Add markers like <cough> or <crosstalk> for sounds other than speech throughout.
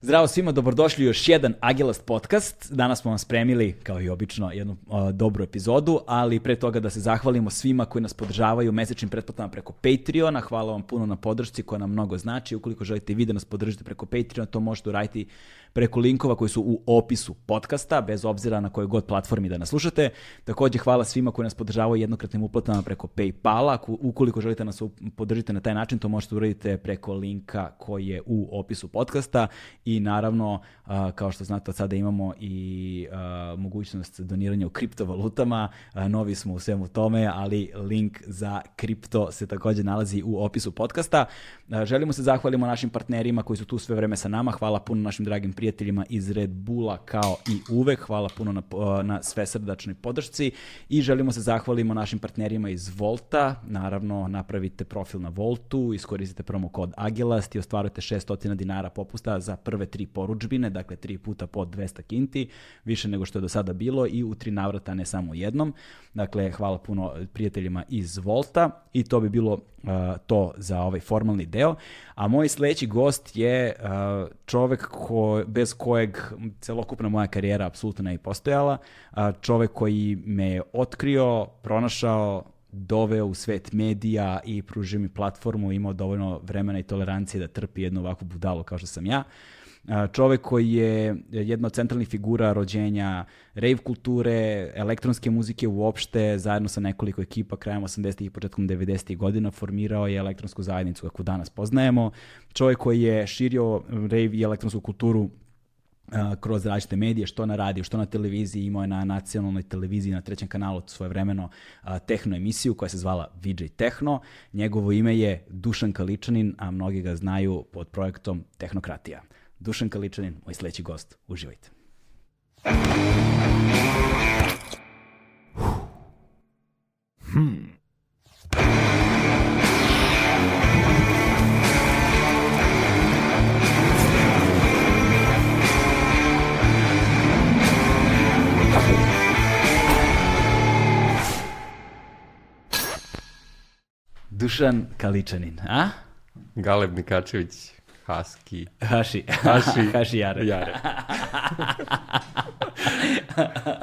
Zdravo svima, dobrodošli u još jedan Agilast podcast. Danas smo vam spremili, kao i obično, jednu uh, dobru epizodu, ali pre toga da se zahvalimo svima koji nas podržavaju mesečnim pretplatama preko Patreona. Hvala vam puno na podršci koja nam mnogo znači. Ukoliko želite vi da nas podržite preko Patreona, to možete uraditi preko linkova koji su u opisu podcasta, bez obzira na kojoj god platformi da nas slušate. Takođe, hvala svima koji nas podržavaju jednokratnim uplatama preko Paypala. Ukoliko želite nas podržite na taj način, to možete uraditi preko linka koji je u opisu podcasta i naravno, kao što znate, od sada imamo i mogućnost doniranja u kriptovalutama. Novi smo u svemu tome, ali link za kripto se takođe nalazi u opisu podcasta. Želimo se zahvalimo našim partnerima koji su tu sve vreme sa nama. Hvala puno našim dragim prijateljima iz Red Bulla kao i uvek. Hvala puno na, na svesrdačnoj podršci i želimo se zahvalimo našim partnerima iz Volta. Naravno, napravite profil na Voltu, iskoristite promo kod Agilast i ostvarujete 600 dinara popusta za prve tri poručbine, dakle tri puta po 200 kinti, više nego što je do sada bilo i u tri navrata, ne samo jednom. Dakle, hvala puno prijateljima iz Volta i to bi bilo uh, to za ovaj formalni deo. A moj sledeći gost je uh, čovek ko, bez kojeg celokupna moja karijera apsolutno ne je postojala, čovek koji me je otkrio, pronašao, doveo u svet medija i pružio mi platformu, imao dovoljno vremena i tolerancije da trpi jednu ovakvu budalu kao što sam ja. Uh, čovek koji je jedna od centralnih figura rođenja rave kulture, elektronske muzike uopšte, zajedno sa nekoliko ekipa krajem 80. i početkom 90. godina formirao je elektronsku zajednicu kako danas poznajemo. Čovek koji je širio rave i elektronsku kulturu kroz različite medije, što na radiju, što na televiziji, imao je na nacionalnoj televiziji na trećem kanalu svoje vremeno tehno emisiju koja se zvala VJ Tehno. Njegovo ime je Dušan Kaličanin, a mnogi ga znaju pod projektom Tehnokratija. Dušan Kaličanin, moj sledeći gost. Uživajte. Hmm. Dušan Kaličanin, a? Galeb Nikačević. Husky. Haši. Haši. <laughs> Haši Jare. Jare. <laughs>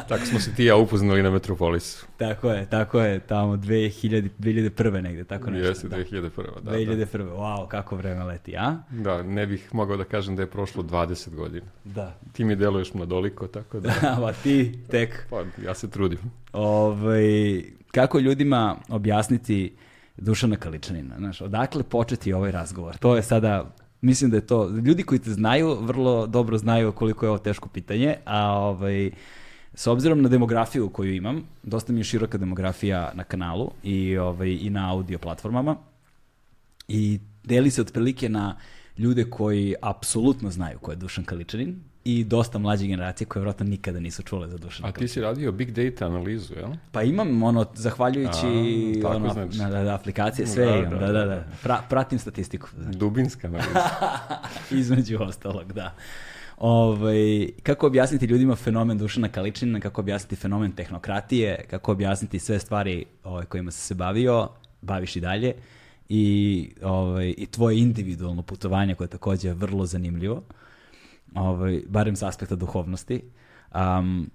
tako smo se ti ja upoznali na Metropolisu. Tako je, tako je, tamo 2000, 2001. negde, tako nešto. Jeste, 2001. Da, 2001. Da. Wow, kako vreme leti, a? Da, ne bih mogao da kažem da je prošlo 20 godina. Da. Ti mi deluješ mladoliko, tako da... <laughs> Da, pa ti tek. Pa, ja se trudim. Ovaj, kako ljudima objasniti Dušana Kaličanina, znaš, odakle početi ovaj razgovor? To je sada Mislim da je to, ljudi koji te znaju vrlo dobro znaju koliko je ovo teško pitanje, a ovaj, s obzirom na demografiju koju imam, dosta mi je široka demografija na kanalu i, ovaj, i na audio platformama i deli se otprilike na ljude koji apsolutno znaju ko je Dušan Kaličanin, i dosta mlađe generacije koje vjerojatno nikada nisu čule za Dušana A ti si radio big data analizu, jel? Pa imam ono, zahvaljujući A, ono, znači. na, na, aplikacije, sve da, imam, da, da, da. da. Pra, pratim statistiku. Znači. Dubinska analiza. <laughs> Između ostalog, da. Ove, ovaj, kako objasniti ljudima fenomen Dušana Kaličina, kako objasniti fenomen tehnokratije, kako objasniti sve stvari ove, ovaj, kojima se se bavio, baviš i dalje i, ove, ovaj, i tvoje individualno putovanje koje je takođe vrlo zanimljivo ovaj, barem sa aspekta duhovnosti. Um,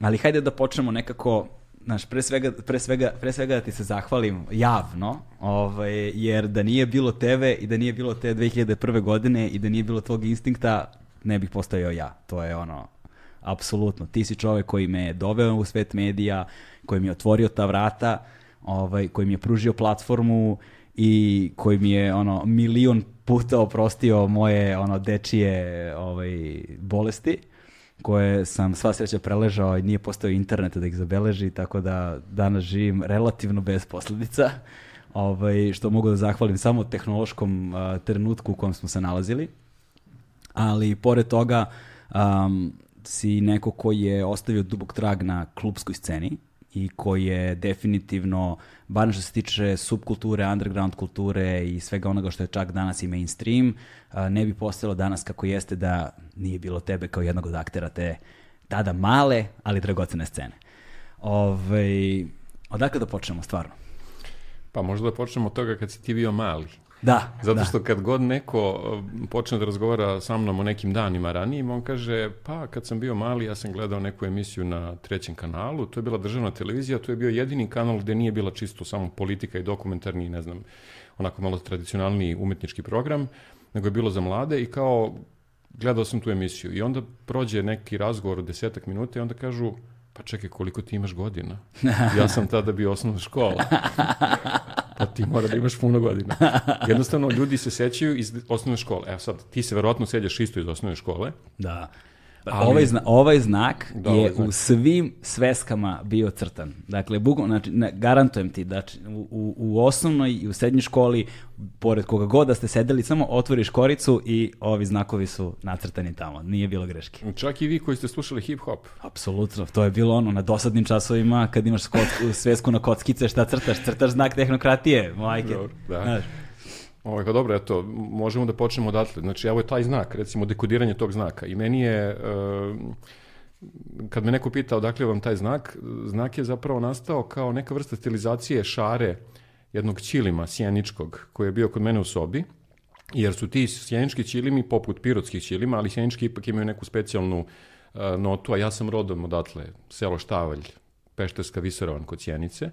ali hajde da počnemo nekako Znaš, pre svega, pre, svega, pre svega da ti se zahvalim javno, ovaj, jer da nije bilo tebe i da nije bilo te 2001. godine i da nije bilo tvog instinkta, ne bih postojao ja. To je ono, apsolutno. Ti si čovek koji me je doveo u svet medija, koji mi je otvorio ta vrata, ovaj, koji mi je pružio platformu i koji mi je ono milion puta oprostio moje ono dečije ovaj, bolesti koje sam sva sreća preležao i nije postao internet da ih zabeleži, tako da danas živim relativno bez posledica, ovaj, što mogu da zahvalim samo tehnološkom uh, trenutku u kojem smo se nalazili. Ali pored toga um, si neko koji je ostavio dubog trag na klubskoj sceni, i koji je definitivno, bar što se tiče subkulture, underground kulture i svega onoga što je čak danas i mainstream, ne bi postalo danas kako jeste da nije bilo tebe kao jednog od aktera te tada male, ali dragocene scene. Ove, odakle da počnemo stvarno? Pa možda da počnemo od toga kad si ti bio mali. Da, Zato da. što kad god neko uh, počne da razgovara sa mnom o nekim danima ranijim, on kaže, pa kad sam bio mali, ja sam gledao neku emisiju na trećem kanalu, to je bila državna televizija, to je bio jedini kanal gde nije bila čisto samo politika i dokumentarni, ne znam, onako malo tradicionalni umetnički program, nego je bilo za mlade i kao gledao sam tu emisiju i onda prođe neki razgovor od desetak minuta i onda kažu, pa čekaj, koliko ti imaš godina? <laughs> Ja sam tada bio osnovna škola. Pa ti mora da imaš puno godina. Jednostavno, ljudi se sećaju iz osnovne škole. Evo sad, ti se verovatno sećaš isto iz osnovne škole. Da. Ali- Ovaj, zna, ovaj znak Da, je ovaj znak. u svim sveskama bio crtan. Dakle, bukvalno, znači, ne, garantujem ti da u, u, u osnovnoj i u srednjoj školi, pored koga god da ste sedeli, samo otvoriš koricu i ovi znakovi su nacrtani tamo. Nije bilo greške. Čak i vi koji ste slušali hip-hop. Apsolutno, to je bilo ono na dosadnim časovima kad imaš kocku, svesku na kockice, šta crtaš? Crtaš znak tehnokratije, majke. Dobro, da. Znaš, Ovo, pa dobro, eto, možemo da počnemo odatle. Znači, evo je taj znak, recimo, dekodiranje tog znaka. I meni je, e, kad me neko pita odakle vam taj znak, znak je zapravo nastao kao neka vrsta stilizacije šare jednog ćilima sjeničkog, koji je bio kod mene u sobi, jer su ti sjenički ćilimi poput pirotskih ćilima, ali sjenički ipak imaju neku specijalnu e, notu, a ja sam rodom odatle, selo Štavalj, Pešterska Viserovan kod Sjenice.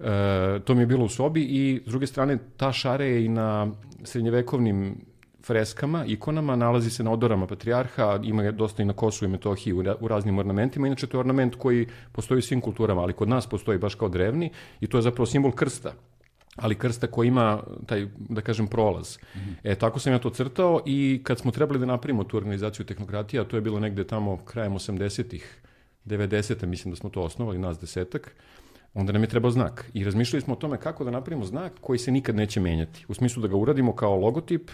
E, to mi je bilo u sobi i s druge strane ta šara je i na srednjevekovnim freskama, ikonama, nalazi se na odorama patrijarha, ima je dosta i na Kosovu i Metohiji u, u raznim ornamentima. Inače, to je ornament koji postoji u svim kulturama, ali kod nas postoji baš kao drevni i to je zapravo simbol krsta ali krsta koji ima taj, da kažem, prolaz. E, tako sam ja to crtao i kad smo trebali da napravimo tu organizaciju tehnokratija, to je bilo negde tamo krajem 80-ih, 90. mislim da smo to osnovali, nas desetak, onda nam je trebao znak. I razmišljali smo o tome kako da napravimo znak koji se nikad neće menjati. U smislu da ga uradimo kao logotip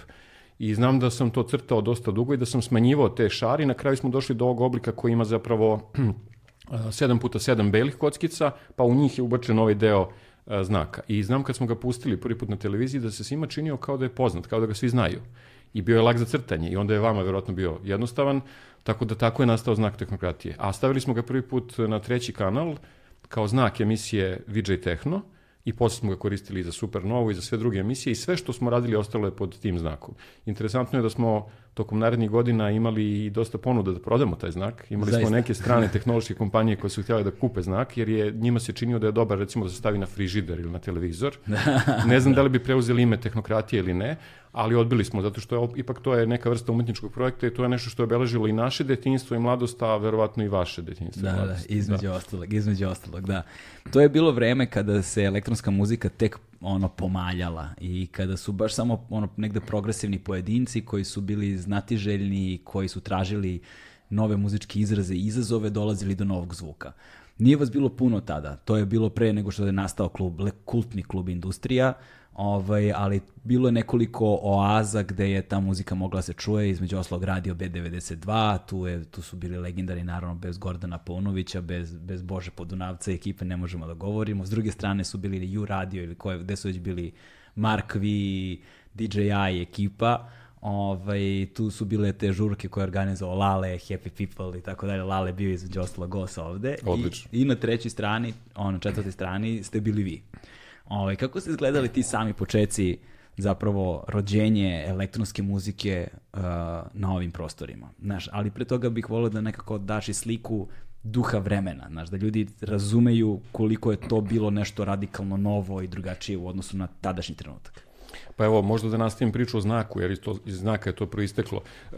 i znam da sam to crtao dosta dugo i da sam smanjivao te šari. Na kraju smo došli do ovog oblika koji ima zapravo <clears throat> 7 puta 7 belih kockica, pa u njih je ubačen ovaj deo a, znaka. I znam kad smo ga pustili prvi put na televiziji da se svima činio kao da je poznat, kao da ga svi znaju. I bio je lag za crtanje i onda je vama verovatno bio jednostavan, tako da tako je nastao znak tehnokratije. A stavili smo ga prvi put na treći kanal kao znak emisije VJ Techno i posle smo ga koristili i za Supernovu i za sve druge emisije i sve što smo radili ostalo je pod tim znakom. Interesantno je da smo tokom narednih godina imali i dosta ponuda da prodamo taj znak. Imali Zaista. smo neke strane tehnološke kompanije koje su htjele da kupe znak, jer je njima se činio da je dobar recimo da se stavi na frižider ili na televizor. <laughs> ne znam da li bi preuzeli ime tehnokratije ili ne, ali odbili smo, zato što je, ipak to je neka vrsta umetničkog projekta i to je nešto što je obeležilo i naše detinjstvo i mladost, a verovatno i vaše detinjstvo i Da, da, mladost. između ostalog, između ostalog, da. To je bilo vreme kada se elektronska muzika tek ono pomaljala i kada su baš samo ono negde progresivni pojedinci koji su bili znatiželjni, koji su tražili nove muzičke izraze i izazove, dolazili do novog zvuka. Nije vas bilo puno tada, to je bilo pre nego što je nastao klub, kultni klub Industrija, ovaj, ali bilo je nekoliko oaza gde je ta muzika mogla se čuje, između oslog radio B92, tu, je, tu su bili legendari naravno bez Gordana Paunovića, bez, bez Bože Podunavca i ekipe ne možemo da govorimo. S druge strane su bili ili U radio ili koje, gde su već bili Mark V, DJI i ekipa. Ovaj, tu su bile te žurke koje je organizovao Lale, Happy People i tako dalje. Lale bio između ostalog gost ovde. Odlično. I, I na trećoj strani, ono, četvrtoj strani ste bili vi. Ovaj, kako ste izgledali ti sami počeci zapravo rođenje elektronske muzike uh, na ovim prostorima? Znaš, ali pre toga bih volio da nekako daš i sliku duha vremena, znaš, da ljudi razumeju koliko je to bilo nešto radikalno novo i drugačije u odnosu na tadašnji trenutak. Pa evo, možda da nastavim priču o znaku, jer iz, to, iz znaka je to proisteklo. E,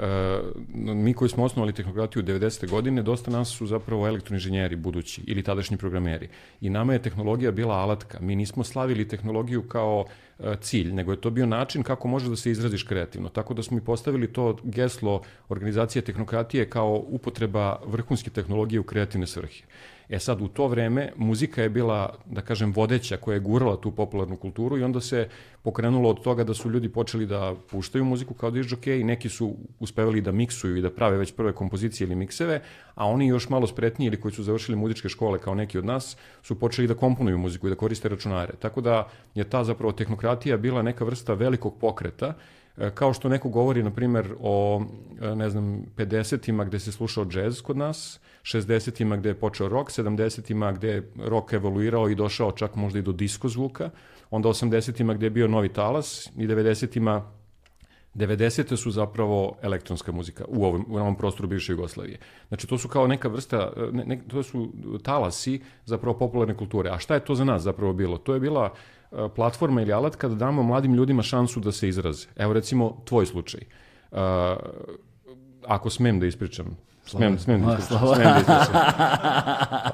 mi koji smo osnovali tehnokratiju 90. godine, dosta nas su zapravo elektroinženjeri budući ili tadašnji programeri. I nama je tehnologija bila alatka. Mi nismo slavili tehnologiju kao e, cilj, nego je to bio način kako možeš da se izraziš kreativno. Tako da smo i postavili to geslo organizacije tehnokratije kao upotreba vrhunske tehnologije u kreativne svrhe. E sad, u to vreme muzika je bila, da kažem, vodeća koja je gurala tu popularnu kulturu i onda se pokrenulo od toga da su ljudi počeli da puštaju muziku kao disc i neki su uspevali da miksuju i da prave već prve kompozicije ili mikseve, a oni još malo spretniji ili koji su završili muzičke škole kao neki od nas su počeli da komponuju muziku i da koriste računare. Tako da je ta zapravo tehnokratija bila neka vrsta velikog pokreta Kao što neko govori, na primjer, o, e, ne znam, 50-ima gde se slušao džez kod nas, 60-ima gde je počeo rock, 70-ima gde je rock evoluirao i došao čak možda i do disko zvuka, onda 80-ima gde je bio novi talas i 90-ima 90. su zapravo elektronska muzika u ovom, u ovom prostoru bivše Jugoslavije. Znači, to su kao neka vrsta, ne, ne, to su talasi zapravo popularne kulture. A šta je to za nas zapravo bilo? To je bila uh, platforma ili alat kada damo mladim ljudima šansu da se izraze. Evo recimo tvoj slučaj. Uh, ako smem da ispričam, Smem, smem da ispričam, smem da ispričam.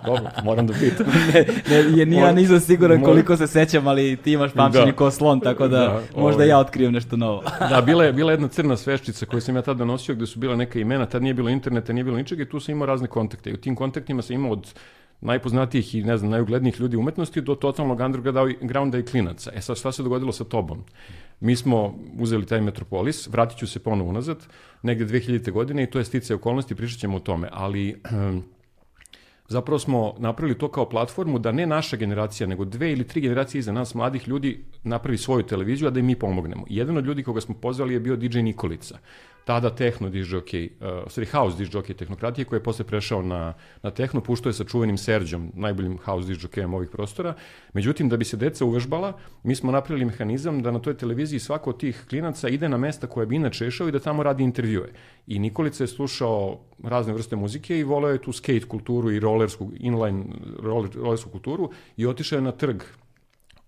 Dobro, moram da pitam. ne, ne, je, ni ja nisam siguran koliko se sećam, ali ti imaš pamćenje Da. ko slon, tako da, Da, možda ovaj. ja otkrijem nešto novo. Da, bila je, bila je jedna crna sveščica koju sam ja tada nosio gde su bila neka imena, tad nije bilo interneta, nije bilo ničega i tu sam imao razne kontakte. I u tim kontaktima sam imao od najpoznatijih i ne znam, najuglednijih ljudi umetnosti do totalnog undergrounda i klinaca. E sad, šta se dogodilo sa tobom? Mi smo uzeli taj Metropolis, vratit ću se ponovo unazad, negde 2000. godine i to je stice okolnosti, pričat ćemo o tome, ali zapravo smo napravili to kao platformu da ne naša generacija, nego dve ili tri generacije iza nas mladih ljudi napravi svoju televiziju, a da im mi pomognemo. Jedan od ljudi koga smo pozvali je bio DJ Nikolica. Tada tehno disc jockey, uh, sorry, house disc jockey tehnokratije, koji je posle prešao na, na tehno, puštao je sa čuvenim Serđom, najboljim house disc jockeyem ovih prostora. Međutim, da bi se deca uvežbala, mi smo napravili mehanizam da na toj televiziji svako od tih klinaca ide na mesta koje bi inače išao i da tamo radi intervjue. I Nikolica je slušao razne vrste muzike i voleo je tu skate kulturu i rollersku, inline roller, rollersku kulturu i otišao je na trg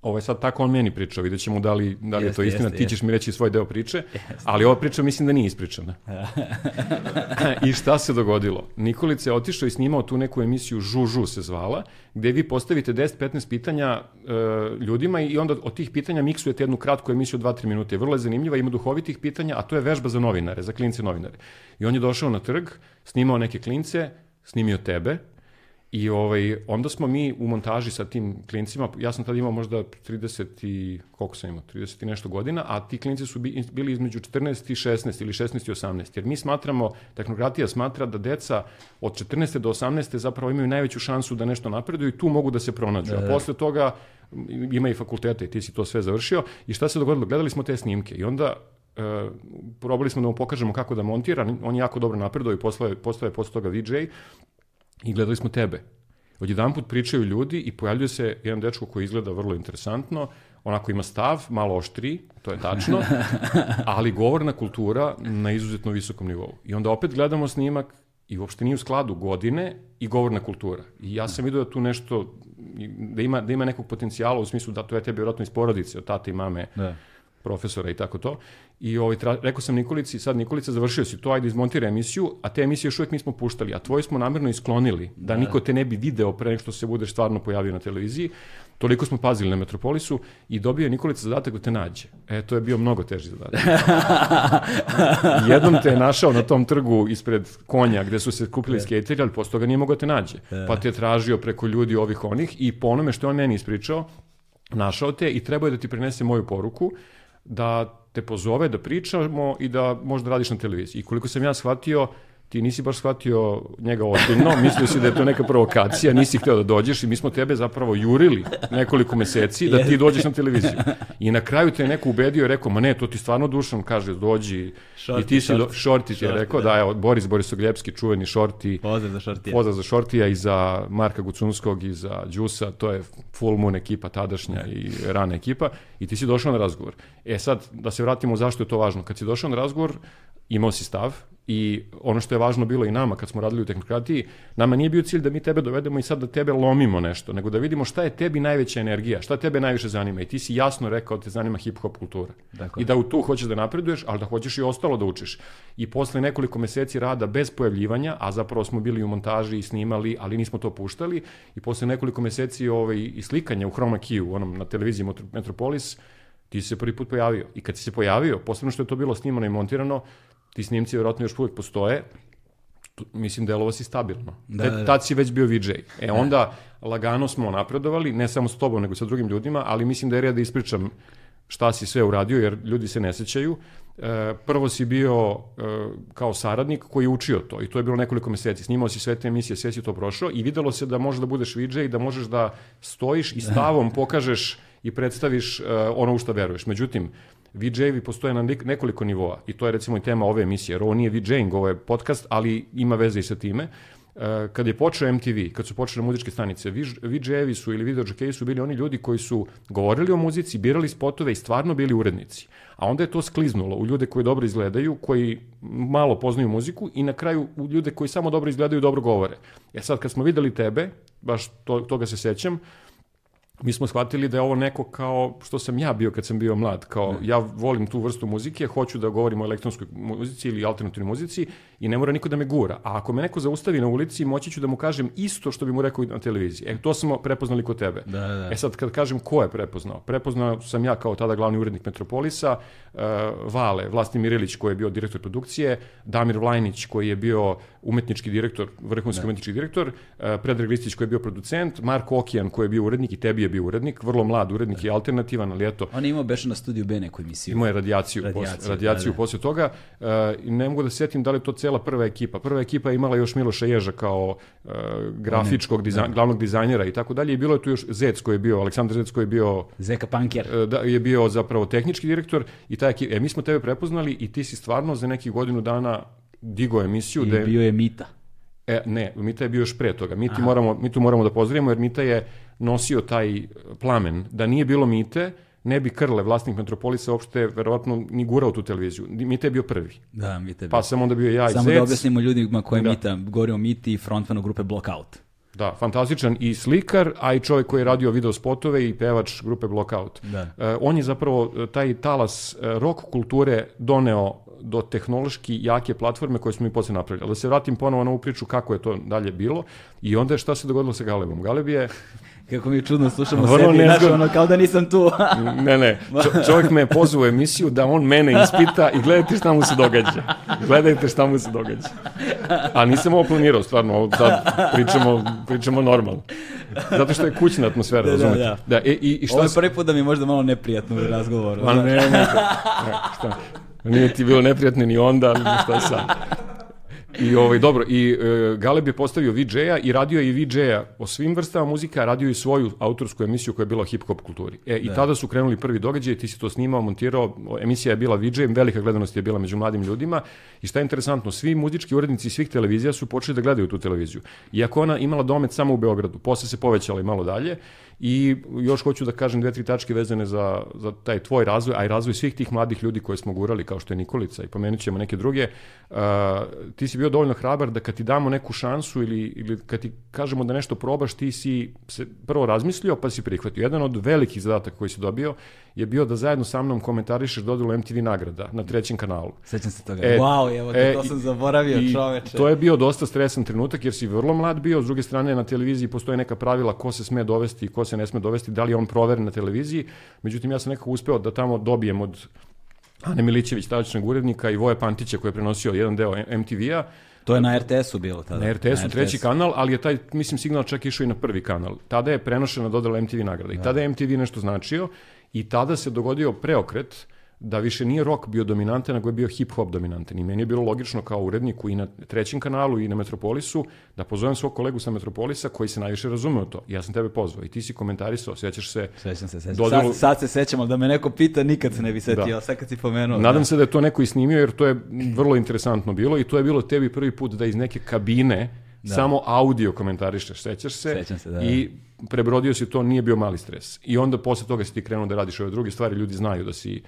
Ovo je sad tako on meni pričao, vidjet ćemo da li, da li je to istina, jeste, ti ćeš mi reći svoj deo priče, <laughs> ali ova priča mislim da nije ispričana. <laughs> I šta se dogodilo? Nikolica je otišao i snimao tu neku emisiju Žu Žu se zvala, gde vi postavite 10-15 pitanja e, ljudima i onda od tih pitanja miksujete jednu kratku emisiju od 2-3 minute. Vrlo je zanimljiva, ima duhovitih pitanja, a to je vežba za novinare, za klince novinare. I on je došao na trg, snimao neke klince, snimio tebe, I ovaj, onda smo mi u montaži sa tim klincima, ja sam tada imao možda 30 i, koliko sam imao, 30 i nešto godina, a ti klinci su bi- bili između 14 i 16 ili 16 i 18, jer mi smatramo, tehnokratija smatra da deca od 14. do 18. zapravo imaju najveću šansu da nešto napreduju i tu mogu da se pronađu, a posle toga m, ima i fakultete i ti si to sve završio i šta se dogodilo? Gledali smo te snimke i onda e, probali smo da mu pokažemo kako da montira, on je jako dobro napredao i postao je, postao je posle toga VJ i gledali smo tebe. Odjedan put pričaju ljudi i pojavljuje se jedan dečko koji izgleda vrlo interesantno, onako ima stav, malo oštri, to je tačno, <laughs> ali govorna kultura na izuzetno visokom nivou. I onda opet gledamo snimak i uopšte nije u skladu godine i govorna kultura. I ja sam vidio da tu nešto, da ima, da ima nekog potencijala u smislu da to je tebi vjerojatno iz porodice, od tate i mame, Da. Profesora i tako to. I ovaj, tra, rekao sam Nikolici, sad Nikolica završio si to, ajde izmontira emisiju, a te emisije još uvijek nismo puštali, a tvoje smo namjerno isklonili, da, niko te ne bi video pre nego što se budeš stvarno pojavio na televiziji. Toliko smo pazili na Metropolisu i dobio je Nikolica zadatak da te nađe. E, to je bio mnogo teži zadatak. <laughs> Jednom te je našao na tom trgu ispred konja gde su se kupili skateri, ali posle toga nije mogao da te nađe. Pa te je tražio preko ljudi ovih onih i po onome što je on meni ispričao, našao te i trebao je da ti prenese moju poruku da te pozove, da pričamo i da možda radiš na televiziji. I koliko sam ja shvatio, ti nisi baš shvatio njega ozbiljno, mislio si da je to neka provokacija, nisi hteo da dođeš i mi smo tebe zapravo jurili nekoliko meseci da ti dođeš na televiziju. I na kraju te je neko ubedio i rekao, ma ne, to ti stvarno dušan, kaže, dođi. Šorti, I ti si, do, šorti ti je rekao, da. da, evo, Boris Borisogljepski, čuveni šorti, Pozdrav za šortije. Pozdrav za Šortija i za Marka Gucunskog i za Đusa, to je full moon ekipa tadašnja i rana ekipa i ti si došao na razgovor. E sad, da se vratimo zašto je to važno. Kad si došao na razgovor, imao si stav i ono što je važno bilo i nama kad smo radili u tehnokratiji, nama nije bio cilj da mi tebe dovedemo i sad da tebe lomimo nešto, nego da vidimo šta je tebi najveća energija, šta tebe najviše zanima i ti si jasno rekao da te zanima hip-hop kultura. Dakle. I da u tu hoćeš da napreduješ, ali da hoćeš i ostalo da učiš. I posle nekoliko meseci rada bez pojavljivanja, a zapravo smo bili u montaži i snimali, ali nismo to puštali, i posle nekoliko meseci ovaj, i slikanja u Chroma Key, onom na televiziji Metro- Metropolis, ti si se prvi put pojavio. I kad si se pojavio, posebno što je to bilo snimano i montirano, ti snimci vjerojatno još uvijek postoje, tu- mislim delovo si stabilno. Da, Da, da. Tad si već bio VJ. E onda lagano smo napredovali, ne samo s tobom, nego sa drugim ljudima, ali mislim da je red da ispričam šta si sve uradio, jer ljudi se ne sećaju. E, prvo si bio e, kao saradnik koji je učio to i to je bilo nekoliko meseci. Snimao si sve te emisije, sve si to prošao i videlo se da možeš da budeš VJ i da možeš da stojiš i <laughs> stavom pokažeš i predstaviš e, ono u što veruješ. Međutim, VJ-evi postoje na nekoliko nivoa i to je recimo i tema ove emisije, jer ovo nije VJ-ing, ovo je podcast, ali ima veze i sa time. E, kad je počeo MTV, kad su počele muzičke stanice, VJ-evi su ili video su bili oni ljudi koji su govorili o muzici, birali spotove i stvarno bili urednici. A onda je to skliznulo u ljude koji dobro izgledaju, koji malo poznaju muziku i na kraju u ljude koji samo dobro izgledaju i dobro govore. E sad, kad smo videli tebe, baš to, toga se sećam, mi smo shvatili da je ovo neko kao što sam ja bio kad sam bio mlad, kao ja volim tu vrstu muzike, hoću da govorim o elektronskoj muzici ili alternativnoj muzici i ne mora niko da me gura. A ako me neko zaustavi na ulici, moći ću da mu kažem isto što bi mu rekao na televiziji. E, to smo prepoznali kod tebe. Da, da. E sad, kad kažem ko je prepoznao? Prepoznao sam ja kao tada glavni urednik Metropolisa, uh, Vale, Vlasti Mirilić koji je bio direktor produkcije, Damir Vlajnić koji je bio umetnički direktor, vrhunski da. umetnički direktor, uh, Predrag Listić koji je bio producent, Marko Okijan koji je bio urednik i tebi je bio urednik, vrlo mlad urednik da. i alternativan, ali eto. On je imao beše na studiju B neku emisiju. Imao je radijaciju, radijaciju, posle, radijaciju da, da. posle toga. Uh, ne mogu da setim da li to cela prva ekipa. Prva ekipa je imala još Miloša Ježa kao uh, grafičkog, dizajn, da. glavnog dizajnera i tako dalje. I bilo je tu još Zec koji je bio, Aleksandar Zec koji je bio... Zeka Panker. Uh, da, je bio zapravo tehnički direktor i ta ekipa. E, mi smo tebe prepoznali i ti si stvarno za nekih godinu dana digo emisiju. I da je, bio je Mita. E, ne, Mita je bio još pre toga. Mi, ti moramo, mi tu moramo da pozdravimo jer Mita je nosio taj plamen. Da nije bilo Mite, ne bi Krle, vlasnik Metropolisa, uopšte verovatno ni gurao tu televiziju. Mite je bio prvi. Da, Mite je bio. Pa sam onda bio ja i Samo Zec. da objasnimo ljudima ko je da. Mita. Govorimo o Miti i frontmanu grupe Blockout. Da, fantastičan i slikar, a i čovjek koji je radio video spotove i pevač grupe Blockout. Da. Uh, on je zapravo e, taj talas uh, rock kulture doneo do tehnološki jake platforme koje smo mi posle napravili. Ali da se vratim ponovo na ovu priču kako je to dalje bilo i onda je šta se dogodilo sa Galebom. Galeb je Kako mi je čudno slušamo Vrlo sebi, znaš, ono, kao da nisam tu. <laughs> ne, ne, Čo, čovjek me je pozvao u emisiju da on mene ispita i gledajte šta mu se događa. Gledajte šta mu se događa. A nisam ovo planirao, stvarno, sad pričamo, pričamo normalno. Zato što je kućna atmosfera, da, razumete? Da, da. da e, i, i šta ovo je prvi put da mi je možda malo neprijatno u razgovoru. Pa ne, ne, ne, šta? Nije ti bilo neprijatno ni onda, ali šta sad. I ovaj dobro i e, Galeb je postavio VJ-a i radio je i VJ-a o svim vrstama muzika, radio je svoju autorsku emisiju koja je bila hip hop kulturi. E i da. tada su krenuli prvi događaji, ti si to snimao, montirao, emisija je bila VJ, velika gledanost je bila među mladim ljudima i šta je interesantno, svi muzički urednici svih televizija su počeli da gledaju tu televiziju. Iako ona imala domet samo u Beogradu, posle se povećala i malo dalje I još hoću da kažem dve, tri tačke vezane za, za taj tvoj razvoj, a i razvoj svih tih mladih ljudi koje smo gurali, kao što je Nikolica i pomenut ćemo neke druge. Uh, ti si bio dovoljno hrabar da kad ti damo neku šansu ili, ili kad ti kažemo da nešto probaš, ti si se prvo razmislio pa si prihvatio. Jedan od velikih zadataka koji si dobio je bio da zajedno sa mnom komentarišeš dodelu MTV nagrada na trećem kanalu. Sećam se toga. E, wow, evo, e, to sam zaboravio, i, čoveče. To je bio dosta stresan trenutak jer si vrlo mlad bio, s druge strane na televiziji postoje neka pravila ko se sme dovesti i ko se ne sme dovesti, da li je on proveren na televiziji. Međutim, ja sam nekako uspeo da tamo dobijem od Ane Milićević, tadačnog urednika i Voje Pantića koji je prenosio jedan deo MTV-a, To je na RTS-u bilo tada. Na RTS-u RTS. treći kanal, ali je taj, mislim, signal čak išao i na prvi kanal. Tada je prenošena dodala MTV nagrada. I da. tada je MTV nešto značio i tada se dogodio preokret da više nije rock bio dominantan, nego je bio hip-hop dominantan. I meni je bilo logično kao uredniku i na trećem kanalu i na Metropolisu da pozovem svog kolegu sa Metropolisa koji se najviše razume o to. Ja sam tebe pozvao i ti si komentarisao, sećaš se... Sećam se, sećam. Dodelu... Sad, sad se sećamo, da me neko pita, nikad se ne bi setio, da. sad kad si pomenuo. Nadam da. se da je to neko i snimio, jer to je vrlo interesantno bilo i to je bilo tebi prvi put da iz neke kabine da. samo audio komentarišeš, sećaš se? Sećam se, da. I prebrodio si to, nije bio mali stres. I onda posle toga si ti krenuo da radiš ove druge stvari, ljudi znaju da si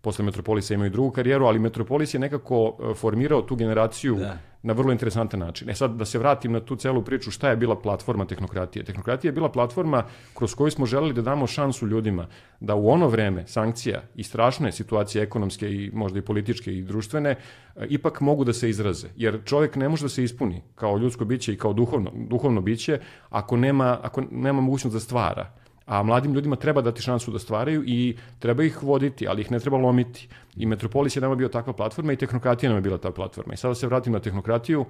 posle Metropolisa imaju drugu karijeru, ali Metropolis je nekako e, formirao tu generaciju da. na vrlo interesantan način. E sad, da se vratim na tu celu priču, šta je bila platforma tehnokratije? Tehnokratija je bila platforma kroz koju smo želeli da damo šansu ljudima da u ono vreme sankcija i strašne situacije ekonomske i možda i političke i društvene e, ipak mogu da se izraze. Jer čovjek ne može da se ispuni kao ljudsko biće i kao duhovno, duhovno biće ako nema, ako nema mogućnost da stvara a mladim ljudima treba dati šansu da stvaraju i treba ih voditi, ali ih ne treba lomiti. I Metropolis je nama bio takva platforma i tehnokratija nam je bila ta platforma. I sada se vratim na tehnokratiju,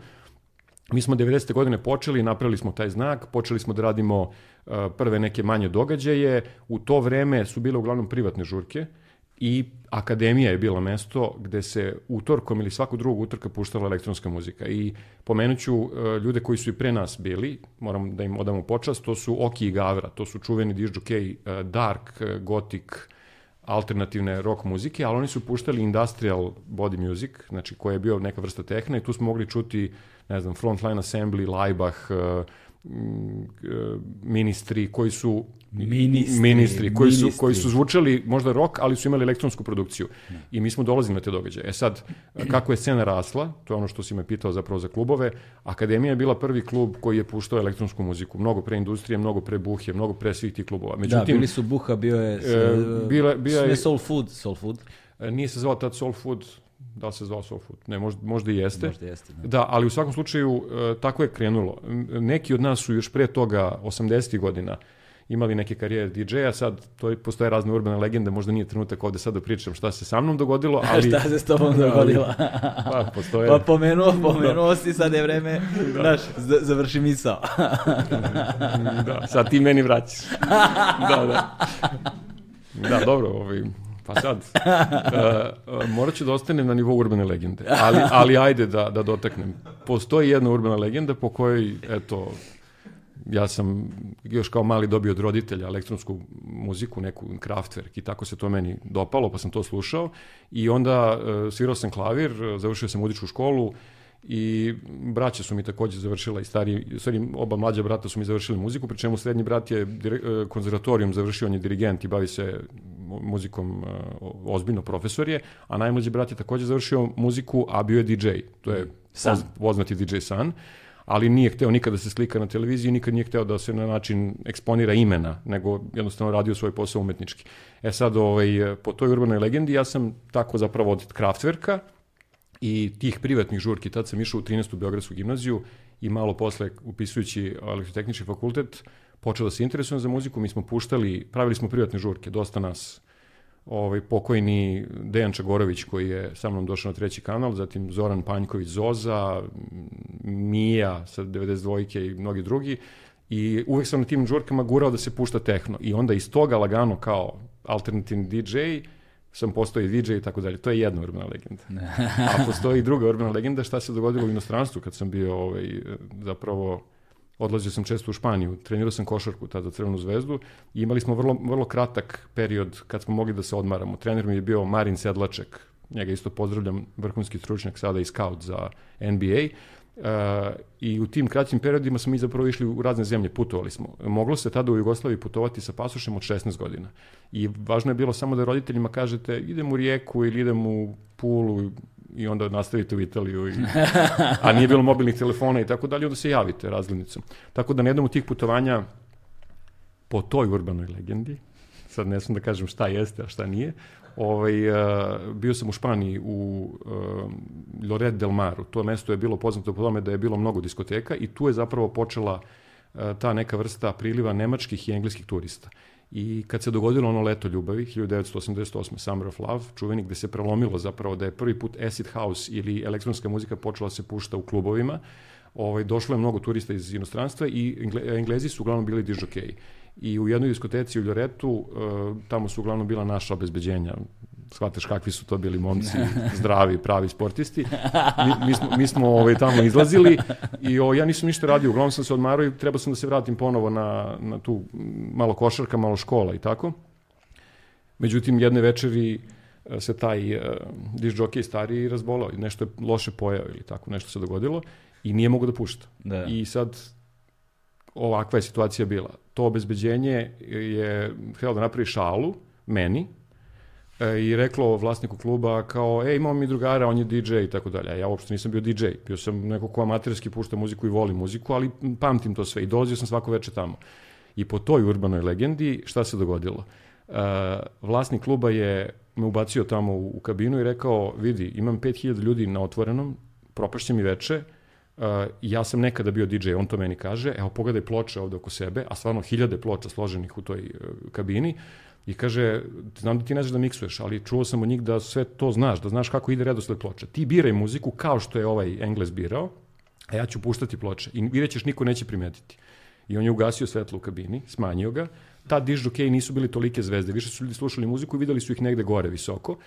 Mi smo 90. godine počeli, napravili smo taj znak, počeli smo da radimo uh, prve neke manje događaje. U to vreme su bile uglavnom privatne žurke i akademija je bila mesto gde se utorkom ili svaku drugu utorka puštala elektronska muzika. I pomenuću uh, ljude koji su i pre nas bili, moram da im odamo počast, to su Oki i Gavra, to su čuveni dižđokej uh, Dark, uh, Gothic, alternativne rock muzike, ali oni su puštali industrial body music, znači koji je bio neka vrsta tehna i tu smo mogli čuti, ne znam, Frontline Assembly, Laibach, uh, ministri koji su Ministri, ministri koji su ministri. koji su zvučali možda rock, ali su imali elektronsku produkciju. I mi smo dolazili na te događaje. E sad kako je scena rasla, to je ono što si me pitao zapravo za klubove. Akademija je bila prvi klub koji je puštao elektronsku muziku, mnogo pre industrije, mnogo pre buhe, mnogo pre svih tih klubova. Da, Međutim, bili su Buha, bio je... E, bila- bila je- Ne Soul Food, Soul Food. e, nije se zvao tad Soul Food, da li se zvao Soul Food? Ne, možda, možda i jeste. Možda jeste. Da. Da, ali u svakom slučaju e, tako je krenulo. Neki od nas su još pre toga, 80. godina, imali neke karijere DJ-a, sad to, postoje razne urbane legende, možda nije trenutak ovde sad da pričam šta se sa mnom dogodilo, <laughs> ali... Šta se s tobom <laughs> dogodilo? <laughs> Pa, postoje... Pa pomenuo, pomenuo si, sad je vreme, znaš, z- završi misao. da, sad ti meni vraćaš. da, da. Da, dobro, ovaj, pa sad, uh, <laughs> morat ću da ostanem na nivou urbane legende, ali, ali ajde da, da dotaknem. Postoji jedna urbana legenda po kojoj, eto, ja sam još kao mali dobio od roditelja elektronsku muziku, neku Kraftwerk i tako se to meni dopalo, pa sam to slušao i onda uh, svirao sam klavir, završio sam muzičku školu i braća su mi takođe završila i stari, u stvari oba mlađa brata su mi završili muziku, pri čemu srednji brat je konzervatorijum završio, on je dirigent i bavi se muzikom uh, ozbiljno profesor je, a najmlađi brat je takođe završio muziku, a bio je DJ. To je San. poz- poznati DJ San ali nije hteo nikada da se slika na televiziji, nikad nije hteo da se na način eksponira imena, nego jednostavno radio svoj posao umetnički. E sad, ovaj, po toj urbanoj legendi, ja sam tako zapravo od Kraftwerka i tih privatnih žurki, tad sam išao u 13. Beogradsku gimnaziju i malo posle, upisujući elektrotehnički fakultet, počeo da se interesujem za muziku, mi smo puštali, pravili smo privatne žurke, dosta nas ovaj pokojni Dejan Čagorović koji je sa mnom došao na treći kanal, zatim Zoran Panjković Zoza, Mija sa 92-ke i mnogi drugi. I uvek sam na tim žurkama gurao da se pušta tehno. I onda iz toga lagano kao alternativni DJ sam postao i DJ i tako dalje. To je jedna urbana legenda. <laughs> A postoji i druga urbana legenda šta se dogodilo u inostranstvu kad sam bio ovaj, zapravo odlazio sam često u Španiju, trenirao sam košarku tada za Crvenu zvezdu i imali smo vrlo, vrlo kratak period kad smo mogli da se odmaramo. Trener mi je bio Marin Sedlaček, njega isto pozdravljam, vrhunski stručnjak sada i scout za NBA. Uh, I u tim kraćim periodima smo mi zapravo išli u razne zemlje, putovali smo. Moglo se tada u Jugoslaviji putovati sa pasošem od 16 godina. I važno je bilo samo da roditeljima kažete idem u Rijeku ili idem u Pulu i onda nastavite u Italiju. I, <laughs> a nije bilo mobilnih telefona i tako dalje, onda se javite razglednicom. Tako da na jednom od tih putovanja po toj urbanoj legendi, sad ne sam da kažem šta jeste, a šta nije, ovaj, uh, bio sam u Španiji u uh, Lloret del Maru. To mesto je bilo poznato po tome da je bilo mnogo diskoteka i tu je zapravo počela uh, ta neka vrsta priliva nemačkih i engleskih turista. I kad se dogodilo ono leto ljubavi, 1988. Summer of Love, čuveni gde se prelomilo zapravo da je prvi put acid house ili elektronska muzika počela da se pušta u klubovima, ovaj, došlo je mnogo turista iz inostranstva i Engle, Englezi su uglavnom bili dižokeji. I u jednoj diskoteci u Ljoretu, uh, tamo su uglavnom bila naša obezbeđenja. Shvataš kakvi su to bili momci, zdravi, pravi sportisti. Mi, mi smo, mi smo ovaj, tamo izlazili i o, ja nisam ništa radio, uglavnom sam se odmarao i trebao sam da se vratim ponovo na, na tu malo košarka, malo škola i tako. Međutim, jedne večeri e, se taj uh, diš džokej stariji razbolao i nešto je loše pojao ili tako, nešto se dogodilo i nije mogu da pušta. Da. I sad ovakva je situacija bila. To obezbeđenje je htjelo da napravi šalu meni e, i reklo vlasniku kluba kao, ej, imamo mi drugara, on je DJ i tako dalje. Ja uopšte nisam bio DJ. Bio sam neko ko amaterski pušta muziku i voli muziku, ali pamtim to sve i dolazio sam svako veče tamo. I po toj urbanoj legendi šta se dogodilo? Uh, vlasnik kluba je me ubacio tamo u, u kabinu i rekao, vidi, imam 5000 ljudi na otvorenom, propašće mi veče, Uh, ja sam nekada bio DJ, on to meni kaže, evo pogledaj ploče ovde oko sebe, a stvarno hiljade ploča složenih u toj uh, kabini, i kaže, znam da ti ne znaš da miksuješ, ali čuo sam od njih da sve to znaš, da znaš kako ide redosled ploča. Ti biraj muziku kao što je ovaj Engles birao, a ja ću puštati ploče. I vidjet ćeš, niko neće primetiti. I on je ugasio svetlo u kabini, smanjio ga. Ta diš jokeji nisu bili tolike zvezde, više su ljudi slušali muziku i videli su ih negde gore visoko.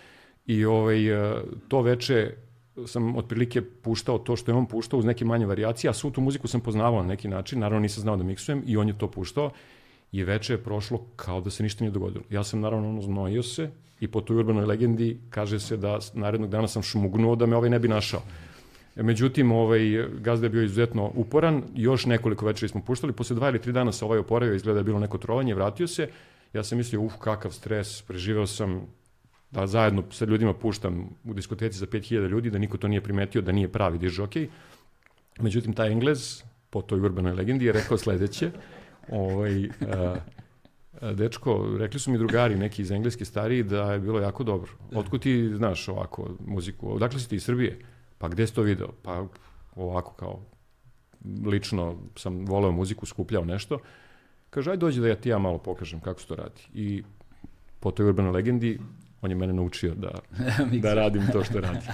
I ovaj, uh, to veče sam otprilike puštao to što je on puštao uz neke manje variacije, a svu tu muziku sam poznavao na neki način, naravno nisam znao da miksujem i on je to puštao i veče je prošlo kao da se ništa nije dogodilo. Ja sam naravno ono znojio se i po toj urbanoj legendi kaže se da narednog dana sam šmugnuo da me ovaj ne bi našao. E, Međutim, ovaj, gazda je bio izuzetno uporan, još nekoliko večeri smo puštali, posle dva ili tri dana se ovaj oporavio, izgleda da je bilo neko trovanje, vratio se, ja sam mislio, uf, kakav stres, preživeo sam da zajedno sa ljudima puštam u diskoteci za 5000 ljudi, da niko to nije primetio, da nije pravi diž žokej. Međutim, taj Englez, po toj urbanoj legendi, je rekao sledeće, ovaj, a, dečko, rekli su mi drugari, neki iz engleske stariji, da je bilo jako dobro. Otkud ti znaš ovako muziku? Odakle si ti iz Srbije? Pa gde si to video? Pa ovako kao, lično sam voleo muziku, skupljao nešto. Kaže, aj dođi da ja ti ja malo pokažem kako se to radi. I po toj urbanoj legendi, on je mene naučio da, <laughs> da radim to što radi.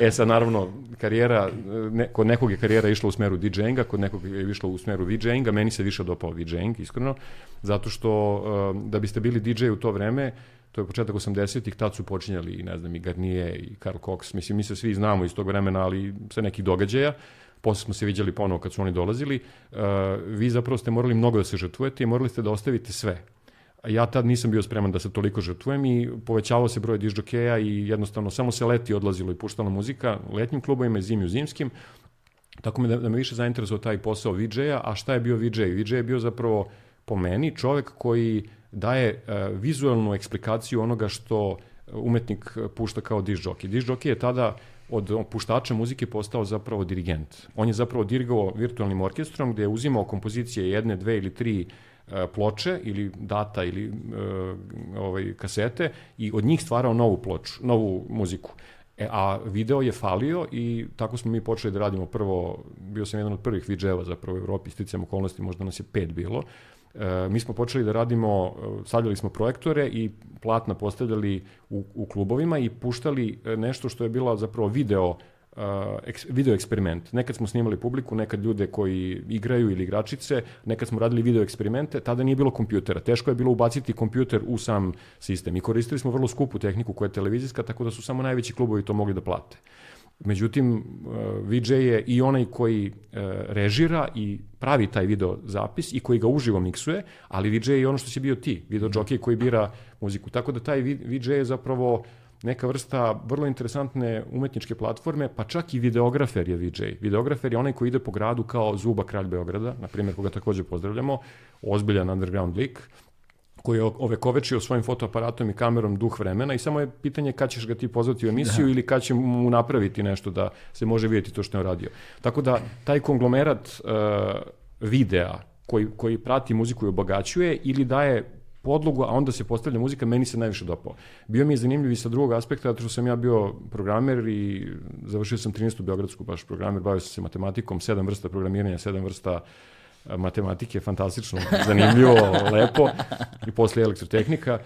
E sad, naravno, karijera, ne, kod nekog je karijera išla u smeru DJ-inga, kod nekog je išla u smeru VJ-inga, meni se više dopao VJ-ing, iskreno, zato što uh, da biste bili DJ u to vreme, to je početak 80-ih, tad su počinjali, i ne znam, i Garnier i Karl Cox, mislim, mi se svi znamo iz tog vremena, ali sa nekih događaja, posle smo se viđali ponovo kad su oni dolazili, uh, vi zapravo ste morali mnogo da se žrtvujete i morali ste da ostavite sve. Ja tad nisam bio spreman da se toliko žrtvujem i povećavao se broj dižđokeja i jednostavno samo se leti odlazilo i puštala muzika letnjim klubovima i zimi u zimskim. Tako me da, da me više zainteresovao taj posao VJ-a, a šta je bio VJ? VJ je bio zapravo po meni čovek koji daje uh, vizualnu eksplikaciju onoga što umetnik pušta kao. Diš jockey je tada od puštača muzike postao zapravo dirigent. On je zapravo dirigovao virtualnim orkestrom gde je uzimao kompozicije jedne, dve ili tri e, ploče ili data ili e, ovaj kasete i od njih stvarao novu ploču, novu muziku. E, a video je falio i tako smo mi počeli da radimo prvo, bio sam jedan od prvih VJ-eva zapravo u Evropi, sticajem okolnosti, možda nas je pet bilo. E, mi smo počeli da radimo, e, stavljali smo projektore i platna postavljali u, u klubovima i puštali e, nešto što je bila zapravo video eks, video eksperiment. Nekad smo snimali publiku, nekad ljude koji igraju ili igračice, nekad smo radili video eksperimente, tada nije bilo kompjutera. Teško je bilo ubaciti kompjuter u sam sistem i koristili smo vrlo skupu tehniku koja je televizijska, tako da su samo najveći klubovi to mogli da plate. Međutim, uh, VJ je i onaj koji uh, režira i pravi taj video zapis i koji ga uživo miksuje, ali VJ je ono što si bio ti, video jockey koji bira muziku. Tako da taj VJ je zapravo neka vrsta vrlo interesantne umetničke platforme, pa čak i videografer je VJ. Videografer je onaj koji ide po gradu kao Zuba kralj Beograda, na primjer koga takođe pozdravljamo, ozbiljan underground lik, koji je ovekovečio svojim fotoaparatom i kamerom duh vremena i samo je pitanje kad ćeš ga ti pozvati u emisiju da. ili kad će mu napraviti nešto da se može vidjeti to što je radio. Tako da taj konglomerat uh, videa koji, koji prati muziku i obogaćuje ili daje podlogu, a onda se postavlja muzika, meni se najviše dopao. Bio mi je zanimljiv i sa drugog aspekta, zato što sam ja bio programer i završio sam 13. Beogradsku baš programer, bavio sam se matematikom, sedam vrsta programiranja, sedam vrsta matematike, fantastično, <laughs> zanimljivo, lepo, i posle elektrotehnika.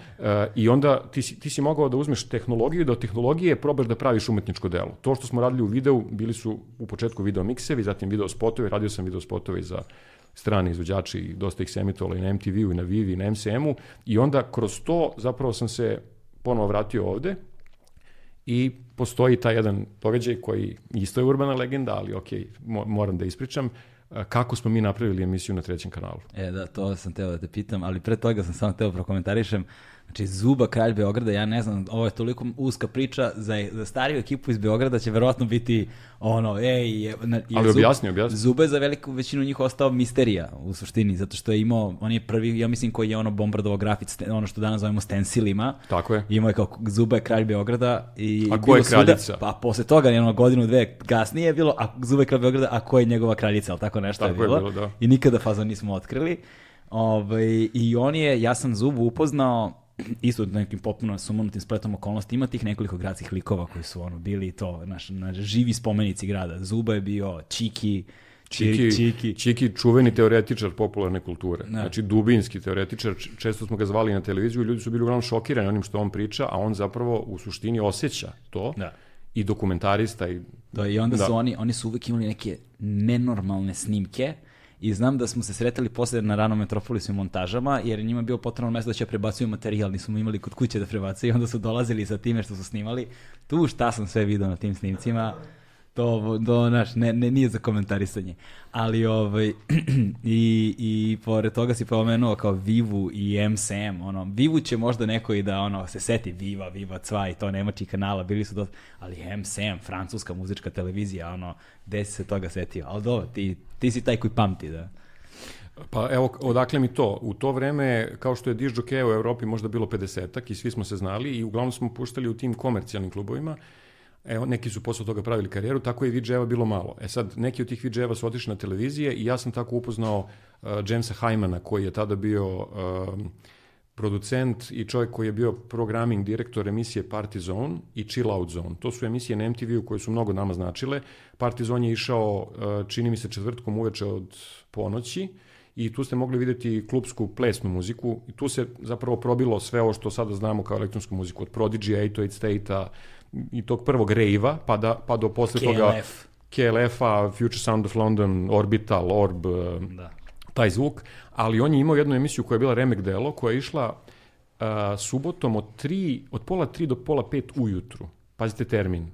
I onda ti si, ti si mogao da uzmeš tehnologiju i da od tehnologije probaš da praviš umetničko delo. To što smo radili u videu, bili su u početku video miksevi, zatim video spotovi, radio sam video spotovi za strani izvođači, dosta ih se emitovalo i na MTV-u i na Vivi i na MCM-u i onda kroz to zapravo sam se ponovo vratio ovde i postoji taj jedan događaj koji isto je urbana legenda, ali ok, moram da ispričam, kako smo mi napravili emisiju na trećem kanalu. E, da, to sam teo da te pitam, ali pre toga sam samo teo prokomentarišem. Znači, Zuba, kralj Beograda, ja ne znam, ovo je toliko uska priča, za, za stariju ekipu iz Beograda će verovatno biti ono, ej... Je, je ali objasni, objasni. Zuba je za veliku većinu njih ostao misterija, u suštini, zato što je imao, on je prvi, ja mislim, koji je ono bombardovao grafit, ono što danas zovemo stencilima. Tako je. Imao je kao Zuba je kralj Beograda. I a ko je kraljica? Svuda, pa posle toga, jedno godinu, dve kasnije je bilo, a Zuba je kralj Beograda, a ko je njegova kraljica, ali tako nešto tako je bilo. Je bilo da. I nikada fazon nismo otkrili. Ove, ovaj, I on je, ja sam Zubu upoznao <clears throat> isto nekim popuno sumanutim spletom okolnosti, ima tih nekoliko gradskih likova koji su ono bili to, naš, naš živi spomenici grada. Zuba je bio, Čiki, Čiki, Čiki. Čiki čuveni teoretičar popularne kulture. Da. Znači dubinski teoretičar, često smo ga zvali na televiziju i ljudi su bili uglavnom šokirani onim što on priča, a on zapravo u suštini osjeća to. Da i dokumentarista i da i onda da. su oni oni su uvek imali neke nenormalne snimke i znam da smo se sretali posle na ranom Metropolisu i montažama, jer njima je bio potrebno mesto da će prebacuju materijal, nismo imali kod kuće da prebacuju i onda su dolazili sa time što su snimali. Tu šta sam sve video na tim snimcima, to, to naš, ne, ne, nije za komentarisanje. Ali, ovaj, <clears throat> i, i pored toga si pomenuo kao Vivu i MSM, ono, Vivu će možda neko i da, ono, se seti Viva, Viva, Cva i to nemačih kanala, bili su dosta, ali MSM, francuska muzička televizija, ono, gde si se toga setio? Ali dobro, ti, ti si taj koji pamti, da. Pa evo, odakle mi to? U to vreme, kao što je diš u Evropi možda bilo 50-ak i svi smo se znali i uglavnom smo puštali u tim komercijalnim klubovima, Evo, neki su posle toga pravili karijeru, tako je VJ-eva bilo malo. E sad, neki od tih VJ-eva su otišli na televizije i ja sam tako upoznao uh, Jamesa Hymana, koji je tada bio uh, producent i čovjek koji je bio programming direktor emisije Party Zone i Chill Out Zone. To su emisije na MTV-u koje su mnogo nama značile. Party Zone je išao, uh, čini mi se, četvrtkom uveče od ponoći i tu ste mogli videti klubsku plesnu muziku i tu se zapravo probilo sve ovo što sada znamo kao elektronsku muziku, od Prodigy, 808 State-a, i tog prvog rejva, pa, da, pa do posle KLF. toga KLF-a, Future Sound of London, Orbital, Orb, eh, da. taj zvuk, ali on je imao jednu emisiju koja je bila remek delo, koja je išla uh, subotom od, tri, od pola tri do pola pet ujutru. Pazite termin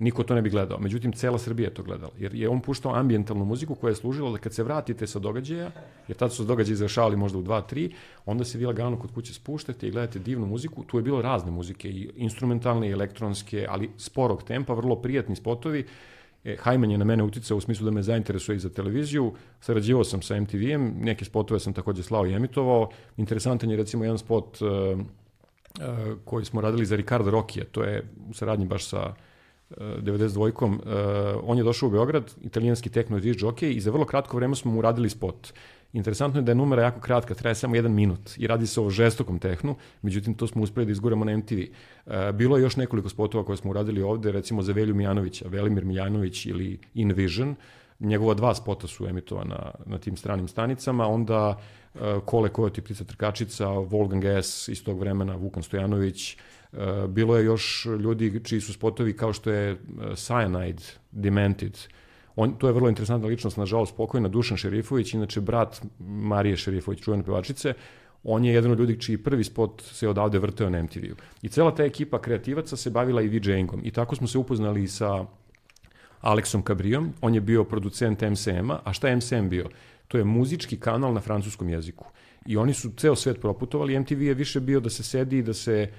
niko to ne bi gledao. Međutim, cela Srbija je to gledala. Jer je on puštao ambijentalnu muziku koja je služila da kad se vratite sa događaja, jer tad su događaje izrašavali možda u 2-3, onda se vi lagano kod kuće spuštate i gledate divnu muziku. Tu je bilo razne muzike, i instrumentalne, i elektronske, ali sporog tempa, vrlo prijatni spotovi. E, Hajman je na mene uticao u smislu da me zainteresuje i za televiziju. Sarađivao sam sa MTV-em, neke spotove sam takođe slao i emitovao. Interesantan je recimo jedan spot uh, uh, koji smo radili za Ricardo Rokija, to je u saradnji baš sa 92-kom, uh, on je došao u Beograd, italijanski techno disc jockey i za vrlo kratko vreme smo mu radili spot. Interesantno je da je numera jako kratka, traje samo jedan minut i radi se o žestokom tehnu, međutim to smo uspeli da izguramo na MTV. Uh, bilo je još nekoliko spotova koje smo uradili ovde, recimo za Velju Mijanovića, Velimir Mijanović ili Invision, njegova dva spota su emitovana na tim stranim stanicama, onda uh, Kole Kojoti, Ptica Trkačica, Wolfgang S. iz tog vremena, Vukan Stojanović, Eh, bilo je još ljudi čiji su spotovi kao što je eh, Cyanide, Demented. On, to je vrlo interesantna ličnost, nažalost pokojna, Dušan Šerifović, inače brat Marije Šerifović, čuvene pevačice, on je jedan od ljudi čiji prvi spot se odavde vrteo na MTV-u. I cela ta ekipa kreativaca se bavila i VJ-ingom. I tako smo se upoznali sa Aleksom Cabrijom, on je bio producent MCM-a, a šta je MCM bio? To je muzički kanal na francuskom jeziku. I oni su ceo svet proputovali, MTV je više bio da se sedi i da se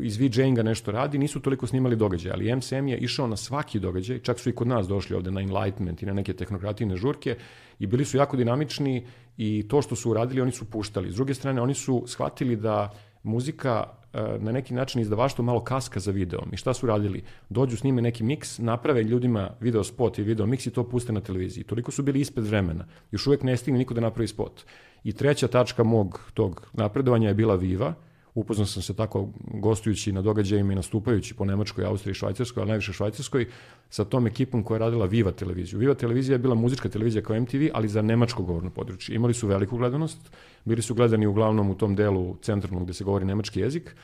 iz VJ-inga nešto radi, nisu toliko snimali događaje, ali MCM je išao na svaki događaj, čak su i kod nas došli ovde na Enlightenment i na neke tehnokratijne žurke i bili su jako dinamični i to što su uradili oni su puštali. S druge strane, oni su shvatili da muzika e, na neki način izdavaštvo malo kaska za videom. I šta su radili? Dođu, snime neki miks, naprave ljudima video spot i video miks i to puste na televiziji. Toliko su bili ispred vremena. Još uvek ne stigne niko da napravi spot. I treća tačka mog tog napredovanja je bila Viva, upoznao sam se tako gostujući na događajima i nastupajući po Nemačkoj, Austriji i Švajcarskoj, ali najviše Švajcarskoj, sa tom ekipom koja je radila Viva televiziju. Viva televizija je bila muzička televizija kao MTV, ali za nemačko govorno područje. Imali su veliku gledanost, bili su gledani uglavnom u tom delu centralnog gde se govori nemački jezik,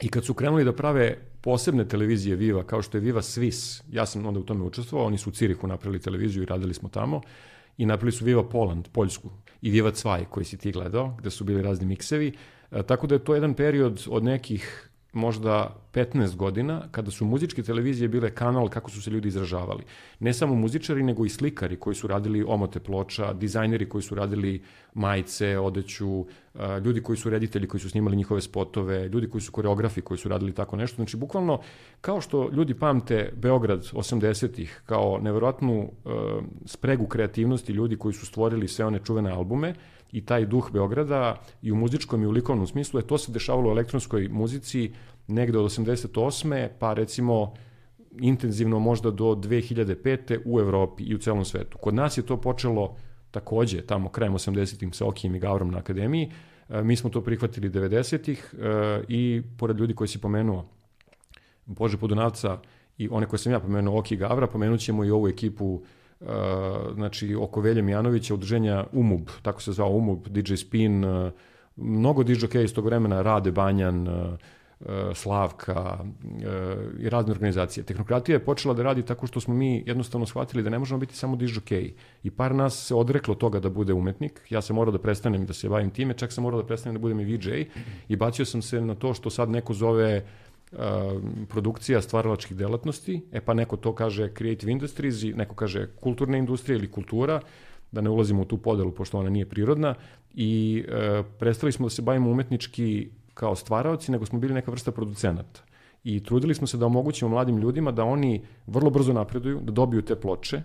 I kad su krenuli da prave posebne televizije Viva, kao što je Viva Swiss, ja sam onda u tome učestvovao, oni su u Cirihu napravili televiziju i radili smo tamo, i napravili su Viva Poland, Poljsku, i Viva Cvaj, koji si ti gledao, gde su bili razni miksevi, tako da je to jedan period od nekih možda 15 godina, kada su muzičke televizije bile kanal kako su se ljudi izražavali. Ne samo muzičari, nego i slikari koji su radili omote ploča, dizajneri koji su radili majice, odeću, e, ljudi koji su reditelji koji su snimali njihove spotove, ljudi koji su koreografi koji su radili tako nešto. Znači, bukvalno, kao što ljudi pamte Beograd 80-ih kao neverovatnu uh, spregu kreativnosti ljudi koji su stvorili sve one čuvene albume, i taj duh Beograda i u muzičkom i u likovnom smislu, je to se dešavalo u elektronskoj muzici negde od 88. pa recimo intenzivno možda do 2005. u Evropi i u celom svetu. Kod nas je to počelo takođe tamo krajem 80-ih sa Okijem i Gavrom na akademiji. E, mi smo to prihvatili 90-ih e, i pored ljudi koji si pomenuo, Bože Podunavca i one koje sam ja pomenuo, Oki i Gavra, pomenut ćemo i ovu ekipu Uh, znači oko Velje Mijanovića, udruženja UMUB, tako se zvao UMUB, DJ Spin, uh, mnogo DJ iz tog vremena, Rade Banjan, uh, Slavka i razne organizacije. Tehnokratija je počela da radi tako što smo mi jednostavno shvatili da ne možemo biti samo DJ I par nas se odreklo toga da bude umetnik. Ja sam morao da prestanem da se bavim time, čak sam morao da prestanem da budem i VJ i bacio sam se na to što sad neko zove produkcija stvaralačkih delatnosti, e pa neko to kaže creative industries, neko kaže kulturna industrija ili kultura, da ne ulazimo u tu podelu pošto ona nije prirodna i e, prestali smo da se bavimo umetnički kao stvaraoci, nego smo bili neka vrsta producenata. I trudili smo se da omogućimo mladim ljudima da oni vrlo brzo napreduju, da dobiju te ploče.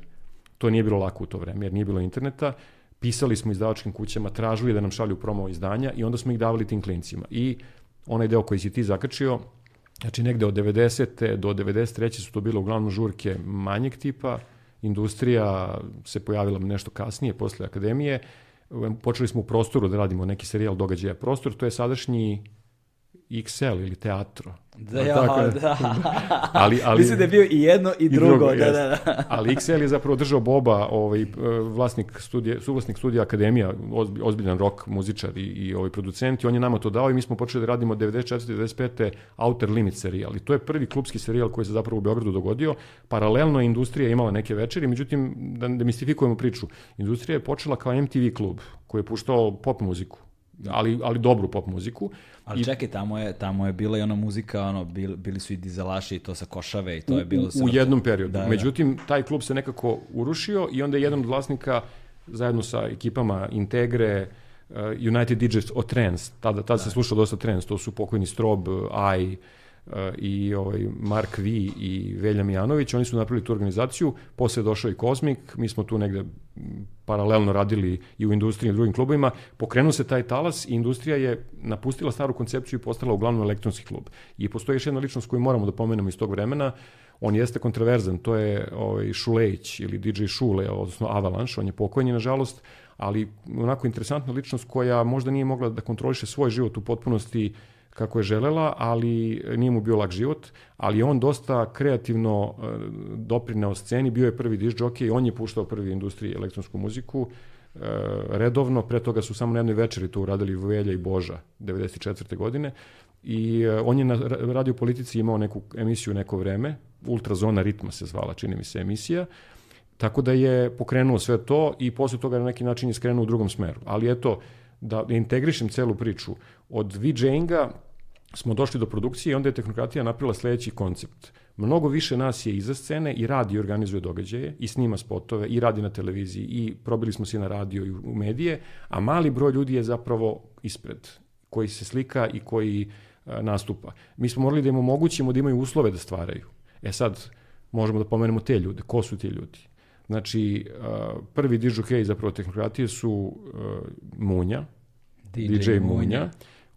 To nije bilo lako u to vreme, jer nije bilo interneta. Pisali smo izdavačkim kućama, tražili da nam šalju promo izdanja i onda smo ih davali tim klincima. I onaj deo koji si ti zakačio, znači negde od 90. do 93. su to bile uglavnom žurke manjeg tipa, industrija se pojavila nešto kasnije, posle akademije, počeli smo u prostoru da radimo neki serijal događaja. Prostor to je sadašnji XL ili teatro. Da, ja, tako, da. <laughs> ali, ali, Mislim da je bio i jedno i, i drugo. drugo da, da, da. <laughs> ali XL je zapravo držao Boba, ovaj, e, vlasnik studija, suvlasnik studija Akademija, ozbiljan rock muzičar i, i ovaj producent i on je nama to dao i mi smo počeli da radimo 94. 95. Outer Limit serijal. I to je prvi klubski serijal koji se zapravo u Beogradu dogodio. Paralelno je industrija imala neke večeri, međutim, da demistifikujemo priču, industrija je počela kao MTV klub koji je puštao pop muziku ali, ali dobru pop muziku. Ali I, čekaj, tamo je, tamo je bila i ona muzika, ono, bili, bili su i dizelaši i to sa Košave i to je bilo... U, u jednom periodu. Da, da, Međutim, taj klub se nekako urušio i onda je jedan od vlasnika zajedno sa ekipama Integre, uh, United DJs o Trance, tada, tada da. se slušao dosta Trance, to su pokojni Strob, Aj, uh, i ovaj Mark V i Velja Mijanović, oni su napravili tu organizaciju, posle došao i Kozmik, mi smo tu negde paralelno radili i u industriji i u drugim klubovima, pokrenuo se taj talas i industrija je napustila staru koncepciju i postala uglavnom elektronski klub. I postoji još jedna ličnost koju moramo da pomenemo iz tog vremena, on jeste kontroverzan, to je ovaj, Šulejć ili DJ Šule, odnosno Avalanche, on je pokojni nažalost, ali onako interesantna ličnost koja možda nije mogla da kontroliše svoj život u potpunosti kako je želela, ali nije mu bio lak život, ali on dosta kreativno e, doprineo sceni, bio je prvi diš džokej, on je puštao prvi industriji elektronsku muziku, e, redovno, pre toga su samo na jednoj večeri to uradili Velja i Boža 94. godine i e, on je na radio politici imao neku emisiju neko vreme, Ultrazona ritma se zvala, čini mi se emisija, tako da je pokrenuo sve to i posle toga na neki način je skrenuo u drugom smeru. Ali eto, da integrišem celu priču, od VJ-inga smo došli do produkcije i onda je Tehnokratija napravila sledeći koncept. Mnogo više nas je iza scene i radi i organizuje događaje i snima spotove i radi na televiziji i probili smo se na radio i u medije, a mali broj ljudi je zapravo ispred, koji se slika i koji a, nastupa. Mi smo morali da im omogućimo da imaju uslove da stvaraju. E sad, možemo da pomenemo te ljude. Ko su ti ljudi? Znači, prvi DJ zapravo tehnokratije su a, Munja, DJ, DJ Munja, Munja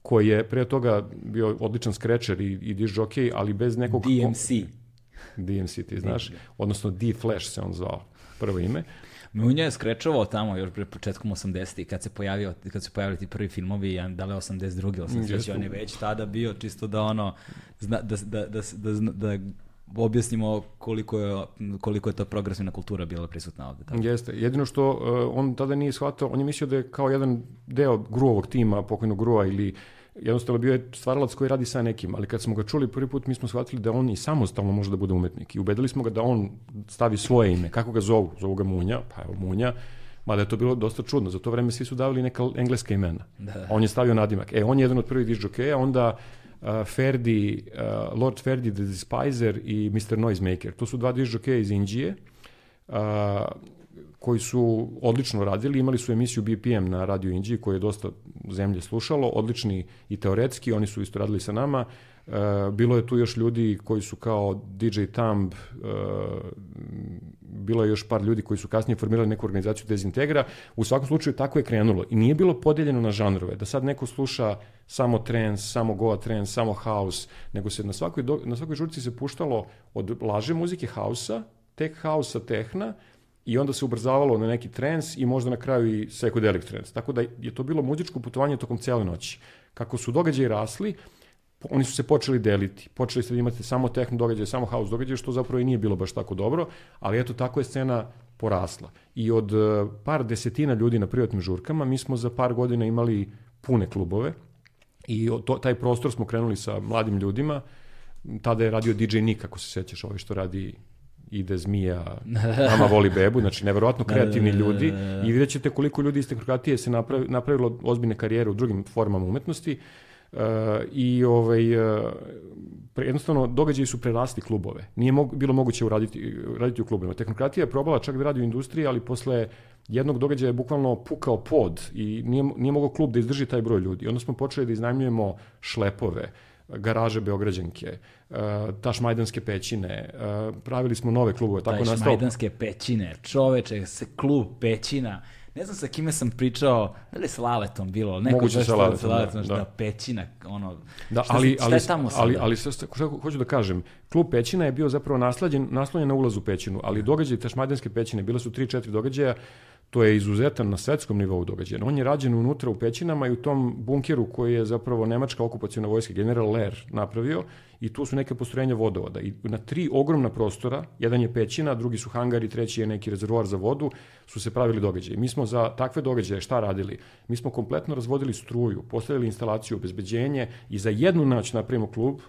koji je pre toga bio odličan skrečer i, i diš jockey, ali bez nekog... DMC. DMC, ti znaš, odnosno D-Flash se on zvao, prvo ime. Munja je skrečovao tamo još pre početkom 80. kad se pojavio kad se pojavili ti prvi filmovi, ja da li 82. 83. on je već tada bio čisto da ono zna, da, da, da, da, da objasnimo koliko je, koliko je to progresivna kultura bila prisutna ovde. Tako. Jeste. Jedino što uh, on tada nije shvatao, on je mislio da je kao jedan deo gruovog tima, pokojnog grua ili jednostavno bio je stvaralac koji radi sa nekim, ali kad smo ga čuli prvi put mi smo shvatili da on i samostalno može da bude umetnik i ubedili smo ga da on stavi svoje ime. Kako ga zovu? Zovu ga Munja, pa evo Munja, mada je to bilo dosta čudno. Za to vreme svi su davali neka engleska imena. Da. On je stavio nadimak. E, on je jedan od prvih disjokeja, onda Ferdi, uh, Lord Ferdi the Despiser i Mr. Noisemaker. To su dva disjokeja iz Indije. Uh, koji su odlično radili, imali su emisiju BPM na Radio Indiji koju je dosta zemlje slušalo, odlični i teoretski, oni su isto radili sa nama. E, bilo je tu još ljudi koji su kao DJ Thumb, e, bilo je još par ljudi koji su kasnije formirali neku organizaciju Dezintegra. U svakom slučaju tako je krenulo i nije bilo podeljeno na žanrove, da sad neko sluša samo trance, samo goa trance, samo house, nego se na svakoj, na svakoj žurci se puštalo od laže muzike hausa, tech hausa, tehna, i onda se ubrzavalo na neki trens i možda na kraju i psychedelic trens. Tako da je to bilo muzičko putovanje tokom cele noći. Kako su događaji rasli, oni su se počeli deliti. Počeli ste da imate samo tehno događaje, samo house događaje, što zapravo i nije bilo baš tako dobro, ali eto, tako je scena porasla. I od e, par desetina ljudi na privatnim žurkama, mi smo za par godina imali pune klubove i to, taj prostor smo krenuli sa mladim ljudima. Tada je radio DJ Nick, ako se sećaš, ovaj što radi ide zmija, <laughs> mama voli bebu, znači neverovatno da, da, kreativni da, ljudi i vidjet ćete koliko ljudi iz tehnokratije se napravilo ozbiljne karijere u drugim formama umetnosti. I ovaj, pre, jednostavno događaji su prerasli klubove. Nije mog, bilo moguće uraditi, raditi u klubovima. Tehnokratija je probala čak da radi u industriji, ali posle jednog događaja je bukvalno pukao pod i nije, nije mogao klub da izdrži taj broj ljudi. Onda smo počeli da iznajmljujemo šlepove, garaže Beograđanke, uh, Tašmajdanske pećine, uh, pravili smo nove klubove. Tako nastao... Tašmajdanske pećine, čoveče, se klub pećina, ne znam sa kime sam pričao, da li s Laletom bilo, neko Moguće sa Laletom, sa Laletom da, da. da, pećina, ono, da, šta, ali, šta ali, je tamo sada? Ali, ali šta, hoću da kažem, klub pećina je bio zapravo naslađen, naslonjen na ulazu pećinu, ali događaj Tašmajdanske pećine, bile su 3-4 događaja, To je izuzetan na svetskom nivou događaj. On je rađen unutra u pećinama i u tom bunkeru koji je zapravo nemačka okupacijona vojska, general Ler, napravio i tu su neke postrojenja vodovoda. I na tri ogromna prostora, jedan je pećina, drugi su hangari, treći je neki rezervoar za vodu, su se pravili događaji. Mi smo za takve događaje šta radili? Mi smo kompletno razvodili struju, postavili instalaciju, obezbeđenje i za jednu noć napravimo klub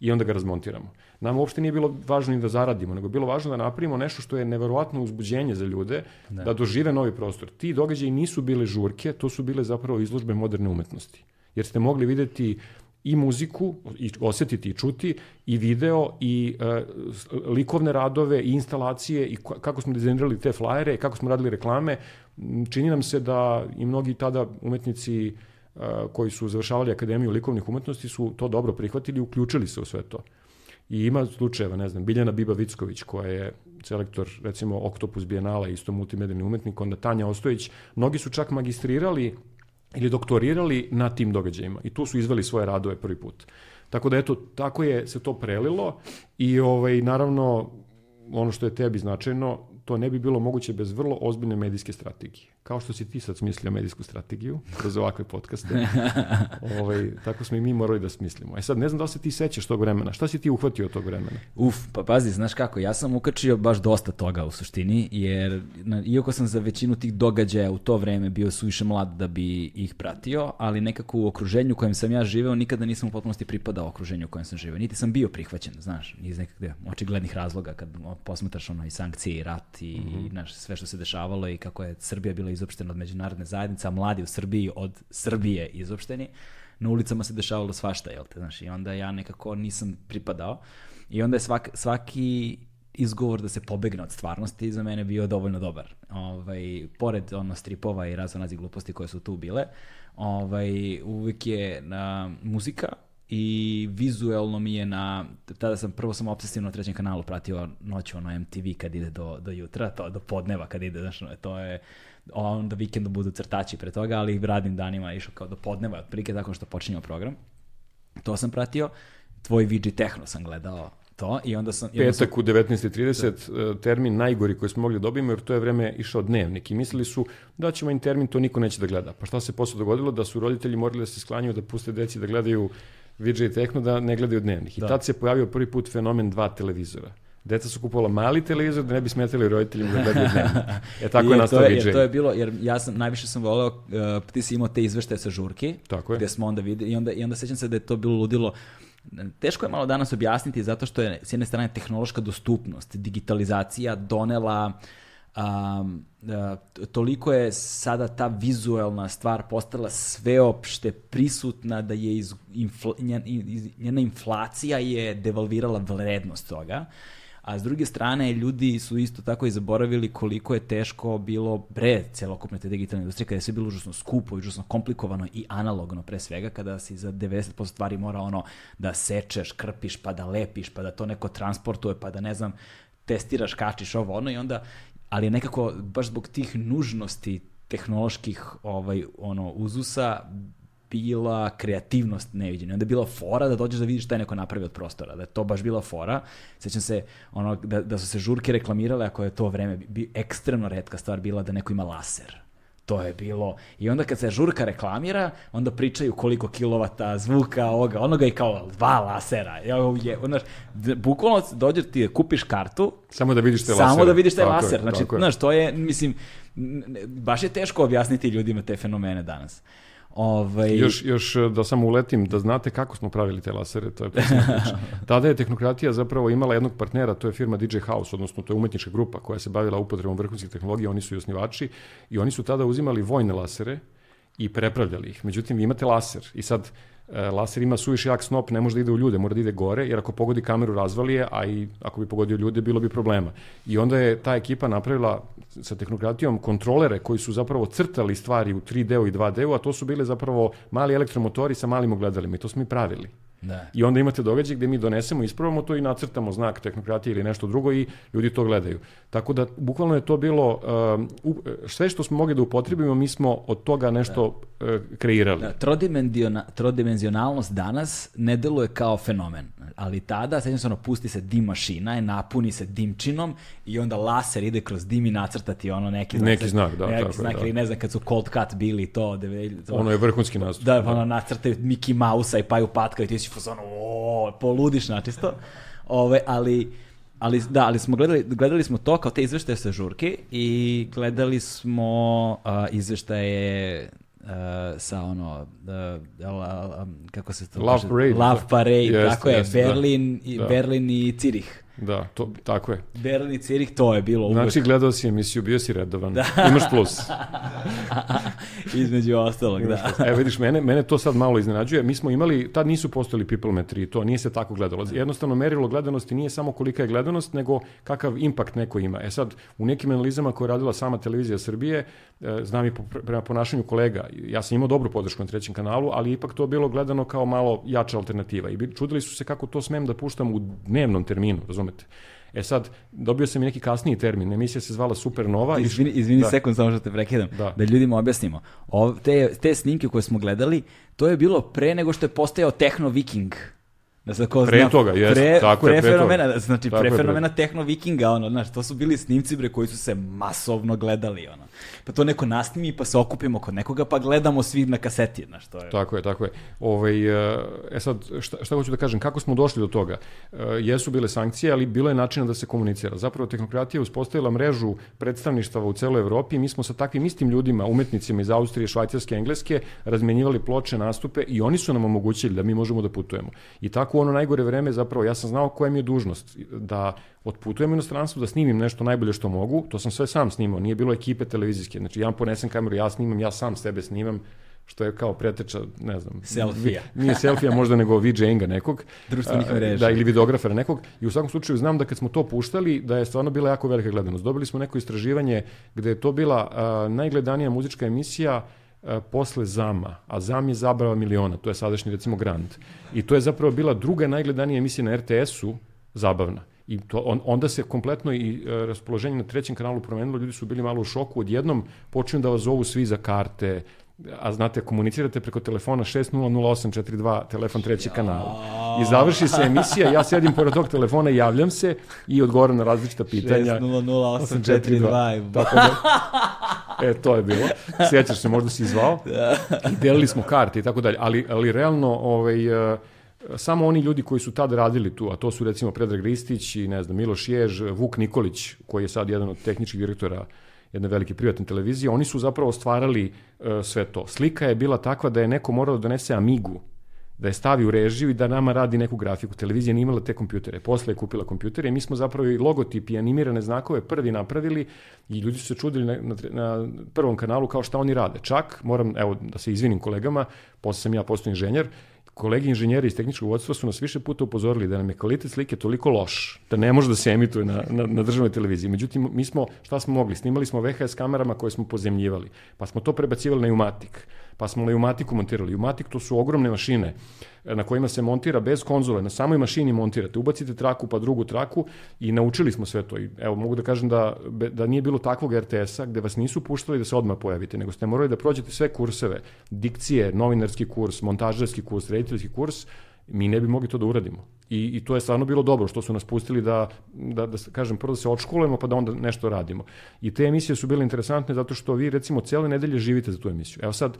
i onda ga razmontiramo. Nam uopšte nije bilo važno ni da zaradimo, nego bilo važno da napravimo nešto što je neverovatno uzbuđenje za ljude, da, da dožive novi prostor. Ti događaji nisu bile žurke, to su bile zapravo izložbe moderne umetnosti. Jer ste mogli videti i muziku, i osetiti i čuti, i video, i e, likovne radove, i instalacije, i kako smo dizajnirali te flajere, kako smo radili reklame. Čini nam se da i mnogi tada umetnici e, koji su završavali Akademiju likovnih umetnosti su to dobro prihvatili i uključili se u sve to. I ima slučajeva, ne znam, Biljana Biba Vicković, koja je selektor, recimo, Oktopus Bienala, isto multimedijni umetnik, onda Tanja Ostojić. Mnogi su čak magistrirali ili doktorirali na tim događajima i tu su izveli svoje radove prvi put. Tako da, eto, tako je se to prelilo i, ovaj, naravno, ono što je tebi značajno, to ne bi bilo moguće bez vrlo ozbiljne medijske strategije. Kao što si ti sad smislio medijsku strategiju kroz ovakve podcaste, <laughs> ovaj, tako smo i mi morali da smislimo. E sad, ne znam da li se ti sećaš tog vremena. Šta si ti uhvatio od tog vremena? Uf, pa pazi, znaš kako, ja sam ukačio baš dosta toga u suštini, jer na, iako sam za većinu tih događaja u to vreme bio suviše mlad da bi ih pratio, ali nekako u okruženju u kojem sam ja živeo, nikada nisam u potpunosti pripadao okruženju u kojem sam živeo. Niti sam bio prihvaćen, znaš, iz nekakve očiglednih razloga kad posmetaš ono i sankcije i rat i, mm -hmm. znaš, sve što se dešavalo i kako je Srbija bila izopštena od međunarodne zajednice, a mladi u Srbiji od Srbije izopšteni, na ulicama se dešavalo svašta, jel te, znaš, i onda ja nekako nisam pripadao i onda je svak, svaki izgovor da se pobegne od stvarnosti za mene bio dovoljno dobar. Ovaj, pored ono stripova i razvonazi gluposti koje su tu bile, ovaj, uvijek je na, muzika i vizuelno mi je na, tada sam, prvo sam obsesivno na trećem kanalu pratio noću ono MTV kad ide do, do jutra, to, do podneva kad ide, znaš, to je, onda vikendu budu crtači pre toga, ali radnim danima išao kao do podneva, otprilike tako što počinjao program. To sam pratio, tvoj VG Techno sam gledao to i onda sam... Petak sam... u 19.30, e, termin najgori koji smo mogli da dobijemo, jer to je vreme išao dnevnik i mislili su da ćemo im termin, to niko neće da gleda. Pa šta se posle dogodilo? Da su roditelji morali da se sklanjaju da puste deci da gledaju VJ Techno, da ne gledaju dnevnik. I da. tad se pojavio prvi put fenomen dva televizora. Deca su kupovala mali televizor da ne bi smetali roditeljima da gledaju dnevnik. <laughs> E tako I je nastao VJ. Jer to je bilo, jer ja sam, najviše sam voleo, uh, ti si imao te izveštaje sa žurki, tako je. gde smo onda videli, i onda, i onda sećam se da je to bilo ludilo, teško je malo danas objasniti zato što je s jedne strane tehnološka dostupnost, digitalizacija donela um, toliko je sada ta vizuelna stvar postala sveopšte prisutna da je iz, infla, njena inflacija je devalvirala vrednost toga. A s druge strane, ljudi su isto tako i zaboravili koliko je teško bilo pre celokupne te digitalne industrije, kada je sve bilo užasno skupo, užasno komplikovano i analogno pre svega, kada si za 90% stvari mora ono da sečeš, krpiš, pa da lepiš, pa da to neko transportuje, pa da ne znam, testiraš, kačiš ovo ono i onda, ali nekako baš zbog tih nužnosti tehnoloških ovaj ono uzusa bila kreativnost neviđena. Onda je bila fora da dođeš da vidiš šta je neko napravi od prostora. Da je to baš bila fora. Sećam se ono, da, da su se žurke reklamirale ako je to vreme bi, ekstremno redka stvar bila da neko ima laser. To je bilo. I onda kad se žurka reklamira, onda pričaju koliko kilovata zvuka, ovoga, onoga i kao dva lasera. Ja, je, znaš, bukvalno dođeš ti kupiš kartu. Samo da vidiš te samo laser. Samo da vidiš te laser. Znači, znaš, to je, mislim, baš je teško objasniti ljudima te fenomene danas. Ovaj... Još, još e, da samo uletim, da znate kako smo pravili te lasere, to je. <laughs> Tada je Tehnokratija zapravo imala jednog partnera, to je firma DJ House, odnosno to je umetnička grupa koja se bavila upotrebom vrhunskih tehnologija, oni su i osnivači i oni su tada uzimali vojne lasere i prepravljali ih. Međutim, vi imate laser i sad laser ima suviše jak snop, ne može da ide u ljude, mora da ide gore, jer ako pogodi kameru razvali je, a i ako bi pogodio ljude, bilo bi problema. I onda je ta ekipa napravila sa tehnokratijom kontrolere koji su zapravo crtali stvari u 3D-u i 2D-u, a to su bile zapravo mali elektromotori sa malim ogledalima i to smo mi pravili. Da. I onda imate događaj gde mi donesemo, ispravamo to i nacrtamo znak tehnokratije ili nešto drugo i ljudi to gledaju. Tako da, bukvalno je to bilo, uh, sve što smo mogli da upotrebimo, mi smo od toga nešto da. uh, kreirali. Da, trodimenziona, trodimenzionalnost danas ne deluje kao fenomen, ali tada, se ono, pusti se dim mašina, napuni se dimčinom i onda laser ide kroz dim i nacrtati ono neki znak. Neki znak, da. Neki tako, znak, da. ili ne znam, kad su Cold Cut bili to. Da, to ono je vrhunski nastup. Da, ono nacrtaju Mickey Mouse-a i Paju Patka i ti si fazonu, o, poludiš načisto. Ove, ali, ali da, ali smo gledali, gledali smo to kao te izveštaje sa žurke i gledali smo uh, izveštaje uh, sa ono uh, uh, kako se to Love kaže? Parade. Love Parade, Jeste, tako je, jeste, da. Berlin, i, Da. Berlin i Cirih. Da, to, tako je. Berlin Cirih, to je bilo uvek. Znači, gledao si emisiju, bio si redovan. Imaš plus. <laughs> Između ostalog, da. E, vidiš, mene, mene to sad malo iznenađuje. Mi smo imali, tad nisu postojali people metri to, nije se tako gledalo. Jednostavno, merilo gledanosti nije samo kolika je gledanost, nego kakav impakt neko ima. E sad, u nekim analizama koje je radila sama televizija Srbije, e, znam i po, prema ponašanju kolega, ja sam imao dobru podršku na trećem kanalu, ali ipak to bilo gledano kao malo jača alternativa. I čudili su se kako to smem da puštam u dnevnom terminu, razumete? E sad, dobio sam i neki kasniji termin, emisija se zvala Supernova. Izvini, izvini da. sekund, samo što te prekidam. Da. Da, ljudima objasnimo. O, te, te snimke koje smo gledali, to je bilo pre nego što je postajao Techno Viking. Da se ko Pre zna, toga, jest, pre, tako je, pre pre toga. fenomena, znači Tako pre je, pre- fenomena Techno Vikinga, ono, znaš, to su bili snimci bre koji su se masovno gledali, ono. Pa to neko nasnimi, pa se okupimo kod nekoga, pa gledamo svi na kaseti, znaš, to je. Tako je, tako je. Ovaj, e e sad, šta, šta hoću da kažem, kako smo došli do toga? E, jesu bile sankcije, ali bilo je načina da se komunicira. Zapravo, tehnokratija uspostavila mrežu predstavništava u celoj Evropi i mi smo sa takvim istim ljudima, umetnicima iz Austrije, Švajcarske, Engleske, razmenjivali ploče, nastupe i oni su nam omogućili da mi možemo da putujemo. I tako u ono najgore vreme, zapravo, ja sam znao koja mi je dužnost, da otputujem u inostranstvo, da snimim nešto najbolje što mogu, to sam sve sam snimao, nije bilo ekipe televizijske, znači ja ponesem kameru, ja snimam, ja sam sebe snimam, što je kao preteča, ne znam, Selfija. nije selfija možda nego VJ-inga nekog. Društvenih mreža. Da, ili videografera nekog. I u svakom slučaju znam da kad smo to puštali, da je stvarno bila jako velika gledanost. Dobili smo neko istraživanje gde je to bila a, najgledanija muzička emisija a, posle Zama, a Zam je zabrava miliona, to je sadašnji recimo Grand. I to je zapravo bila druga najgledanija emisija na RTS-u, zabavna. I to, on, onda se kompletno i e, raspoloženje na trećem kanalu promenilo, ljudi su bili malo u šoku, odjednom počinju da vas zovu svi za karte, a znate, komunicirate preko telefona 600842, telefon treći kanal. I završi se emisija, ja sedim pored tog telefona, javljam se i odgovaram na različita pitanja. 600842. Tako da, e, to je bilo. Sjećaš se, možda si zvao. I delili smo karte i tako dalje. Ali, ali realno, ovaj, e, samo oni ljudi koji su tad radili tu, a to su recimo Predrag Ristić i ne znam, Miloš Jež, Vuk Nikolić, koji je sad jedan od tehničkih direktora jedne velike privatne televizije, oni su zapravo stvarali e, sve to. Slika je bila takva da je neko morao da donese Amigu, da je stavi u režiju i da nama radi neku grafiku. Televizija nije imala te kompjutere. Posle je kupila kompjutere i mi smo zapravo i logotip i animirane znakove prvi napravili i ljudi su se čudili na, na, na prvom kanalu kao šta oni rade. Čak, moram, evo, da se izvinim kolegama, posle sam ja postao inženjer, kolegi inženjeri iz tehničkog vodstva su nas više puta upozorili da nam je kvalitet slike toliko loš, da ne može da se emituje na, na, na državnoj televiziji. Međutim, mi smo, šta smo mogli? Snimali smo VHS kamerama koje smo pozemljivali, pa smo to prebacivali na Umatik, pa smo na Umatiku montirali. Umatik to su ogromne mašine e, na kojima se montira bez konzole, na samoj mašini montirate, ubacite traku pa drugu traku i naučili smo sve to. I evo, mogu da kažem da, da nije bilo takvog RTS-a gde vas nisu puštali da se odmah pojavite, nego ste morali da prođete sve kurseve, dikcije, novinarski kurs, montažerski kurs, rediteljski kurs, mi ne bi mogli to da uradimo. I, I to je stvarno bilo dobro što su nas pustili da, da, da kažem, prvo da se odškolujemo pa da onda nešto radimo. I te emisije su bile interesantne zato što vi recimo cele nedelje živite za tu emisiju. Evo sad,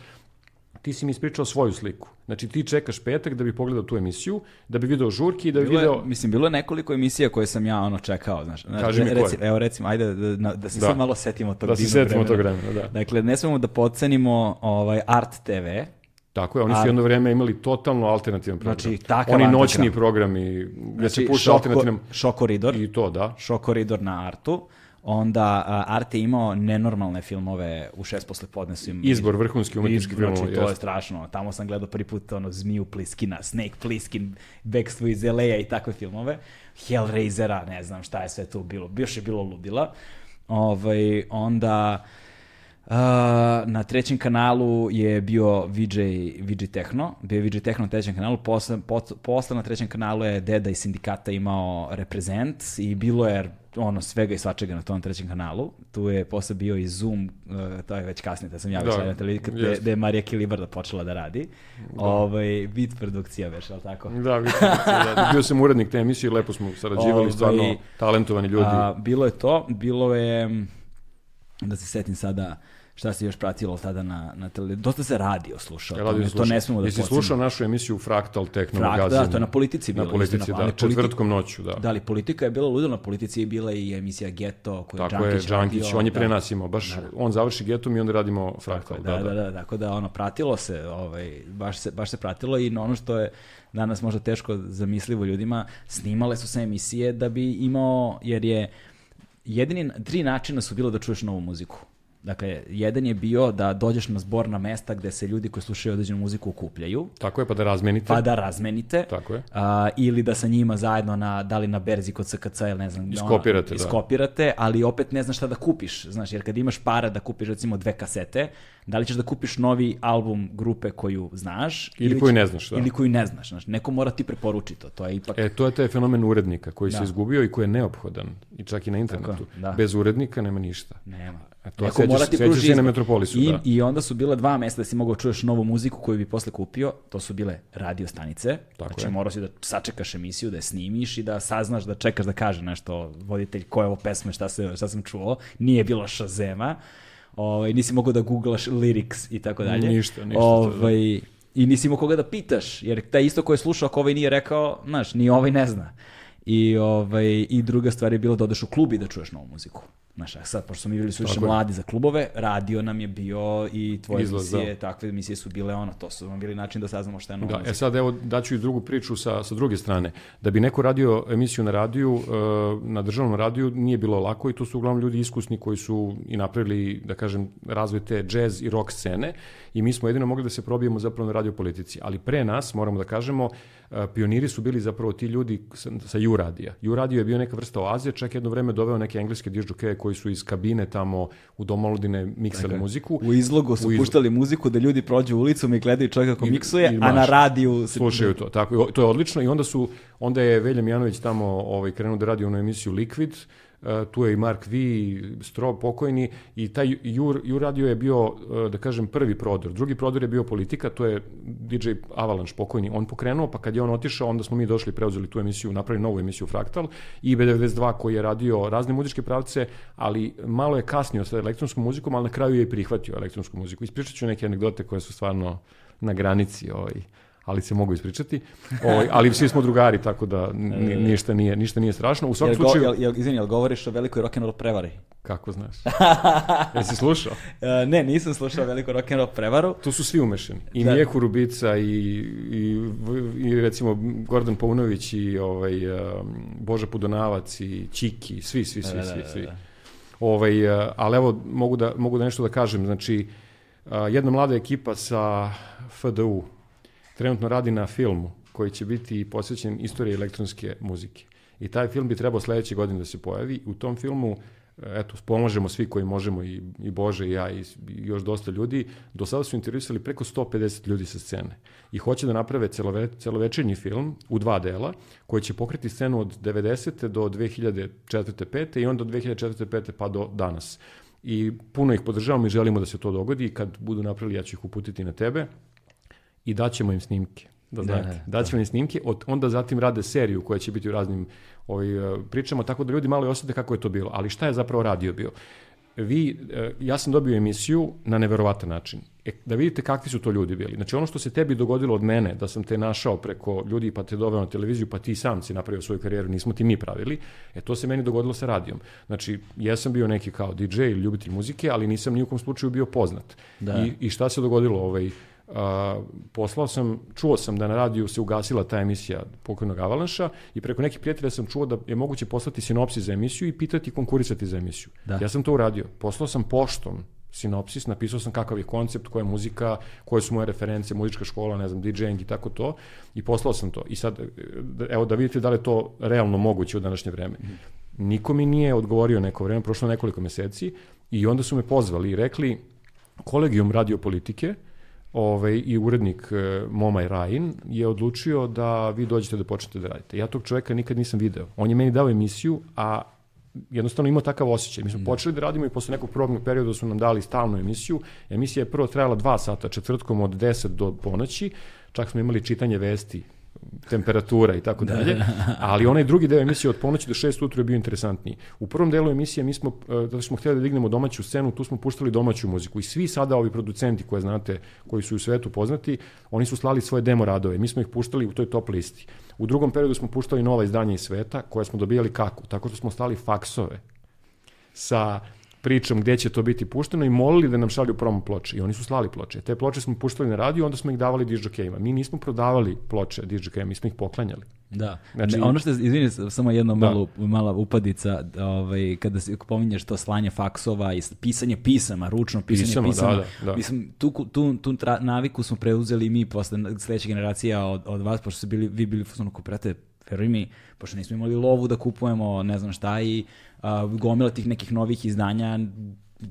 ti si mi ispričao svoju sliku. Znači ti čekaš petak da bi pogledao tu emisiju, da bi video žurki i da bi Bilo je, video... mislim, bilo je nekoliko emisija koje sam ja ono čekao, znaš. Znaš, Kaži mi ne- koje. reci, Evo recimo, ajde da, da, da se Da. sad malo setimo tog Da se setimo tog vremena. vremena, da. Dakle, ne smemo da podcenimo ovaj, Art TV, Tako je, oni su jedno vreme imali totalno alternativan program. Znači, takav Oni noćni programi gde se znači puša šok, alternativan... šok koridor, I to, da. šok koridor na Artu, Onda a, Arte je imao nenormalne filmove u šest posle podne su im Izbor vrhunski umetnički filmova. Znači, to je jeste. strašno. Tamo sam gledao prvi put ono Zmiju Pliskina, Snake Pliskin, Bekstvo iz LA-a i takve filmove. Hellraisera, ne znam šta je sve tu bilo. Još je bilo ludila. Ovaj, onda uh, na trećem kanalu je bio VJ, VJ Techno, bio je VJ Techno na trećem kanalu, posle, pot- posle na trećem kanalu je Deda iz sindikata imao reprezent i bilo je ono svega i svačega na tom trećem kanalu. Tu je posle bio i Zoom, uh, to je već kasnije, da sam ja već Da, na televiziji, gde, gde je Marija Kilibarda počela da radi. Ovaj, bit produkcija veš, ali tako? Da, vidim, da, bio sam urednik te emisije, lepo smo sarađivali, Ovaj, stvarno talentovani ljudi. A, bilo je to, bilo je, da se setim sada, šta se još pratilo tada na, na televiziji. Dosta se radio slušao, Radio to, ne- to slušao. ne smemo da Jesi slušao našu emisiju Fraktal Techno Frak, magazin? da, to je na politici bilo. Na politici, da, ali četvrtkom noću, da. Da, ali politika je bila ludila, na politici je bila i emisija Geto, koju je Tako je, Đankić Đankić, radio, on je pre da. nas imao, baš on završi getom i onda radimo Fraktal. Da, da, da, tako da ono pratilo se, ovaj baš se baš se pratilo i ono što je danas možda teško zamislivo ljudima, snimale su se emisije da bi imao jer je jedini tri načina su bilo da čuješ novu muziku. Dakle, jedan je bio da dođeš na zborna mesta gde se ljudi koji slušaju određenu muziku okupljaju, Tako je, pa da razmenite. pa da razmenite. Tako je. A, ili da sa njima zajedno na, da li na berzi kod SKC ili ne znam. Iskopirate, ono, da. Iskopirate, ali opet ne znaš šta da kupiš. Znaš, jer kad imaš para da kupiš recimo dve kasete, da li ćeš da kupiš novi album grupe koju znaš Ili koju će- ne znaš, da. Ili koju ne znaš. znaš. Neko mora ti preporuči to. To je ipak... E, to je taj fenomen urednika koji Da. se izgubio i koji je neophodan. I čak i na internetu. Tako, da. Bez urednika nema ništa. Nema. E, to Neko mora ti sećaš pruži se na. Metropolisu, I, da. I onda su bile dva mesta da si mogao čuješ novu muziku koju bi posle kupio. To su bile radio stanice. Tako znači je. morao si da sačekaš emisiju, da je snimiš i da saznaš, da čekaš da kaže nešto voditelj ko je ovo pesme, šta, se, šta sam čuo. Nije bilo šazema. Ovaj, nisi mogao da googlaš lyrics i tako dalje. Ništa, ništa. Ovaj, I nisi imao koga da pitaš, jer taj isto ko je slušao, ako ovaj nije rekao, znaš, ni ovaj ne zna. I, ovaj, I druga stvar je bilo da odeš u klub i da čuješ novu muziku. Znaš, a sad, pošto smo mi bili suviše Tako je. mladi za klubove, radio nam je bio i tvoje Izlaz, emisije, takve emisije su bile ono, to su nam bili način da saznamo šta je nova Da, muzika. e sad evo daću i drugu priču sa, sa druge strane. Da bi neko radio emisiju na radiju, e, na državnom radiju nije bilo lako i to su uglavnom ljudi iskusni koji su i napravili, da kažem, razvoj te jazz i rock scene i mi smo jedino mogli da se probijemo zapravo na radio politici. Ali pre nas, moramo da kažemo, e, pioniri su bili zapravo ti ljudi sa, sa U radija. U radio je bio neka vrsta oaze, čak jedno vreme doveo neke engleske dižđokeje koji su iz kabine tamo u domoludine miksali muziku. U izlogu su U izlo- puštali muziku da ljudi prođu ulicom i gledaju čovjeka kako I- miksuje, i a na radiju... se- Slušaju to, tako, i to je odlično i onda su, onda je Velja Mijanović tamo ovaj, krenuo da radi onu emisiju Liquid, tu je i Mark V, Stro pokojni i taj Ju, Ju radio je bio, e, da kažem, prvi prodor. Drugi prodor je bio politika, to je DJ Avalanche pokojni, on pokrenuo, pa kad je on otišao, onda smo mi došli, preuzeli tu emisiju, napravili novu emisiju Fraktal i B92 koji je radio razne muzičke pravce, ali malo je kasnio sa elektronskom muzikom, ali na kraju je i prihvatio elektronsku muziku. Ispričat ću neke anegdote koje su stvarno na granici ovaj, ali se mogu ispričati. Ovaj, ali svi smo drugari, tako da ni- ništa nije, ništa nije strašno. U svakom Jel, go, slučaju, jel, jel, izvini, jel govoriš o velikoj rock'n'roll prevari? kako znaš? <laughs> Jesi slušao? E, ne, nisam slušao veliku rock'n'roll prevaru. Tu su svi umešani. I Da. Mijeku Rubica i, i, i recimo Gordon Paunović i ovaj, um, Boža Pudonavac i Čiki, svi, svi, svi, Da, da, svi. da, svi. da. Ovaj, uh, ali evo, mogu da, mogu da nešto da kažem. Znači, uh, jedna mlada ekipa sa FDU trenutno radi na filmu koji će biti posvećen istoriji elektronske muzike. I taj film bi trebao sledeće godine da se pojavi. U tom filmu eto, pomožemo svi koji možemo i, i Bože i ja i, i još dosta ljudi. Do sada su intervjuisali preko 150 ljudi sa scene. I hoće da naprave celove, celovečernji film u dva dela koji će pokriti scenu od 90. do 2004. 5. i onda od 2004. 5. pa do danas. I puno ih podržavamo i želimo da se to dogodi kad budu napravili ja ću ih uputiti na tebe i daćemo im snimke. Da Da, znate, da, daćemo im snimke, od, onda zatim rade seriju koja će biti u raznim ovaj, eh, pričama, tako da ljudi malo i osjete kako je to bilo. Ali šta je zapravo radio bio? Vi, eh, ja sam dobio emisiju na neverovatan način. E, da vidite kakvi su to ljudi bili. Znači ono što se tebi dogodilo od mene, da sam te našao preko ljudi pa te doveo na televiziju, pa ti sam si napravio svoju karijeru, nismo ti mi pravili, e to se meni dogodilo sa radijom. Znači, jesam bio neki kao DJ ili ljubitelj muzike, ali nisam ni u kom slučaju bio poznat. Da. I, I šta se dogodilo? Ovaj, a, poslao sam, čuo sam da na radiju se ugasila ta emisija pokojnog Avalanša i preko nekih prijatelja sam čuo da je moguće poslati sinopsis za emisiju i pitati konkurisati za emisiju. Da. Ja sam to uradio. Poslao sam poštom sinopsis, napisao sam kakav je koncept, koja je muzika, koje su moje reference, muzička škola, ne znam, DJing i tako to, i poslao sam to. I sad, evo da vidite da li je to realno moguće u današnje vreme. Niko mi nije odgovorio neko vreme, prošlo nekoliko meseci, i onda su me pozvali i rekli, kolegijum radiopolitike, ovaj, i urednik e, Momaj Rajin je odlučio da vi dođete da počnete da radite. Ja tog čoveka nikad nisam video. On je meni dao emisiju, a jednostavno imao takav osjećaj. Mi smo počeli da radimo i posle nekog probnog perioda su nam dali stalnu emisiju. Emisija je prvo trajala dva sata, četvrtkom od 10 do ponoći. Čak smo imali čitanje vesti temperatura i tako dalje, ali onaj drugi deo emisije od ponoći do 6 ujutru je bio interesantniji. U prvom delu emisije mi smo, e, da smo htjeli da dignemo domaću scenu, tu smo puštali domaću muziku i svi sada ovi producenti koje znate, koji su u svetu poznati, oni su slali svoje demo radove, mi smo ih puštali u toj top listi. U drugom periodu smo puštali nova izdanja iz sveta, koje smo dobijali kako? Tako što smo stali faksove sa pričom gde će to biti pušteno i molili da nam šalju promo ploče. I oni su slali ploče. Te ploče smo puštali na radio, onda smo ih davali dižokejima. Mi nismo prodavali ploče dižokejima, mi smo ih poklanjali. Da. Znači, ono što, izvini, samo jedna da. malo, mala upadica, ovaj, kada se pominješ to slanje faksova i pisanje pisama, ručno pisanje pisama, pisama, da, da, da. mislim, tu, tu, tu tra, naviku smo preuzeli mi posle sledeće generacija od, od vas, pošto su bili, vi bili ono kuprate, veruj mi, pošto nismo imali lovu da kupujemo ne znam šta i a, gomila tih nekih novih izdanja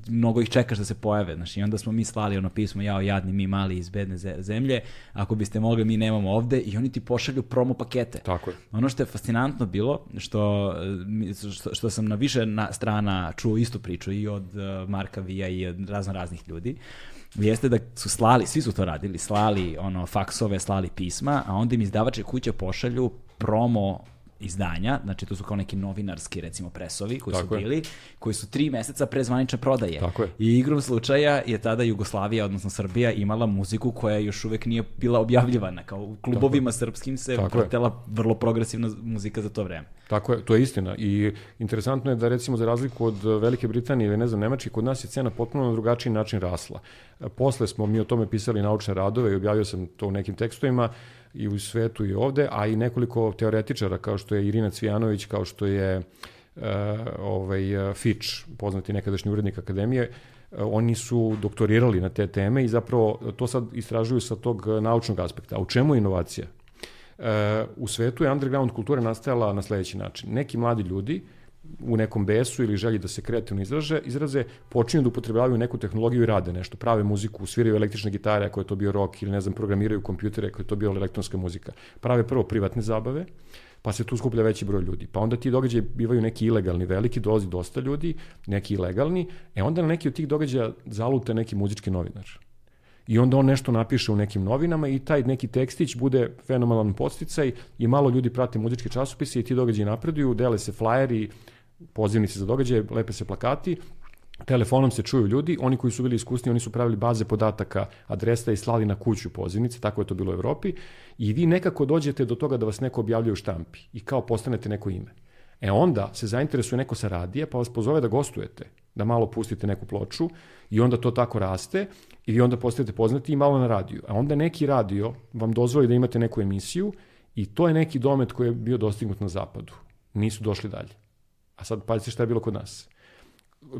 mnogo ih čekaš da se pojave, znači i onda smo mi slali ono pismo, jao jadni mi mali iz bedne zemlje, ako biste mogli mi nemamo ovde i oni ti pošalju promo pakete. Tako je. Ono što je fascinantno bilo, što, što, što sam na više na strana čuo istu priču i od uh, Marka Vija i od razno raznih ljudi, jeste da su slali, svi su to radili, slali ono faksove, slali pisma, a onda im izdavače kuće pošalju promo izdanja, znači to su kao neki novinarski recimo presovi koji Tako su bili, je. koji su tri meseca pre zvanične prodaje. Tako je. I igrom slučaja je tada Jugoslavija, odnosno Srbija, imala muziku koja još uvek nije bila objavljivana. Kao u klubovima Tako srpskim se vrtela vrlo progresivna muzika za to vreme. Tako je, to je istina. I interesantno je da recimo za razliku od Velike Britanije ili ne znam Nemačke, kod nas je cena potpuno na drugačiji način rasla. Posle smo mi o tome pisali naučne radove i objavio sam to u nekim tekstovima i u svetu i ovde, a i nekoliko teoretičara kao što je Irina Cvijanović, kao što je uh, ovaj, Fitch, poznati nekadašnji urednik akademije, uh, oni su doktorirali na te teme i zapravo to sad istražuju sa tog naučnog aspekta. A u čemu je inovacija? U svetu je underground kultura nastajala na sledeći način. Neki mladi ljudi u nekom besu ili želji da se kreativno izraže, izraze, počinju da upotrebljavaju neku tehnologiju i rade nešto, prave muziku, sviraju električne gitare ako je to bio rock ili ne znam, programiraju kompjutere ako je to bio elektronska muzika. Prave prvo privatne zabave, pa se tu skuplja veći broj ljudi. Pa onda ti događaji bivaju neki ilegalni, veliki, dolazi dosta ljudi, neki ilegalni, e onda na neki od tih događaja zalute neki muzički novinar. I onda on nešto napiše u nekim novinama i taj neki tekstić bude fenomenalan posticaj i malo ljudi prate muzičke časopise i ti događaji napreduju, dele se flajeri, pozivnici za događaje, lepe se plakati, telefonom se čuju ljudi, oni koji su bili iskusni, oni su pravili baze podataka, adresa i slali na kuću pozivnice, tako je to bilo u Evropi, i vi nekako dođete do toga da vas neko objavljuje u štampi i kao postanete neko ime. E onda se zainteresuje neko sa radija, pa vas pozove da gostujete, da malo pustite neku ploču i onda to tako raste i vi onda postajete poznati i malo na radiju. A onda neki radio vam dozvoli da imate neku emisiju i to je neki domet koji je bio dostignut na zapadu. Nisu došli dalje. A sad pazite šta je bilo kod nas.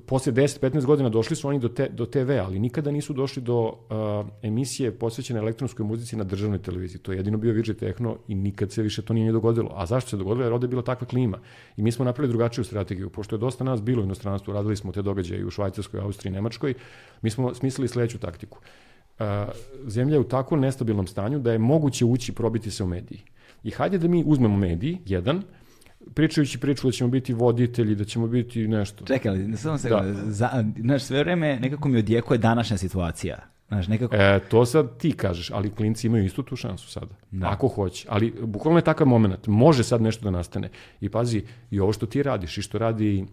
Posle 10-15 godina došli su oni do, te, do TV, ali nikada nisu došli do uh, emisije posvećene elektronskoj muzici na državnoj televiziji. To je jedino bio Virgin Techno i nikad se više to nije dogodilo. A zašto se dogodilo? Jer ovde je bila takva klima. I mi smo napravili drugačiju strategiju. Pošto je dosta nas bilo u inostranstvu, radili smo te događaje u Švajcarskoj, Austriji, Nemačkoj, mi smo smislili sledeću taktiku. Uh, zemlja je u tako nestabilnom stanju da je moguće ući probiti se u mediji. I hajde da mi uzmemo mediji, jedan, pričajući priču da ćemo biti voditelji, da ćemo biti nešto. Čekaj, ali samo se, da. za, znaš, sve vreme nekako mi odjekuje današnja situacija. Znaš, nekako... E, to sad ti kažeš, ali klinci imaju istu tu šansu sada. Da. Ako hoće. Ali bukvalno je takav moment. Može sad nešto da nastane. I pazi, i ovo što ti radiš i što radi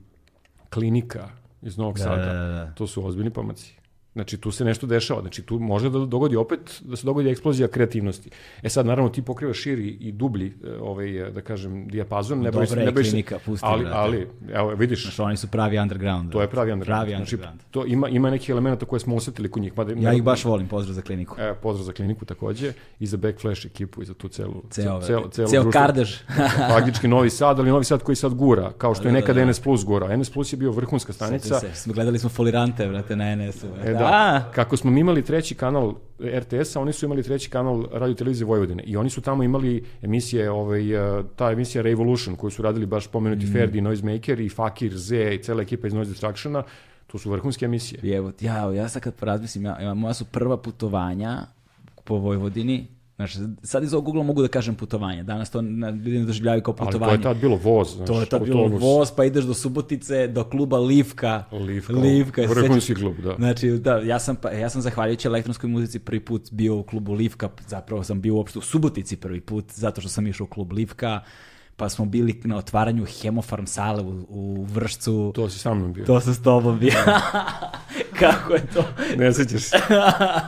klinika iz Novog da, Sada, da, da, da. to su ozbiljni pomaci. Znači, tu se nešto dešava. Znači, tu može da dogodi opet, da se dogodi eksplozija kreativnosti. E sad, naravno, ti pokrivaš širi i dublji, e, ovaj, da kažem, dijapazon. Ne Dobra je ne se- klinika, pusti, ali, brate. ali, evo, vidiš, Znaš, oni su pravi underground. to je pravi underground. Pravi znači, underground. to ima, ima nekih elemenata koje smo osetili kod njih. Mada, Ja ih baš volim, pozdrav za kliniku. E, pozdrav za kliniku takođe i za Backflash ekipu i za tu celu, Ceo, celo, celo ceo kardež. <laughs> Faktički Novi Sad, ali Novi Sad koji sad gura, kao što je Da, da, nekada da. NS Plus gura. NS Plus je bio vrhunska stanica. Se, smo gledali smo folirante, brate, na NS-u. E, da. Kako smo mi imali treći kanal RTS-a, oni su imali treći kanal Radio Televizije Vojvodine i oni su tamo imali emisije, ovaj, eh, ta emisija Revolution koju su radili baš pomenuti Mm. Ferdi, Noisemaker i Fakir, Z i cela ekipa iz Noise Distractiona, to su vrhunske emisije. Evo, ja, ja sad kad razmislim, ja, moja su prva putovanja po Vojvodini, Znaš, sad iz ovog Google mogu da kažem putovanje. Danas to na, ljudi ne doživljavaju kao Ali putovanje. to je tad bilo voz. Znači, To je tad bilo autobus. voz, pa ideš do Subotice, do kluba Livka. Livka, Livka. vrhunski klub, da. Znači, da, ja sam, pa, ja sam zahvaljujući elektronskoj muzici prvi put bio u klubu Livka, zapravo sam bio uopšte u Subotici prvi put, zato što sam išao u klub Livka, pa smo bili na otvaranju Hemofarm sale u, u Vršcu. To si sa mnom bio. To sam s tobom bio. <laughs> Kako je to? Ne sećaš se.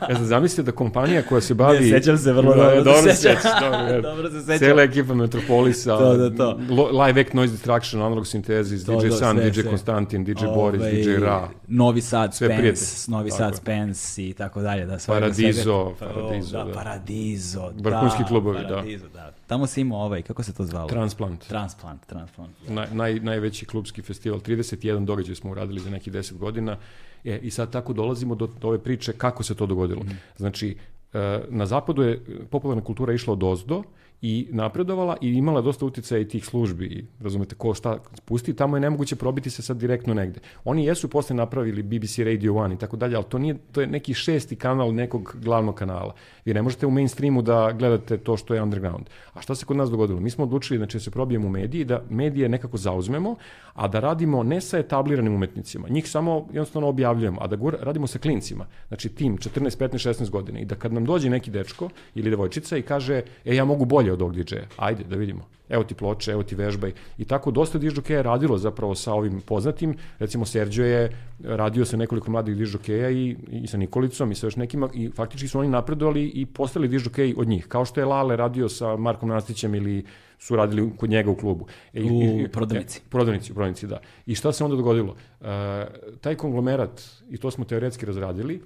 Ja sam zamislio da kompanija koja se bavi... Ne, sećam se vrlo Da, dobro, dobro se sećaš, dobro. <laughs> Dobro se sećam. Cela ekipa Metropolisa, To, da, to. Live Act Noise Distraction, Analog Synthesis, To, DJ to, Sun, sve, DJ sve. Konstantin, DJ Boris, Ovaj, DJ Ra. Novi Sad Sve Spence, prijatelji. Novi Tako Sad. Spence i tako dalje. Da, svega, Paradiso, svega. Pa, Paradiso, da, da. Vrhunski da, klubovi, da. Paradiso, da. Tamo se imao ovaj, kako se to zvalo? Transplant. Transplant, transplant. Naj, naj, najveći klubski festival, 31 događaj smo uradili za nekih 10 godina. E, I sad tako dolazimo do, do ove priče kako se to dogodilo. Mhm. Znači, e, na zapadu je popularna kultura išla od ozdo i napredovala i imala dosta uticaja i tih službi, razumete, ko šta pusti, tamo je nemoguće probiti se sad direktno negde. Oni jesu posle napravili BBC Radio 1 i tako dalje, ali to nije, to je neki šesti kanal nekog glavnog kanala. Vi ne možete u mainstreamu da gledate to što je underground. A šta se kod nas dogodilo? Mi smo odlučili znači, da se probijemo u mediji, da medije nekako zauzmemo, a da radimo ne sa etabliranim umetnicima. Njih samo jednostavno objavljujemo, a da gura, radimo sa klincima. Znači tim 14, 15, 16 godina. I da kad nam dođe neki dečko ili devojčica i kaže, e ja mogu bolje od ovog DJ-a, ajde da vidimo. Evo ti ploče, evo ti vežbaj. I tako dosta dižokeja je radilo zapravo sa ovim poznatim. Recimo Serđo je radio sa nekoliko mladih dižokeja i, i sa Nikolicom i sa još nekima i faktički su oni napredovali i postali dižokeji od njih. Kao što je Lale radio sa Markom Nastićem ili su radili kod njega u klubu. E, i- U i- prodavnici. E, prodavnici, u prodavnici, da. I šta se onda dogodilo? E, taj konglomerat, i to smo teoretski razradili,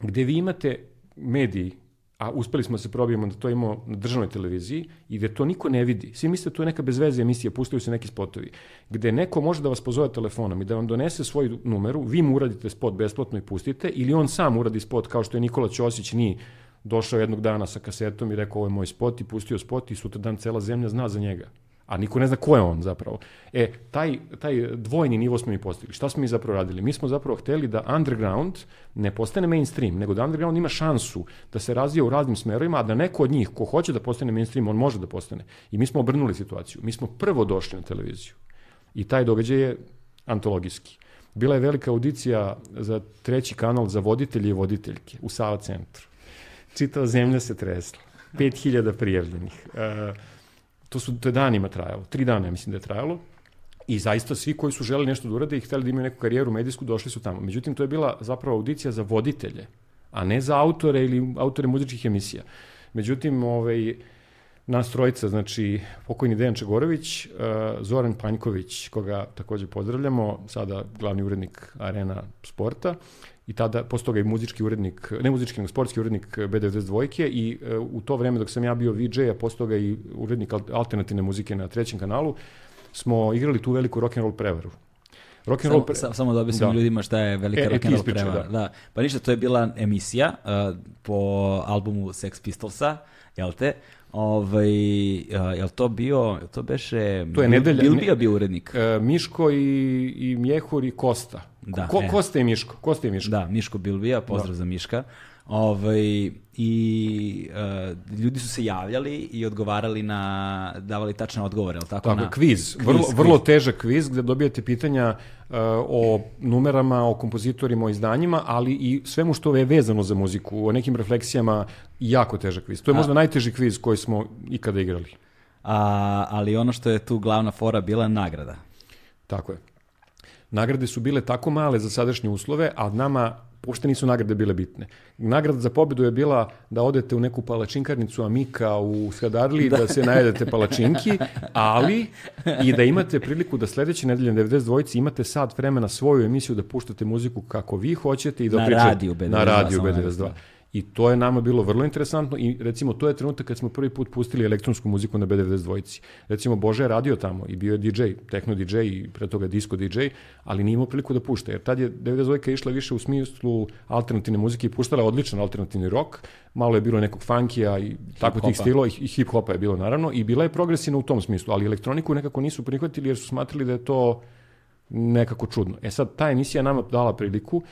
gde vi imate mediji, a uspeli smo da se probijemo da to imamo na državnoj televiziji i gde to niko ne vidi. Svi mislite da to je neka bezveze emisija, pustaju se neki spotovi, gde neko može da vas pozove telefonom i da vam donese svoju numeru, vi mu uradite spot besplatno i pustite, ili on sam uradi spot kao što je Nikola Ćosić ni došao jednog dana sa kasetom i rekao ovo je moj spot i pustio spot i sutra dan cela zemlja zna za njega. A niko ne zna ko je on zapravo. E, taj, taj dvojni nivo smo mi postigli. Šta smo mi zapravo radili? Mi smo zapravo hteli da underground ne postane mainstream, nego da underground ima šansu da se razvija u raznim smerovima, a da neko od njih ko hoće da postane mainstream, on može da postane. I mi smo obrnuli situaciju. Mi smo prvo došli na televiziju. I taj događaj je antologijski. Bila je velika audicija za treći kanal za voditelje i voditeljke u Sava centru. Čitava zemlja se tresla. 5000 prijavljenih. E, to, su, to je danima trajalo. Tri dana, mislim da je trajalo. I zaista svi koji su želeli nešto da urade i hteli da imaju neku karijeru medijsku, došli su tamo. Međutim, to je bila zapravo audicija za voditelje, a ne za autore ili autore muzičkih emisija. Međutim, ovaj, nas trojica, znači pokojni Dejan Čegorović, uh, Zoran Panjković, koga takođe pozdravljamo, sada glavni urednik Arena sporta, i tada, posle toga i muzički urednik, ne muzički, nego sportski urednik B92 i uh, u to vreme dok sam ja bio VJ, a posle toga i urednik al- alternativne muzike na trećem kanalu, smo igrali tu veliku rock'n'roll prevaru. Rock'n'roll Samo, pre... sa- samo da objasnim Da. ljudima šta je velika E, e, ti rock'n'roll ispričaj, prevara. da. Da. Pa ništa, to je bila emisija uh, po albumu Sex Pistolsa, jel te? Ovaj, uh, jel to bio, jel to beše... To je Bil- nedelja- Bilbija bio urednik. E, Miško i, i Mjehur i Kosta. Da, Ko, e. Kosta i Miško. Kosta i Miško. Da, Miško Bilbija, pozdrav za Miška. Ovaj, I uh, ljudi su se javljali i odgovarali na, davali tačne odgovore, jel tako? Tako, na, kviz, Kviz, vrlo, kviz. vrlo težak kviz gde dobijate pitanja uh, o numerama, o kompozitorima, o izdanjima, ali i svemu što je vezano za muziku, o nekim refleksijama, jako težak kviz. To je možda najteži kviz koji smo ikada igrali. A, ali ono što je tu glavna fora bila nagrada. Tako je. Nagrade su bile tako male za sadašnje uslove, a nama Uopšte nisu nagrade bile bitne. Nagrada za pobedu je bila da odete u neku palačinkarnicu Amika u Skadarli da. da se najedete palačinki, ali i da imate priliku da sledeće nedelje na 92 imate sat vremena svoju emisiju da puštate muziku kako vi hoćete i da na pričate radiju B92, na radiju samo B92. I to je nama bilo vrlo interesantno i recimo to je trenutak kad smo prvi put pustili elektronsku muziku na B92. Recimo Bože je radio tamo i bio je DJ, techno DJ i pre toga disco DJ, ali nije imao priliku da pušta, jer tad je 92 išla više u smislu alternativne muzike i puštala odličan alternativni rock, malo je bilo nekog funkija i tako tih stilova i, i hip-hopa je bilo naravno i bila je progresivna u tom smislu, ali elektroniku nekako nisu prihvatili jer su smatrali da je to nekako čudno. E sad, ta emisija nama dala priliku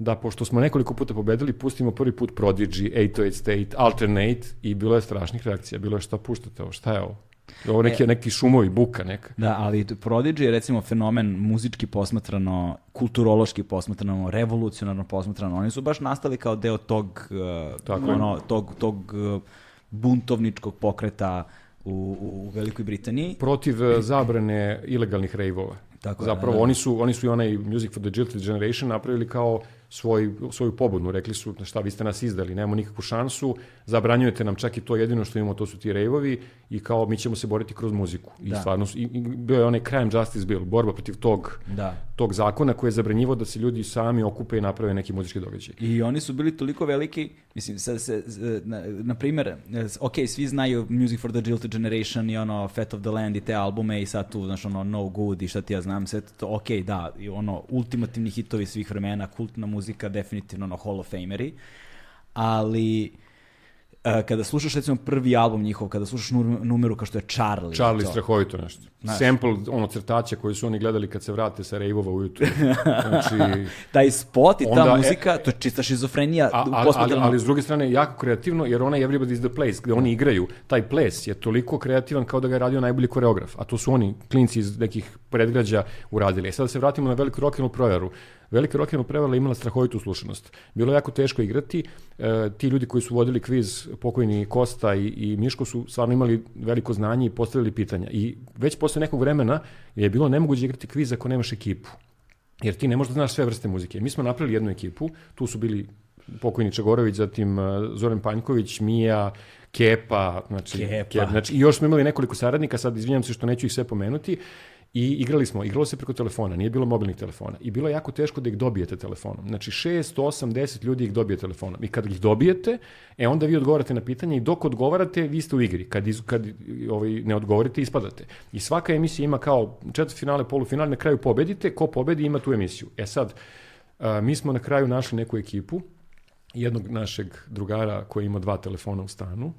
da pošto smo nekoliko puta pobedili, pustimo prvi put Prodigy, 808 State, Alternate i bilo je strašnih reakcija. Bilo je šta puštate ovo, šta je ovo? Ovo neki, e, neki šumovi, buka neka. Da, ali Prodigy je recimo fenomen muzički posmatrano, kulturološki posmatrano, revolucionarno posmatrano. Oni su baš nastali kao deo tog, uh, Tako ono, tog, tog uh, buntovničkog pokreta u, u Velikoj Britaniji. Protiv uh, zabrane ilegalnih rejvova. Tako Zapravo, da, da. oni su, oni su i onaj Music for the Jilted Generation napravili kao svoj, svoju pobudnu. Rekli su, šta, vi ste nas izdali, nemamo nikakvu šansu, zabranjujete nam čak i to jedino što imamo, to su ti rejvovi i kao mi ćemo se boriti kroz muziku. I da. stvarno, i, i bio je onaj crime justice bill, borba protiv tog, da. Tog zakona koji je zabranjivo da se ljudi sami okupe i naprave neki muzički događaj. I oni su bili toliko veliki, mislim, sad se, na, na primer, ok, svi znaju Music for the Jilted Generation i ono Fat of the Land i te albume i sad tu, znaš, ono No Good i šta ti ja znam, sve to, ok, da, i ono, ultimativni hitovi svih vremena, kultna muzika, definitivno ono Hall of Fameri, ali kada slušaš recimo prvi album njihov, kada slušaš numeru kao što je Charlie. Charlie, to. strahovito nešto. Znaš. Sample, ono, crtaća koji su oni gledali kad se vrate sa rejvova ujutru. Znači, <laughs> Taj spot i ta onda, muzika, e, to je čista šizofrenija. A, a, ali, ali s druge strane jako kreativno, jer ona Everybody is the place, gde oni igraju, taj ples je toliko kreativan kao da ga je radio najbolji koreograf. A to su oni, klinci iz nekih predgrađa uradili. E sad da se vratimo na veliku rock'n'roll projaru. Velika rock'n'roll prevara imala strahovitu slušanost. Bilo je jako teško igrati. E, ti ljudi koji su vodili kviz, pokojni Kosta i, i Miško su stvarno imali veliko znanje i postavili pitanja. I već posle nekog vremena je bilo nemoguće igrati kviz ako nemaš ekipu. Jer ti ne možeš da znaš sve vrste muzike. Mi smo napravili jednu ekipu, tu su bili pokojni Čegorović, zatim e, Zoran Panjković, Mija, Kepa, znači, Kepa. Kepa, znači i još smo imali nekoliko saradnika, sad izvinjam se što neću ih sve pomenuti, I igrali smo, igralo se preko telefona, nije bilo mobilnih telefona. I bilo je jako teško da ih dobijete telefonom. Znači 6, 8, 10 ljudi ih dobije telefonom. I kad ih dobijete, e onda vi odgovarate na pitanje i dok odgovarate, vi ste u igri. Kad, iz, kad ovaj, ne odgovorite, ispadate. I svaka emisija ima kao četvrt finale, polufinale, na kraju pobedite, ko pobedi ima tu emisiju. E sad, a, mi smo na kraju našli neku ekipu, jednog našeg drugara koji ima dva telefona u stanu,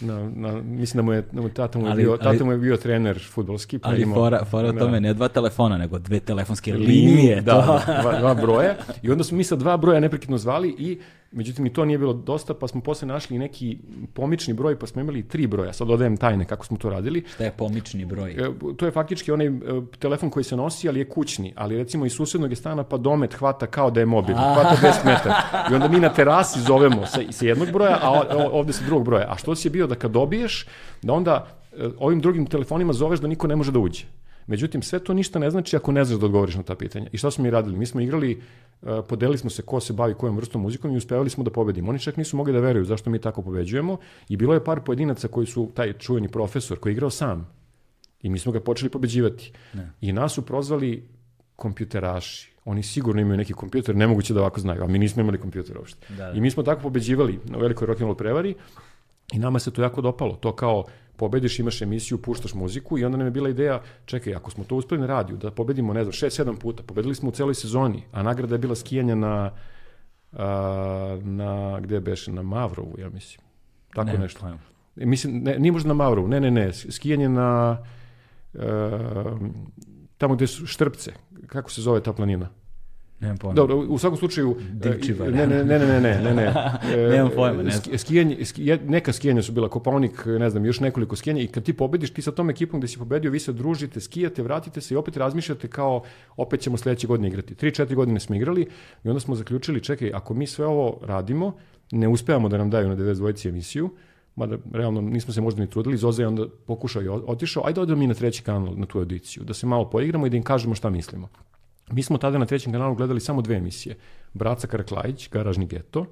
Na, na, mislim da mu je, da mu tata mu je, ali, bio, tata ali, mu je bio trener futbolski. Pa ali imao, fora, fora da, tome ne dva telefona, nego dve telefonske linije. Da, da, dva, dva broja. I onda smo mi sa dva broja neprekidno zvali i Međutim, i to nije bilo dosta, pa smo posle našli neki pomični broj, pa smo imali tri broja. Sad dodajem tajne kako smo to radili. Šta je pomični broj? E, to je faktički onaj e, telefon koji se nosi, ali je kućni. Ali recimo iz susednog je stana, pa domet hvata kao da je mobil. Hvata 10 metara. I onda mi na terasi zovemo sa, sa jednog broja, a ovde sa drugog broja. A što si je bio da kad dobiješ, da onda e, ovim drugim telefonima zoveš da niko ne može da uđe. Međutim, sve to ništa ne znači ako ne znaš da odgovoriš na ta pitanja. I šta smo mi radili? Mi smo igrali, uh, podelili smo se ko se bavi kojom vrstom muzikom i uspevali smo da pobedimo. Oni čak nisu mogli da veruju zašto mi tako pobeđujemo i bilo je par pojedinaca koji su, taj čuveni profesor koji je igrao sam i mi smo ga počeli pobeđivati. Ne. I nas su prozvali kompjuteraši. Oni sigurno imaju neki kompjuter, nemoguće da ovako znaju, a mi nismo imali kompjuter uopšte. Da, da. I mi smo tako pobeđivali na velikoj rock'n'roll prevari i nama se to jako dopalo. To kao pobediš, imaš emisiju, puštaš muziku i onda nam je bila ideja, čekaj, ako smo to uspeli na radiju, da pobedimo, ne znam, 6-7 puta, pobedili smo u celoj sezoni, a nagrada je bila skijanja na, a, na gde beše, na Mavrovu, ja mislim. Tako ne, nešto. Ne. Mislim, ne, nije možda na Mavrovu, ne, ne, ne, skijanje na, a, tamo gde su Štrpce, kako se zove ta planina? Nemam pojma. Dobro, u svakom slučaju... Divčiva. Ne, ne, ne, ne, ne, ne, ne. <laughs> Nemam pojma, ne znam. Skijanje, skije, neka skijanja su bila, Kopaonik, ne znam, još nekoliko skijanja i kad ti pobediš, ti sa tom ekipom gde si pobedio, vi se družite, skijate, vratite se i opet razmišljate kao opet ćemo sledeće godine igrati. 3-4 godine smo igrali i onda smo zaključili, čekaj, ako mi sve ovo radimo, ne uspevamo da nam daju na 92 emisiju, mada realno nismo se možda ni trudili, Zoza je onda pokušao i otišao, ajde odemo mi na treći kanal na tu audiciju, da se malo poigramo i da im kažemo šta mislimo. Mi smo tada na trećem kanalu gledali samo dve emisije. Braca Karaklajić, Garažni geto,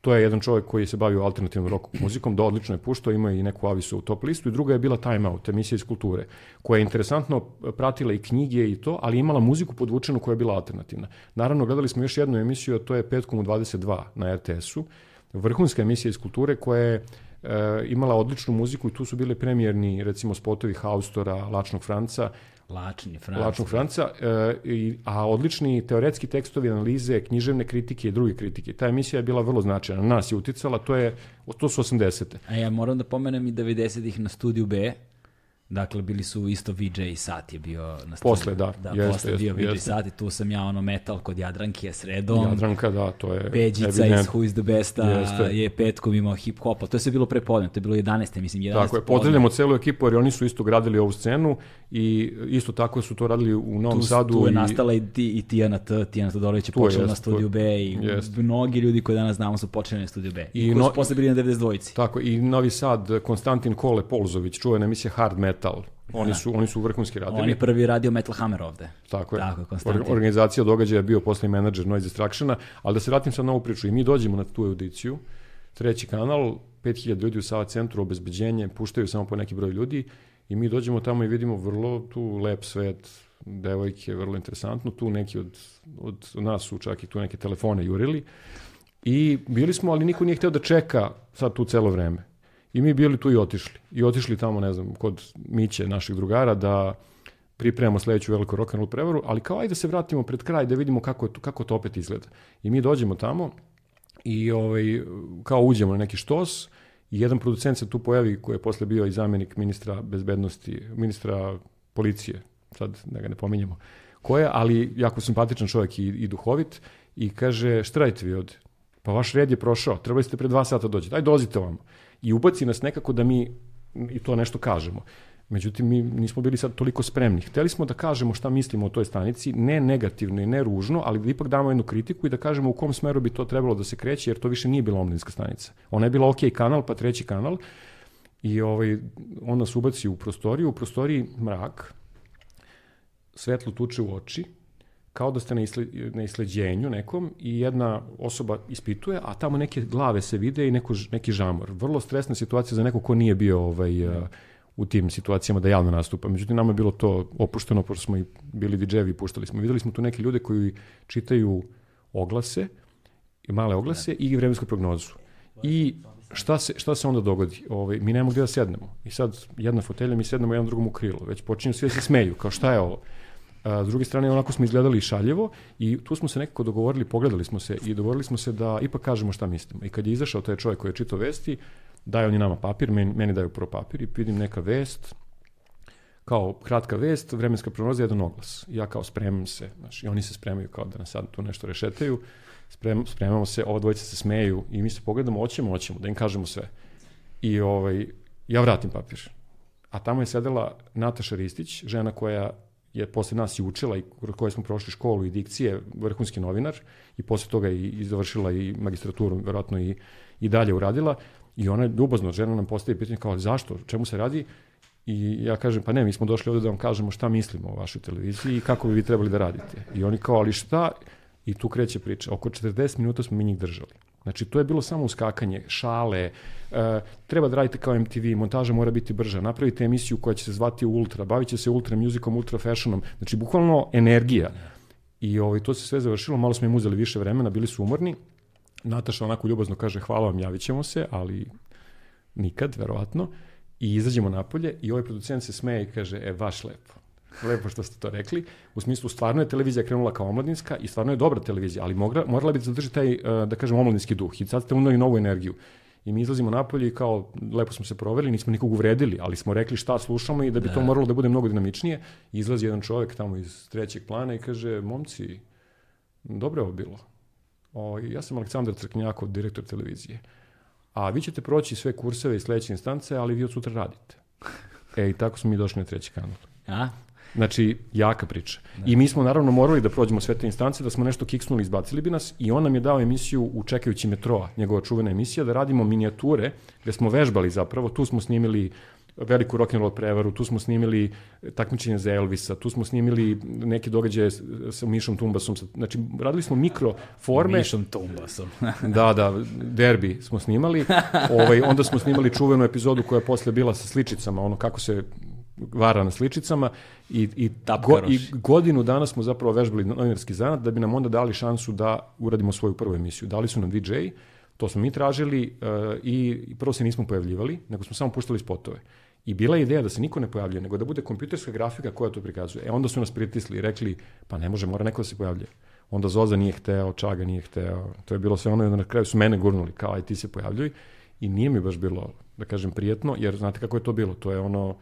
To je jedan čovjek koji se bavio alternativnom rock muzikom, da odlično je puštao, ima i neku avisu u top listu i druga je bila Time Out, emisija iz kulture, koja je interesantno pratila i knjige i to, ali imala muziku podvučenu koja je bila alternativna. Naravno, gledali smo još jednu emisiju, a to je Petkom u 22 na RTS-u, vrhunska emisija iz kulture koja je e, imala odličnu muziku i tu su bile premijerni recimo spotovi Haustora, Lačnog Franca, Lačni Franca. Lačnog Franca, e, i, a odlični teoretski tekstovi, analize, književne kritike i druge kritike. Ta emisija je bila vrlo značajna. Nas je uticala, to, je, to su 80. A ja moram da pomenem i 90-ih na studiju B, Dakle, bili su isto VJ i Sat je bio na studiju. Posle, da. Da, jeste, posle bio jeste, VJ Sat i tu sam ja ono metal kod Jadranke sredom. Jadranka, da, to je Peđica evident. iz Who is the Besta Jeste. je petkom imao hip-hopa. To je sve bilo prepodne, to je bilo 11. mislim, 11. Tako je, pozdravljamo celu ekipu jer oni su isto gradili ovu scenu i isto tako su to radili u Novom tu, Sadu. tu je i, nastala i, ti, i Tijana T, Tijana Todorović je počela na studiju tu- B i jest. mnogi ljudi koji danas znamo su počeli na studiju B. I, I koji su no- posle bili na 92-ci. Tako, i Novi Sad, Konstantin Kole Polzović, čuvena emisija Hard Metal. Oni su, oni su vrhunski radili. On je prvi radio Metal Hammer ovde. Tako je. Tako. Or- organizacija događaja je bio posle menadžer Noise Distractiona, ali da se vratim sad na ovu priču. I mi dođemo na tu audiciju, treći kanal, 5000 ljudi u Sava centru, obezbeđenje, puštaju samo po neki broj ljudi i mi dođemo tamo i vidimo vrlo tu lep svet, devojke, vrlo interesantno, tu neki od, od nas su čak i tu neke telefone jurili i bili smo, ali niko nije hteo da čeka sad tu celo vreme. I mi bili tu i otišli. I otišli tamo, ne znam, kod Miće, naših drugara, da pripremamo sledeću veliku rock and roll prevaru, ali kao ajde da se vratimo pred kraj da vidimo kako, je to, kako to opet izgleda. I mi dođemo tamo i ovaj, kao uđemo na neki štos i jedan producent se tu pojavi koji je posle bio i zamjenik ministra bezbednosti, ministra policije, sad da ga ne pominjemo, ko je, ali jako simpatičan čovjek i, i duhovit i kaže šta radite vi ovde? Pa vaš red je prošao, trebali ste pre dva sata dođete, aj dolazite ovamo. I ubaci nas nekako da mi i to nešto kažemo. Međutim, mi nismo bili sad toliko spremni. Hteli smo da kažemo šta mislimo o toj stanici, ne negativno i ne ružno, ali da ipak damo jednu kritiku i da kažemo u kom smeru bi to trebalo da se kreće, jer to više nije bila omladinska stanica. Ona je bila OK kanal, pa treći kanal, i ovaj, on nas ubaci u prostoriju, u prostoriji mrak, svetlo tuče u oči, kao da ste na, isle, na isleđenju nekom i jedna osoba ispituje, a tamo neke glave se vide i neko, neki žamor. Vrlo stresna situacija za neko ko nije bio ovaj, uh, u tim situacijama da javno nastupa. Međutim, nama je bilo to opušteno, pošto smo i bili DJ-evi i puštali smo. Videli smo tu neke ljude koji čitaju oglase, male oglase i vremensku prognozu. I šta se, šta se onda dogodi? Ovaj, mi nemamo gde da sednemo. I sad jedna fotelja, mi sednemo jedan drugom u krilo. Već počinju svi da se smeju, kao šta je ovo? A, s druge strane, onako smo izgledali šaljevo i tu smo se nekako dogovorili, pogledali smo se i dogovorili smo se da ipak kažemo šta mislimo. I kad je izašao taj čovjek koji je čitao vesti, daje oni nama papir, meni, meni daju prvo papir i vidim neka vest, kao kratka vest, vremenska prognoza, jedan oglas. I ja kao spremam se, znaš, i oni se spremaju kao da nas sad tu nešto rešetaju, sprem, spremamo se, ova dvojica se smeju i mi se pogledamo, hoćemo, hoćemo, da im kažemo sve. I ovaj, ja vratim papir. A tamo je sedela Nataša Ristić, žena koja je posle nas i učila i koje smo prošli školu i dikcije, vrhunski novinar i posle toga i, i završila i magistraturu, verovatno i, i dalje uradila. I ona je ljubazno, žena nam postavi pitanje kao zašto, čemu se radi? I ja kažem, pa ne, mi smo došli ovde da vam kažemo šta mislimo o vašoj televiziji i kako bi vi trebali da radite. I oni kao, ali šta? I tu kreće priča. Oko 40 minuta smo mi njih držali. Znači, to je bilo samo uskakanje, šale, e, treba da radite kao MTV, montaža mora biti brža, napravite emisiju koja će se zvati Ultra, bavit će se ultra muzikom, ultra fashionom, znači, bukvalno energija. I ovaj, to se sve završilo, malo smo im uzeli više vremena, bili su umorni. Nataša onako ljubazno kaže, hvala vam, javit ćemo se, ali nikad, verovatno. I izađemo napolje i ovaj producent se smeje i kaže, e, baš lepo. Lepo što ste to rekli. U smislu, stvarno je televizija krenula kao omladinska i stvarno je dobra televizija, ali mogra, morala bi da zadrži taj, eh, da kažem, omladinski duh. I sad ste unali novu energiju. I mi izlazimo napolje i kao, lepo smo se proveli, nismo nikog uvredili, ali smo rekli šta slušamo i da bi da. to moralo da bude mnogo dinamičnije. Izlazi jedan čovjek tamo iz trećeg plana i kaže, momci, dobro je ovo bilo. O, ja sam Aleksandar Crknjakov, direktor televizije. A vi ćete proći sve kurseve i sledeće instance, ali vi od sutra radite. E, i tako smo mi došli na treći kanal. A? Znači, jaka priča. I mi smo naravno morali da prođemo sve te instance, da smo nešto kiksnuli, izbacili bi nas i on nam je dao emisiju u Čekajući metroa, njegova čuvena emisija, da radimo minijature, gde smo vežbali zapravo, tu smo snimili veliku rock'n'roll prevaru, tu smo snimili takmičenje za Elvisa, tu smo snimili neke događaje sa Mišom Tumbasom, znači radili smo mikroforme. Mišom Tumbasom. <laughs> da, da, derbi smo snimali, ovaj, onda smo snimali čuvenu epizodu koja je posle bila sa sličicama, ono kako se vara na sličicama i, i, go, i godinu dana smo zapravo vežbali novinarski zanat da bi nam onda dali šansu da uradimo svoju prvu emisiju. Dali su nam DJ, to smo mi tražili uh, i prvo se nismo pojavljivali, nego smo samo puštali spotove. I bila je ideja da se niko ne pojavljuje, nego da bude kompjuterska grafika koja to prikazuje. E onda su nas pritisli i rekli, pa ne može, mora neko da se pojavljuje. Onda Zoza nije hteo, Čaga nije hteo, to je bilo sve ono, na kraju su mene gurnuli, kao aj ti se pojavljuj. I nije mi baš bilo, da kažem, prijetno, jer znate kako je to bilo, to je ono,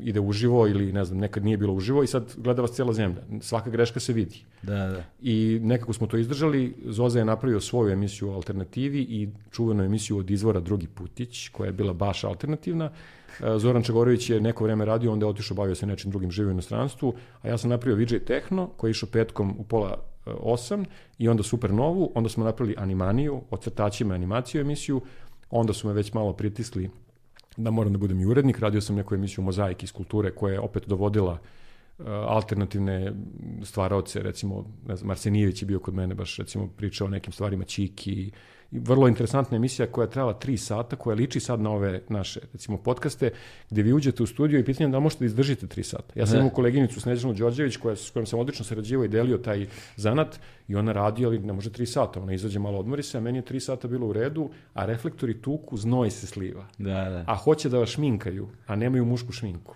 ide uživo ili ne znam, nekad nije bilo uživo i sad gleda vas cijela zemlja. Svaka greška se vidi. Da, da. I nekako smo to izdržali. Zoza je napravio svoju emisiju o alternativi i čuvenu emisiju od izvora Drugi putić, koja je bila baš alternativna. E, Zoran Čagorović je neko vreme radio, onda je otišao, bavio se nečim drugim živim inostranstvu, a ja sam napravio VJ Techno, koji je išao petkom u pola e, osam i onda Supernovu, onda smo napravili animaniju, o crtačima animaciju emisiju, onda su me već malo pritisli da moram da budem i urednik. Radio sam neku emisiju Mozaik iz kulture koja je opet dovodila uh, alternativne stvaraoce, recimo, ne znam, Arsenijević je bio kod mene, baš recimo pričao o nekim stvarima, Čiki, vrlo interesantna emisija koja je trajala tri sata, koja liči sad na ove naše, recimo, podcaste, gde vi uđete u studio i pitanje da možete da izdržite tri sata. Ja sam imao koleginicu Snežanu Đorđević, koja, s kojom sam odlično sarađivao i delio taj zanat, i ona radi, ali ne može tri sata, ona izađe malo odmori se, a meni je tri sata bilo u redu, a reflektori tuku, znoj se sliva. Da, da. A hoće da vas šminkaju, a nemaju mušku šminku.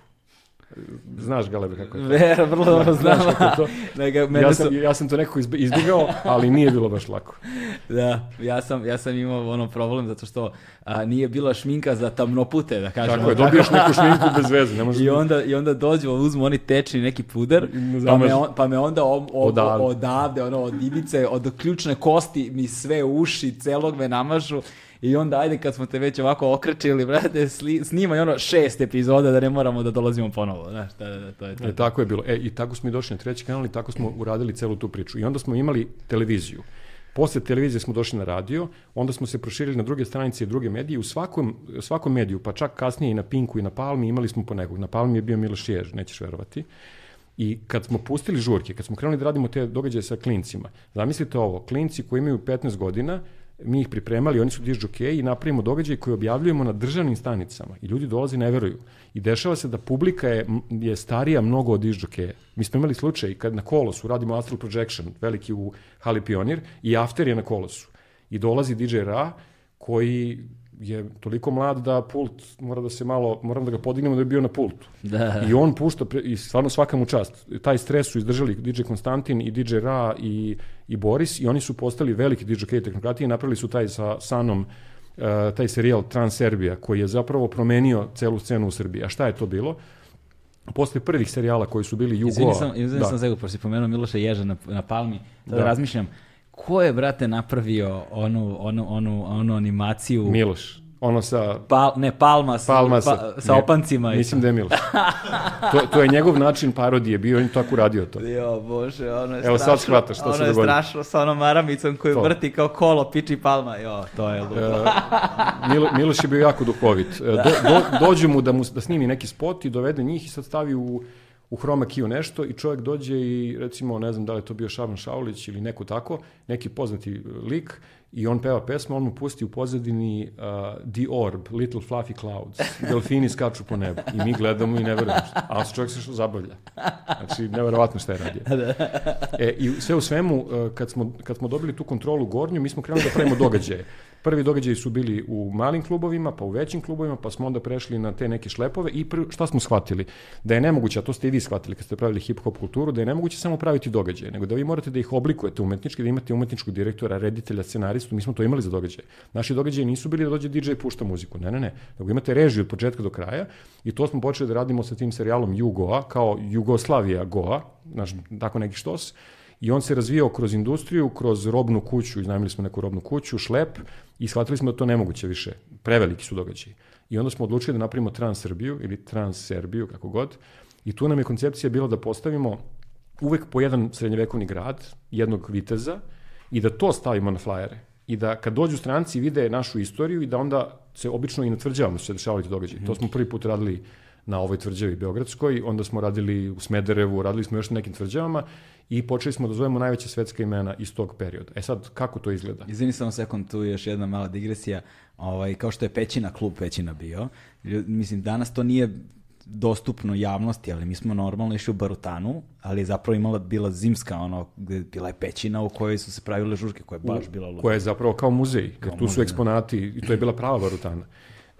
Znaš, Galebe, kako je to? Vera, vrlo dobro znam. <laughs> Nego, mene ja, sam, su... ja sam to nekako izbjegao, ali nije bilo baš lako. <laughs> Da, ja sam, ja sam imao ono problem zato što a, nije bila šminka za tamnopute, da kažemo. Tako je, dobiješ neku šminku bez veze. Ne I, onda, I onda dođu, uzmu oni tečni neki puder, pa me, on, pa me onda o, o, odavde. odavde, ono, od ivice, od ključne kosti mi sve uši, celog me namažu I onda, ajde, kad smo te već ovako okrečili, brate, snimaj ono šest epizoda da ne moramo da dolazimo ponovo. Znaš, da, da, to je to. E, tako je bilo. E, i tako smo i došli na treći kanal i tako smo uradili celu tu priču. I onda smo imali televiziju. Posle televizije smo došli na radio, onda smo se proširili na druge stranice i druge medije. U svakom, svakom mediju, pa čak kasnije i na Pinku i na Palmi, imali smo po nekog. Na Palmi je bio Miloš Jež, nećeš verovati. I kad smo pustili žurke, kad smo krenuli da radimo te događaje sa klincima, zamislite ovo, klinci koji imaju 15 godina, mi ih pripremali, oni su dižđokeji i napravimo događaj koji objavljujemo na državnim stanicama i ljudi dolaze i ne veruju. I dešava se da publika je, je starija mnogo od dižđokeja. Mi smo imali slučaj kad na kolosu radimo Astral Projection, veliki u Hali Pionir, i After je na kolosu. I dolazi DJ Ra, koji je toliko mlad da pult mora da se malo, moram da ga podignemo da je bio na pultu. Da. I on pušta, i stvarno svaka mu čast. Taj stres su izdržali DJ Konstantin i DJ Ra i, i Boris i oni su postali veliki DJ tehnokrati i napravili su taj sa Sanom uh, taj serijal Transerbija koji je zapravo promenio celu scenu u Srbiji. A šta je to bilo? posle prvih serijala koji su bili Jugo... Izvini sam, izvini da. sam Zegu, pošto si pomenuo Miloša Ježa na, na Palmi, da. da razmišljam, ko je, brate, napravio onu, onu, onu, onu animaciju? Miloš. Ono sa... Pal, ne, Palma, sa, Palma sa, pa, sa ne, opancima. Mislim da je Miloš. to, to je njegov način parodije, bio on je tako radio to. Jo, bože, ono je Evo strašno. sad shvataš šta ono se dogodilo. Ono je strašno sa onom maramicom koju to. vrti kao kolo, piči Palma. Jo, to je ludo. uh, Milo, Miloš je bio jako duhovit. E, do, do, dođu mu da, mu da snimi neki spot i dovede njih i sad stavi u u hroma kiju nešto i čovjek dođe i recimo, ne znam da li je to bio Šaban Šaulić ili neko tako, neki poznati lik i on peva pesmu, on mu pusti u pozadini uh, The Orb, Little Fluffy Clouds, delfini skaču po nebu i mi gledamo i ne verujemo što, a čovjek se što zabavlja. Znači, neverovatno šta je radio. <laughs> E, I sve u svemu, uh, kad smo, kad smo dobili tu kontrolu gornju, mi smo krenuli da pravimo događaje. Prvi događaji su bili u malim klubovima, pa u većim klubovima, pa smo onda prešli na te neke šlepove i prvi, šta smo shvatili? Da je nemoguće, a to ste i vi shvatili kad ste pravili hip-hop kulturu, da je nemoguće samo praviti događaje, nego da vi morate da ih oblikujete umetnički, da imate umetničkog direktora, reditelja, scenaristu, mi smo to imali za događaje. Naši događaji nisu bili da dođe DJ i pušta muziku, ne, ne, ne, nego imate režiju od početka do kraja i to smo počeli da radimo sa tim serijalom Jugoa, kao Jugoslavija Goa, naš, tako neki štos, I on se razvijao kroz industriju, kroz robnu kuću, iznajmili smo neku robnu kuću, šlep, i shvatili smo da to nemoguće više. Preveliki su događaji. I onda smo odlučili da napravimo Trans-Srbiju ili Trans-Serbiju, kako god. I tu nam je koncepcija bila da postavimo uvek po jedan srednjevekovni grad, jednog viteza, i da to stavimo na flajere. I da kad dođu stranci vide našu istoriju i da onda se obično i na tvrđavama su se dešavali ti događaji. Mm -hmm. To smo prvi put radili na ovoj tvrđavi Beogradskoj, onda smo radili u Smederevu, radili smo još na nekim tvrđavama i počeli smo da zovemo najveće svetska imena iz tog perioda. E sad, kako to izgleda? Izvini samo sekund, tu je još jedna mala digresija. Ovaj, kao što je Pećina, klub Pećina bio, mislim, danas to nije dostupno javnosti, ali mi smo normalno išli u Barutanu, ali je zapravo imala bila zimska ono gde bila je pećina u kojoj su se pravile žurke, koja je baš bila luda. Koja je zapravo kao muzej, kao tu muzej, su da. eksponati i to je bila prava Barutana.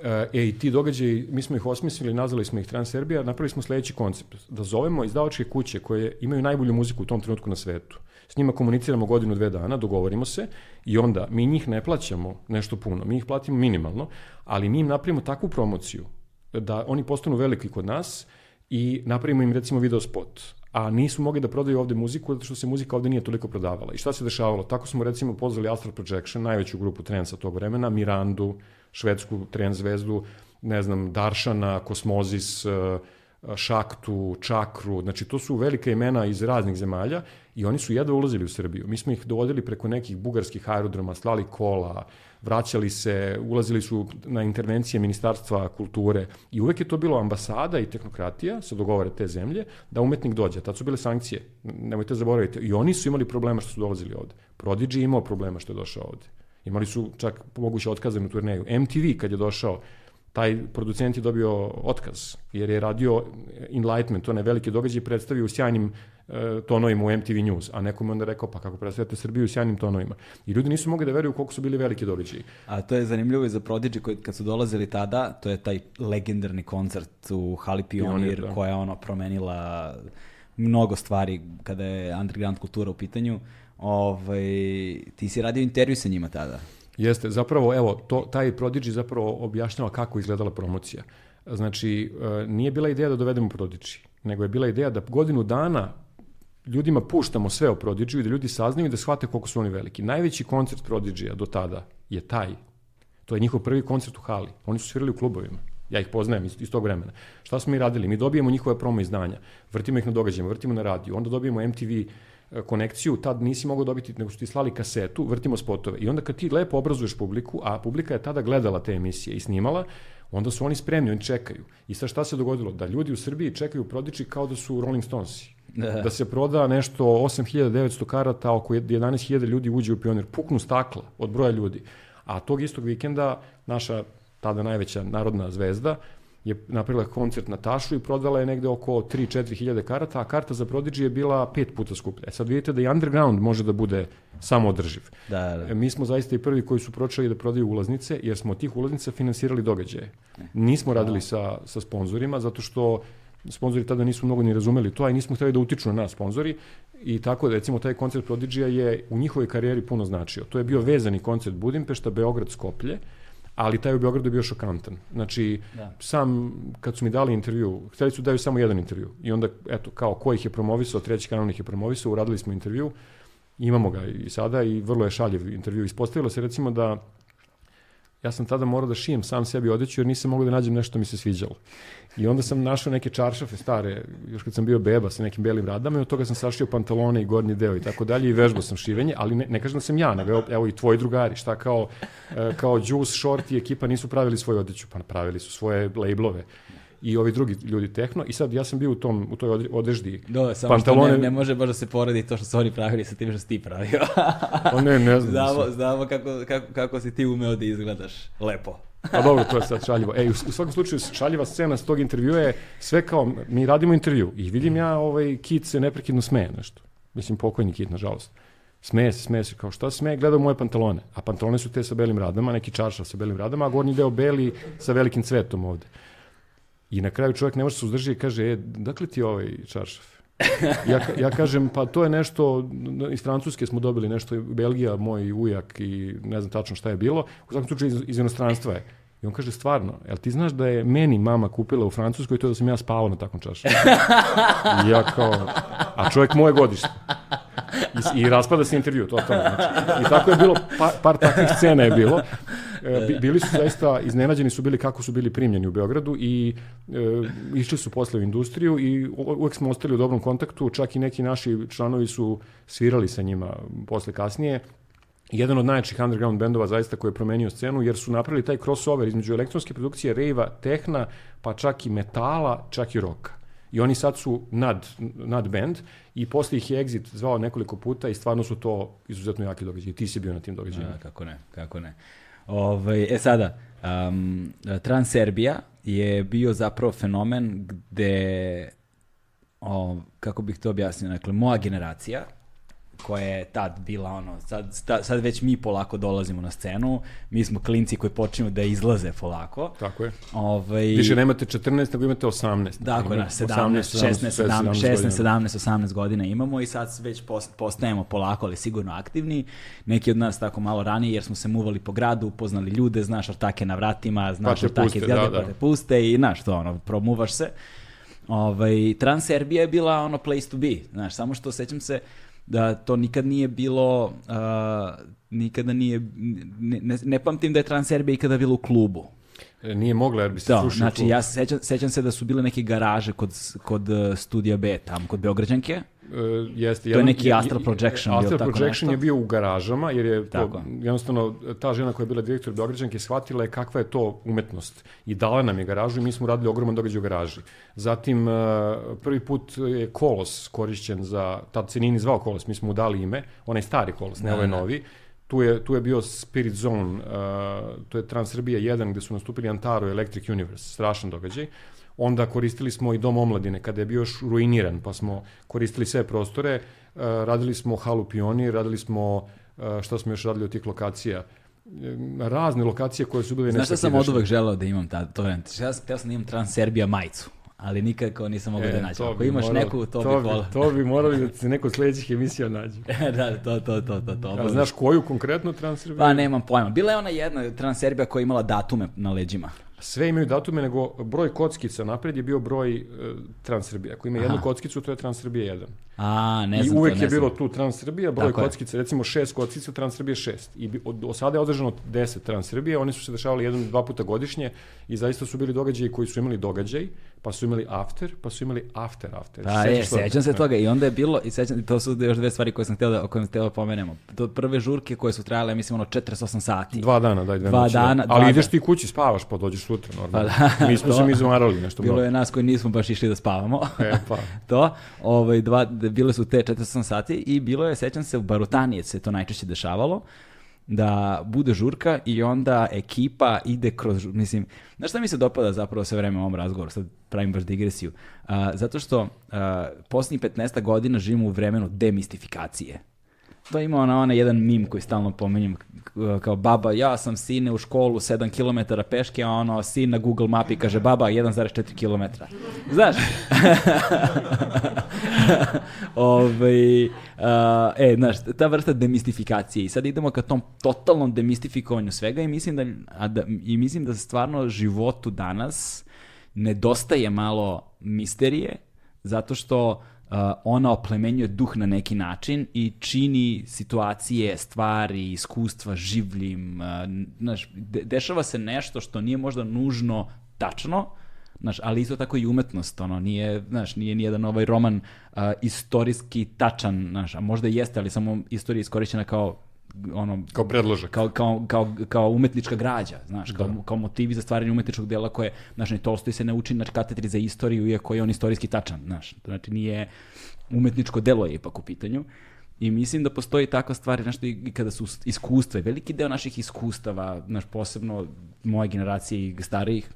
E, i ti događaji, mi smo ih osmislili, nazvali smo ih Transerbija, napravili smo sledeći koncept, da zovemo izdavačke kuće koje imaju najbolju muziku u tom trenutku na svetu. S njima komuniciramo godinu, dve dana, dogovorimo se i onda mi njih ne plaćamo nešto puno, mi ih platimo minimalno, ali mi im napravimo takvu promociju da oni postanu veliki kod nas i napravimo im recimo video spot a nisu mogli da prodaju ovde muziku zato što se muzika ovde nije toliko prodavala. I šta se dešavalo? Tako smo recimo pozvali Astral Projection, najveću grupu trensa tog vremena, Mirandu, švedsku tren zvezdu, ne znam, Daršana, Kosmozis, uh, Šaktu, Čakru, znači to su velike imena iz raznih zemalja i oni su jedva ulazili u Srbiju. Mi smo ih dovodili preko nekih bugarskih aerodroma, slali kola, vraćali se, ulazili su na intervencije Ministarstva kulture i uvek je to bilo ambasada i tehnokratija, se dogovore te zemlje, da umetnik dođe. Tad su bile sankcije, nemojte zaboraviti. I oni su imali problema što su dolazili ovde. Prodigy imao problema što je došao ovde. Imali su čak moguće otkaze na turneju. MTV kad je došao, taj producent je dobio otkaz, jer je radio Enlightenment, to je veliki događaj, predstavio u sjajnim e, tonovima u MTV News, a nekom je onda rekao, pa kako predstavljate Srbiju u sjajnim tonovima. I ljudi nisu mogli da veruju koliko su bili veliki događaji. A to je zanimljivo i za Prodigy, koji, kad su dolazili tada, to je taj legendarni koncert u Hali Pionir, Pionir da. koja je ono promenila mnogo stvari kada je underground kultura u pitanju. Ovaj, ti si radio intervju sa njima tada. Jeste, zapravo, evo, to, taj Prodigy zapravo objašnjava kako izgledala promocija. Znači, e, nije bila ideja da dovedemo Prodigy, nego je bila ideja da godinu dana ljudima puštamo sve o Prodigy i da ljudi saznaju i da shvate koliko su oni veliki. Najveći koncert Prodigy do tada je taj. To je njihov prvi koncert u hali. Oni su svirali u klubovima. Ja ih poznajem iz, iz tog vremena. Šta smo mi radili? Mi dobijemo njihove promo izdanja, vrtimo ih na događajima, vrtimo na radiju, onda dobijemo MTV konekciju, tad nisi mogao dobiti, nego su ti slali kasetu, vrtimo spotove. I onda kad ti lepo obrazuješ publiku, a publika je tada gledala te emisije i snimala, onda su oni spremni, oni čekaju. I sad šta se dogodilo? Da ljudi u Srbiji čekaju prodiči kao da su Rolling Stonesi. Da. da se proda nešto 8900 karata, oko 11.000 ljudi uđe u pionir, puknu stakla od broja ljudi. A tog istog vikenda naša tada najveća narodna zvezda je napravila koncert na Tašu i prodala je negde oko 3-4 hiljade karata, a karta za Prodigy je bila pet puta skuplja. E sad vidite da i underground može da bude samo održiv. Da, da. E, mi smo zaista i prvi koji su pročeli da prodaju ulaznice, jer smo od tih ulaznica finansirali događaje. Nismo radili sa, sa sponzorima, zato što sponzori tada nisu mnogo ni razumeli to, a i nismo hteli da utiču na nas sponzori i tako da recimo taj koncert prodigy je u njihovoj karijeri puno značio. To je bio vezani koncert Budimpešta, Beograd, Skoplje, ali taj u Beogradu je bio šokantan. Znači, da. sam, kad su mi dali intervju, hteli su da daju samo jedan intervju i onda, eto, kao ko ih je promovisao, treći kanal ih je promovisao, uradili smo intervju, imamo ga i sada i vrlo je šaljiv intervju. Ispostavilo se recimo da ja sam tada morao da šijem sam sebi odeću jer nisam mogao da nađem nešto mi se sviđalo. I onda sam našao neke čaršafe stare, još kad sam bio beba sa nekim belim radama i od toga sam sašio pantalone i gornji deo i tako dalje i vežbao sam šivenje, ali ne, ne kažem da sam ja, nego evo, i tvoji drugari, šta kao, e, kao Juice, Short i ekipa nisu pravili svoju odeću, pa pravili su svoje labelove i ovi drugi ljudi tehno i sad ja sam bio u tom u toj odeždi Do, samo pantalone ne, ne, može baš da se poredi to što su oni pravili sa tim što si ti pravio. <laughs> pa ne, ne znam. Znamo, znamo kako, kako, kako si ti umeo da izgledaš lepo. Pa dobro, to je sad šaljivo. Ej, u, u svakom slučaju, šaljiva scena s tog intervjua je sve kao, mi radimo intervju i vidim ja, ovaj, Kit se neprekidno smeje nešto. Mislim, pokojni Kit, nažalost. Smeje se, smeje se, kao šta smeje, gleda moje pantalone. A pantalone su te sa belim radama, neki čaršav sa belim radama, a gornji deo beli sa velikim cvetom ovde. I na kraju čovjek ne može se uzdržiti i kaže, e, dakle ti ovaj čaršav? <laughs> ja, ja kažem, pa to je nešto, iz Francuske smo dobili nešto, Belgija, moj ujak i ne znam tačno šta je bilo, u svakom slučaju iz, iz inostranstva je. I on kaže, stvarno, jel ti znaš da je meni mama kupila u Francuskoj to da sam ja spavao na takvom čašu? I ja kao, a čovjek moje godište. I, i raspada se intervju, to to. Znači, I tako je bilo, par, par takvih scena je bilo. E, bili su zaista, iznenađeni su bili kako su bili primljeni u Beogradu i e, išli su posle u industriju i uvek smo ostali u dobrom kontaktu, čak i neki naši članovi su svirali sa njima posle kasnije jedan od najjačih underground bendova zaista koji je promenio scenu, jer su napravili taj crossover između elektronske produkcije, rejva, tehna, pa čak i metala, čak i roka. I oni sad su nad, nad band i posle ih je Exit zvao nekoliko puta i stvarno su to izuzetno jaki događaji. Ti si bio na tim događajima. A, kako ne, kako ne. Ovaj, e sada, um, Transerbija je bio zapravo fenomen gde, o, kako bih to objasnio, dakle, moja generacija, koja je tad bila ono, sad, sad već mi polako dolazimo na scenu, mi smo klinci koji počinju da izlaze polako. Tako je. Ovaj, Više nemate 14, nego imate 18. Dakle, na 17, 16, 17, 16, 17, 18 godina imamo i sad već postajemo polako, ali sigurno aktivni. Neki od nas tako malo ranije, jer smo se muvali po gradu, upoznali ljude, znaš ortake na vratima, znaš pa ortake puste, da, da. pa te puste i znaš to, ono, promuvaš se. Ovaj, Transerbija je bila ono place to be, znaš, samo što sećam se, da to nikad nije bilo, uh, nikada nije, ne, ne, ne pamtim da je Transerbija ikada bila u klubu. E, nije mogla jer bi se da, srušio znači klub. ja sećam, sećam se da su bile neke garaže kod, kod uh, studija B, tamo kod Beograđanke. Uh, jeste, to je neki Astral Projection. Astral bio, tako Projection je bio u garažama, jer je Tako. to, jednostavno ta žena koja je bila direktor Beograđanke shvatila je kakva je to umetnost i dala nam je garažu i mi smo radili ogroman događaj u garaži. Zatim, uh, prvi put je Kolos korišćen za, tad se nije ni zvao Kolos, mi smo mu dali ime, onaj stari Kolos, ne Da, ovaj da. novi. Tu je, tu je bio Spirit Zone, uh, to je Transsrbija 1 gde su nastupili Antaro Electric Universe, strašan događaj. Onda koristili smo i Dom omladine kada je bio još ruiniran, pa smo koristili sve prostore. Uh, radili smo halu Pionir, radili smo, uh, šta smo još radili od tih lokacija, Um, razne lokacije koje su bile Znaš šta sam od uvek želeo da imam tad, to je, ja sam, htio sam da imam Transerbija majicu, ali nikako nisam mogao da nađem. E, Ako imaš moralo- neku, to, to bih bi, volao. to bi morali da se neko sledećih emisija nađe. <laughs> da, to, to, to, to, to. A znaš koju konkretno Transsrbiju? Pa nemam pojma. Bila je ona jedna Transerbija koja je imala datume na leđima. Sve imaju datume, nego broj kockica napred je bio broj uh, Transsrbija. Ako ima jednu Aha. kockicu, to je Transsrbija 1. A, ne I znam uvek to, ne je bilo znam. tu Transsrbija, broj Tako je. kockica, recimo šest kockica, Transsrbija šest. I bi- od, od sada je održano 10 Transsrbija, oni su se dešavali jedan, dva puta godišnje i zaista su bili događaji koji su imali događaj, pa su imali after, pa su imali after after. Sećaš je, sećam se toga i onda je bilo, i sećam, to su još dve stvari koje sam htio da, o kojima htio da pomenemo. To prve žurke koje su trajale, mislim, ono 48 sati. Dva dana, daj, dve Dva noći, da. dana, Ali dva ideš da- ti kući, spavaš, pa dođeš sutra, normalno. Pa da, <laughs> mi smo to. se mi izmarali nešto Bilo mnogo. je nas koji nismo baš išli da spavamo. E, pa. <laughs> to, ovaj, dva, da, bile su te 48 sati i bilo je, sećam se, u Barutanije se to najčešće dešavalo, da bude žurka i onda ekipa ide kroz, mislim, znaš šta mi se dopada zapravo sve vreme u ovom razgovoru, sad pravim baš digresiju, a, zato što a, posljednjih 15 godina živimo u vremenu demistifikacije. To ima ona, ona jedan mim koji stalno pominjem, kao baba, ja sam sine u školu 7 km peške, a ono, sin na Google mapi kaže baba 1,4 km. Znaš? <laughs> Ove, e, znaš, ta vrsta demistifikacije i sad idemo ka tom totalnom demistifikovanju svega i mislim da, a da, i mislim da stvarno životu danas nedostaje malo misterije, zato što uh, ona oplemenjuje duh na neki način i čini situacije, stvari, iskustva življim. Uh, znaš, de- dešava se nešto što nije možda nužno tačno, Znaš, ali isto tako i umetnost, ono, nije, znaš, nije nijedan ovaj roman uh, istorijski tačan, znaš, a možda jeste, ali samo istorija je iskorišćena kao ono, Kao predložak. kao, kao, kao, kao umetnička građa, znaš, kao, Da. kao motivi za stvaranje umetničkog dela koje, znaš, ni Tolstoj se ne uči na katedri za istoriju, iako je on istorijski tačan, znaš, znači nije umetničko delo je ipak u pitanju. I mislim da postoji takva stvar, znaš, i kada su iskustva, veliki deo naših iskustava, znaš, posebno moje generacije i starijih,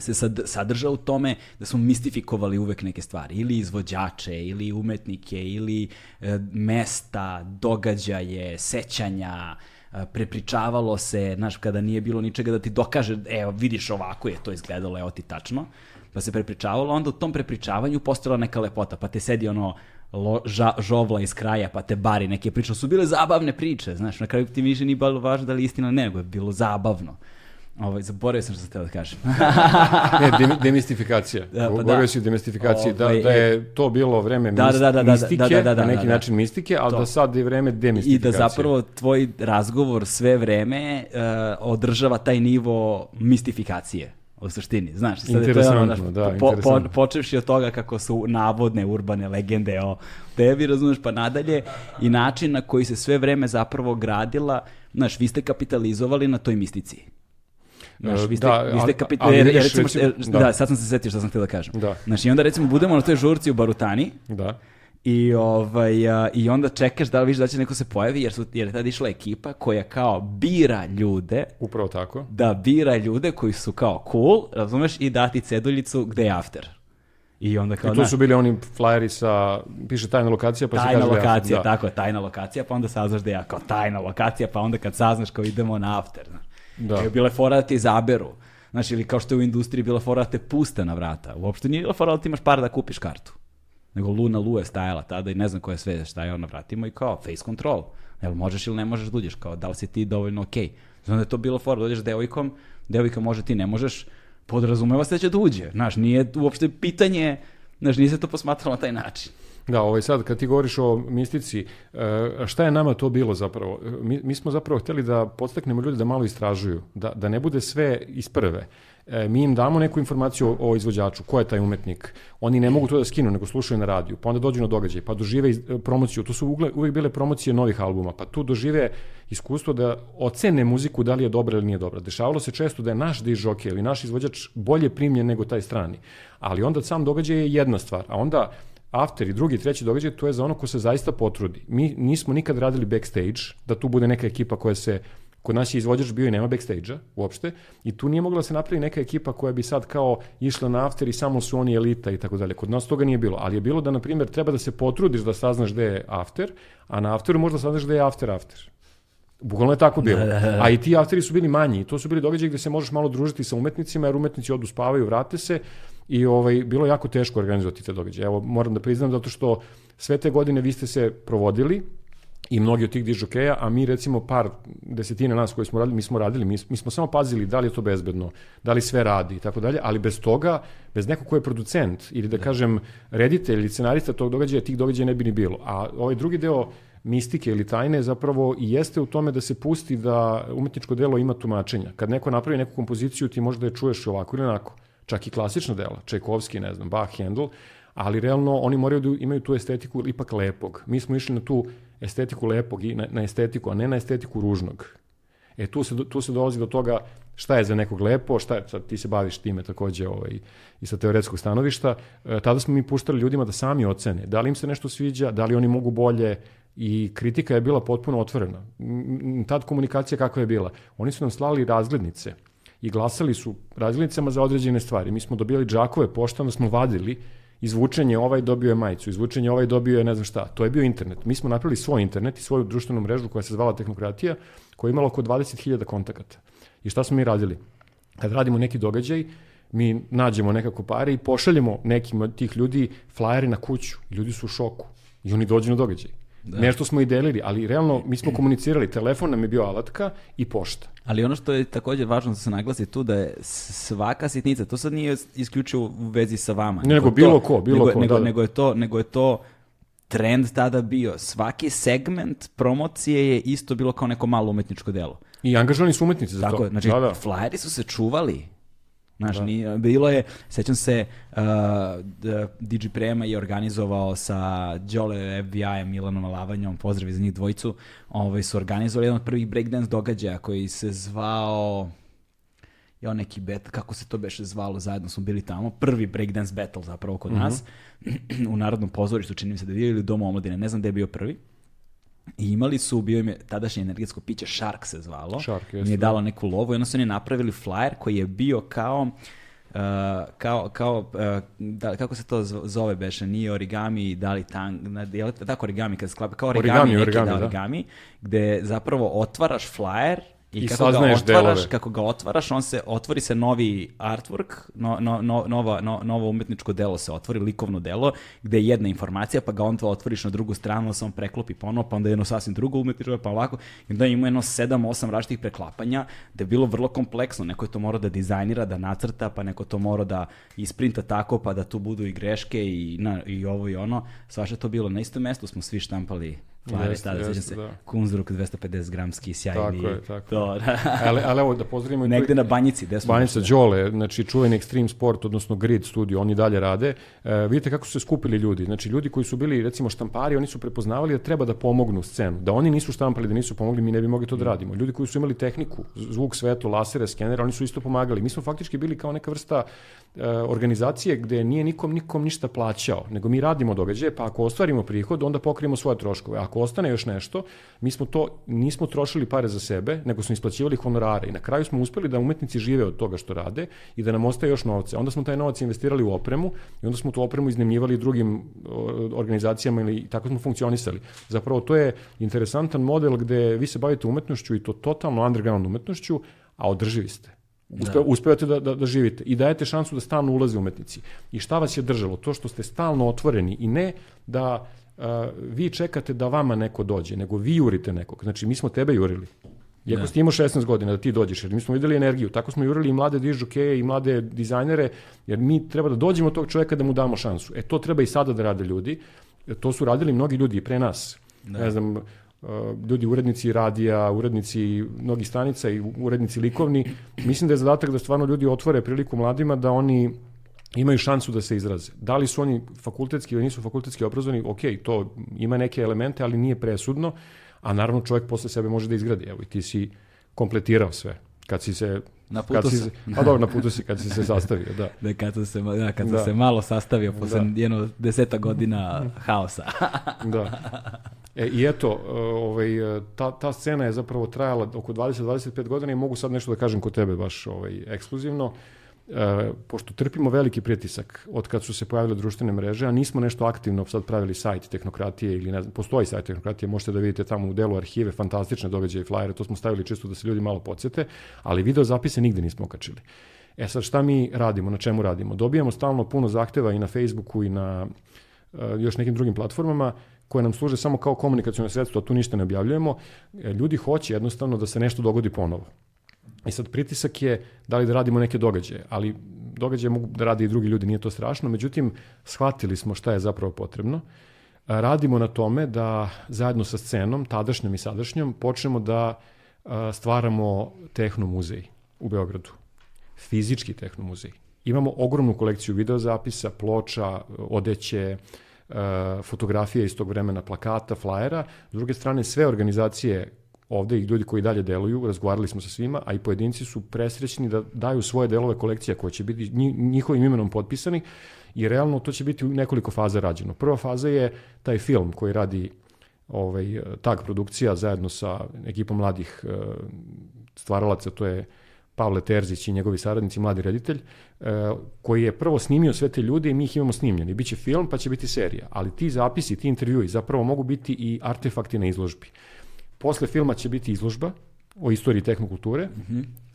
se sad, sadrža u tome da smo mistifikovali uvek neke stvari, ili izvođače, ili umetnike, ili e, mesta, događaje, sećanja, e, prepričavalo se, znaš, kada nije bilo ničega da ti dokaže, evo, vidiš ovako je to izgledalo, evo ti tačno, pa se prepričavalo, onda u tom prepričavanju postojala neka lepota, pa te sedi ono lo, ža, žovla iz kraja, pa te bari neke priče, su bile zabavne priče, znaš, na kraju ti više nije bilo važno da li je istina nego je bilo zabavno. Ovaj, zaboravio sam što sam htio da kažem. <laughs> Ne, dem, demistifikacija. Da, pa Govorio da. si o demistifikaciji, da, Ovaj, da je to bilo vreme Da, da, da, da, da, mistike, da, da, da, na neki da, da. način mistike, ali To. da sad je vreme I demistifikacije. da zapravo tvoj razgovor sve vreme uh, održava taj nivo mistifikacije. u suštini, znaš. Sad je to je ono, znaš, da, po, po, interesantno. počevši od toga kako su navodne urbane legende o tebi, razumeš, pa nadalje, i način na koji se sve vreme zapravo gradila, znaš, vi ste kapitalizovali na toj mistici. Znaš, vi ste, Da, vi ste ali- kapit- ali vidiš, recimo, recimo- da. da, sad sam se setio što sam htio da kažem. Da. Znači, i onda recimo budemo na toj žurci u Barutani, Da. i, ovaj, a, I onda čekaš da li vidiš da će neko se pojavi, jer, su, jer je tada išla ekipa koja kao bira ljude, Upravo tako. da bira ljude koji su kao cool, razumeš, i dati ceduljicu gde je after. I onda kao, I tu znaš, su bili oni flyeri sa, piše tajna lokacija, pa se tajna kaže da lokacija, da. tako je, tajna lokacija, pa onda saznaš da je kao tajna lokacija, pa onda kad saznaš kao idemo na after. Znaš. Da. Je bila fora da te izaberu. Znaš, ili kao što je u industriji bila fora da te puste na vrata. Uopšte nije bila fora da ti imaš par da kupiš kartu. Nego Luna Lu je stajala tada i ne znam koja sve stajao na vratima i kao face control. Jel možeš ili ne možeš da uđeš, kao da li si ti dovoljno okej. Znam da je to bilo fora, dođeš s devojkom, devojka može, ti ne možeš, podrazumeva se da će da uđe. Znaš, nije uopšte pitanje, znaš, nije se to posmatralo na taj način. Da, ovaj sad kad ti govoriš o mistici, e, šta je nama to bilo zapravo? E, Mi, mi smo zapravo htjeli da podstaknemo ljude da malo istražuju, da, da ne bude sve iz prve. E, mi im damo neku informaciju o, izvođaču, ko je taj umetnik. Oni ne mogu to da skinu, nego slušaju na radiju, pa onda dođu na događaj, pa dožive promociju. To su uvijek bile promocije novih albuma, pa tu dožive iskustvo da ocene muziku da li je dobra ili nije dobra. Dešavalo se često da je naš diž ili naš izvođač bolje primljen nego taj strani. Ali onda sam događaj je jedna stvar, a onda after i drugi, treći događaj, to je za ono ko se zaista potrudi. Mi nismo nikad radili backstage, da tu bude neka ekipa koja se Kod nas je izvođač bio i nema backstage-a uopšte i tu nije mogla da se napravi neka ekipa koja bi sad kao išla na after i samo su oni elita i tako dalje. Kod nas toga nije bilo, ali je bilo da, na primjer, treba da se potrudiš da saznaš gde je after, a na afteru možda saznaš gde je after after. Bukvalno je tako bilo. A i ti afteri su bili manji. To su bili događaji gde se možeš malo družiti sa umetnicima, jer umetnici odu spavaju, vrate se i ovaj, bilo je jako teško organizovati te događaje. Evo, moram da priznam, zato što sve te godine vi ste se provodili i mnogi od tih dižokeja, a mi recimo par desetina nas koji smo radili, mi smo radili, mi, mi smo samo pazili da li je to bezbedno, da li sve radi i tako dalje, ali bez toga, bez nekog ko je producent ili da kažem reditelj ili scenarista tog događaja, tih događaja ne bi ni bilo. A ovaj drugi deo mistike ili tajne zapravo i jeste u tome da se pusti da umetničko delo ima tumačenja. Kad neko napravi neku kompoziciju, ti možda je čuješ ovako ili onako. Čak i klasična dela, Čajkovski, ne znam, Bach, Handel, ali realno oni moraju da imaju tu estetiku ipak lepog. Mi smo išli na tu estetiku lepog i na, na estetiku, a ne na estetiku ružnog. E tu se, tu se dolazi do toga šta je za nekog lepo, šta je, sad ti se baviš time takođe ovaj, i sa teoretskog stanovišta, e, tada smo mi puštali ljudima da sami ocene, da li im se nešto sviđa, da li oni mogu bolje i kritika je bila potpuno otvorena. Tad komunikacija kakva je bila? Oni su nam slali razglednice i glasali su razglednicama za određene stvari. Mi smo dobili džakove pošta, onda smo vadili izvučenje ovaj dobio je majicu, izvučenje ovaj dobio je ne znam šta. To je bio internet. Mi smo napravili svoj internet i svoju društvenu mrežu koja se zvala Tehnokratija, koja je imala oko 20.000 kontakata. I šta smo mi radili? Kad radimo neki događaj, mi nađemo nekako pare i pošaljemo nekim od tih ljudi flajere na kuću. Ljudi su u šoku. I oni dođu na događaj. Da. Nešto smo i delili, ali realno mi smo komunicirali. Telefon nam je bio alatka i pošta. Ali ono što je također važno da se naglasi tu da je svaka sitnica, to sad nije isključivo u vezi sa vama. Nego to- bilo ko, bilo nego, ko, Nego, da, da. nego, je to, nego je to trend tada bio. Svaki segment promocije je isto bilo kao neko malo umetničko delo. I angažovani su umetnici za Tako to. znači da, da. flyeri su se čuvali. Znaš, nije, bilo je, sećam se, uh, da DJ Prema je organizovao sa Đole FBI-em, Milanom Alavanjom, pozdrav za njih dvojicu, ovaj, su organizovali jedan od prvih breakdance događaja koji se zvao jo neki bet, kako se to beše zvalo, zajedno smo bili tamo, prvi breakdance battle zapravo kod nas, <clears throat> u Narodnom pozorištu, čini mi se da je ili u Domu omladine, ne znam gde je bio prvi. I imali su, bio im je tadašnje energetsko piće, Shark se zvalo. Shark, Mi je dalo neku lovu i onda su oni napravili flyer koji je bio kao uh, kao, kao uh, da, kako se to zove beše, nije origami, da li tang, na- je li tako origami kad se sklapa, kao origami, Origami, neki, origami, da, da. origami, gde zapravo otvaraš flyer i, I kako ga otvaraš, delove. kako ga otvaraš, on se otvori se novi artwork, no, no, no, nova, no, novo umetničko delo se otvori, likovno delo, gde je jedna informacija, pa ga on to otvoriš na drugu stranu, se on preklopi ponovo, pa onda jedno sasvim drugo umetničko, pa ovako, i onda ima jedno sedam, osam različitih preklapanja, da je bilo vrlo kompleksno, neko je to morao da dizajnira, da nacrta, pa neko to morao da isprinta tako, pa da tu budu i greške i, na, i ovo i ono, svašta to bilo. Na istom mestu smo svi štampali Flare, Jeste, sećam jeste, se, da. Kunzruk 250 gramski, sjajni. Tako je, tako to, da. <laughs> ali, ali evo da pozdravimo Negde na banjici, gde Banjica? Đole, znači čuveni Extreme Sport, odnosno Grid studio, oni dalje rade. E, vidite kako su se skupili ljudi. Znači ljudi koji su bili recimo štampari, oni su prepoznavali da treba da pomognu scenu. Da oni nisu štampali, da nisu pomogli, mi ne bi mogli to da radimo. Ljudi koji su imali tehniku, zvuk, svetlo, lasere, skenere, oni su isto pomagali. Mi smo faktički bili kao neka vrsta e, organizacije gde nije nikom nikom ništa plaćao, nego mi radimo događaje, pa ako ostvarimo prihod, onda pokrijemo svoje troškove. Ako ostane još nešto, mi smo to nismo trošili pare za sebe, nego smo isplaćivali honorare i na kraju smo uspeli da umetnici žive od toga što rade i da nam ostaje još novca. Onda smo taj novac investirali u opremu i onda smo tu opremu iznajmljivali drugim organizacijama ili tako smo funkcionisali. Zapravo to je interesantan model gde vi se bavite umetnošću i to totalno underground umetnošću, a održivi ste. Uspe, uspevate da, da, da živite i dajete šansu da stalno ulaze umetnici. I šta vas je držalo? To što ste stalno otvoreni i ne da a, vi čekate da vama neko dođe, nego vi jurite nekog. Znači, mi smo tebe jurili. Iako Da. ste imao 16 godina da ti dođeš, jer mi smo videli energiju. Tako smo jurili i mlade dižokeje i mlade dizajnere, jer mi treba da dođemo do tog čoveka da mu damo šansu. E, to treba i sada da rade ljudi. E, To su radili mnogi ljudi i pre nas. Ne znam, uh, ljudi urednici radija, urednici mnogih stanica i urednici likovni. Mislim da je zadatak da stvarno ljudi otvore priliku mladima da oni imaju šansu da se izraze. Da li su oni fakultetski ili nisu fakultetski obrazovani, ok, to ima neke elemente, ali nije presudno, a naravno čovjek posle sebe može da izgradi. Evo i ti si kompletirao sve. Kad si se... Na kad putu si, se- Pa dobro, na putu si kad si se sastavio, da. <laughs> Da, kad sam se, da, kad sam Da. se malo sastavio posle Da. jedno deseta godina haosa. <laughs> Da. E, I eto, e, ovaj, e, ta, ta scena je zapravo trajala oko 20-25 godina i mogu sad nešto da kažem kod tebe baš ovaj, ekskluzivno. E, pošto trpimo veliki pritisak od kad su se pojavile društvene mreže, a nismo nešto aktivno sad pravili sajt tehnokratije ili ne znam, postoji sajt tehnokratije, možete da vidite tamo u delu arhive, fantastične događaje i flajere, to smo stavili čisto da se ljudi malo podsjete, ali video zapise nigde nismo okačili. E sad šta mi radimo, na čemu radimo? Dobijamo stalno puno zahteva i na Facebooku i na e, još nekim drugim platformama koje nam služe samo kao komunikacijone sredstvo, a tu ništa ne objavljujemo. E, Ljudi hoće jednostavno da se nešto dogodi ponovo. I sad pritisak je da li da radimo neke događaje, ali događaje mogu da rade i drugi ljudi, nije to strašno, međutim, shvatili smo šta je zapravo potrebno. A, Radimo na tome da zajedno sa scenom, tadašnjom i sadašnjom, počnemo da a, stvaramo tehno muzej u Beogradu. Fizički tehno muzej. Imamo ogromnu kolekciju videozapisa, ploča, odeće, e, fotografije iz tog vremena, plakata, flajera. S druge strane, sve organizacije ovde i ljudi koji dalje deluju, razgovarali smo sa svima, a i pojedinci su presrećni da daju svoje delove kolekcija koje će biti nji- njihovim imenom potpisani i realno to će biti u nekoliko faza rađeno. Prva faza je taj film koji radi ovaj, tag produkcija zajedno sa ekipom mladih e, stvaralaca, to je Pavle Terzić i njegovi saradnici, mladi reditelj, e, koji je prvo snimio sve te ljude i mi ih imamo snimljeni. Biće film, pa će biti serija. Ali ti zapisi, ti intervjui zapravo mogu biti i artefakti na izložbi. Posle filma će biti izložba o istoriji tehnokulture,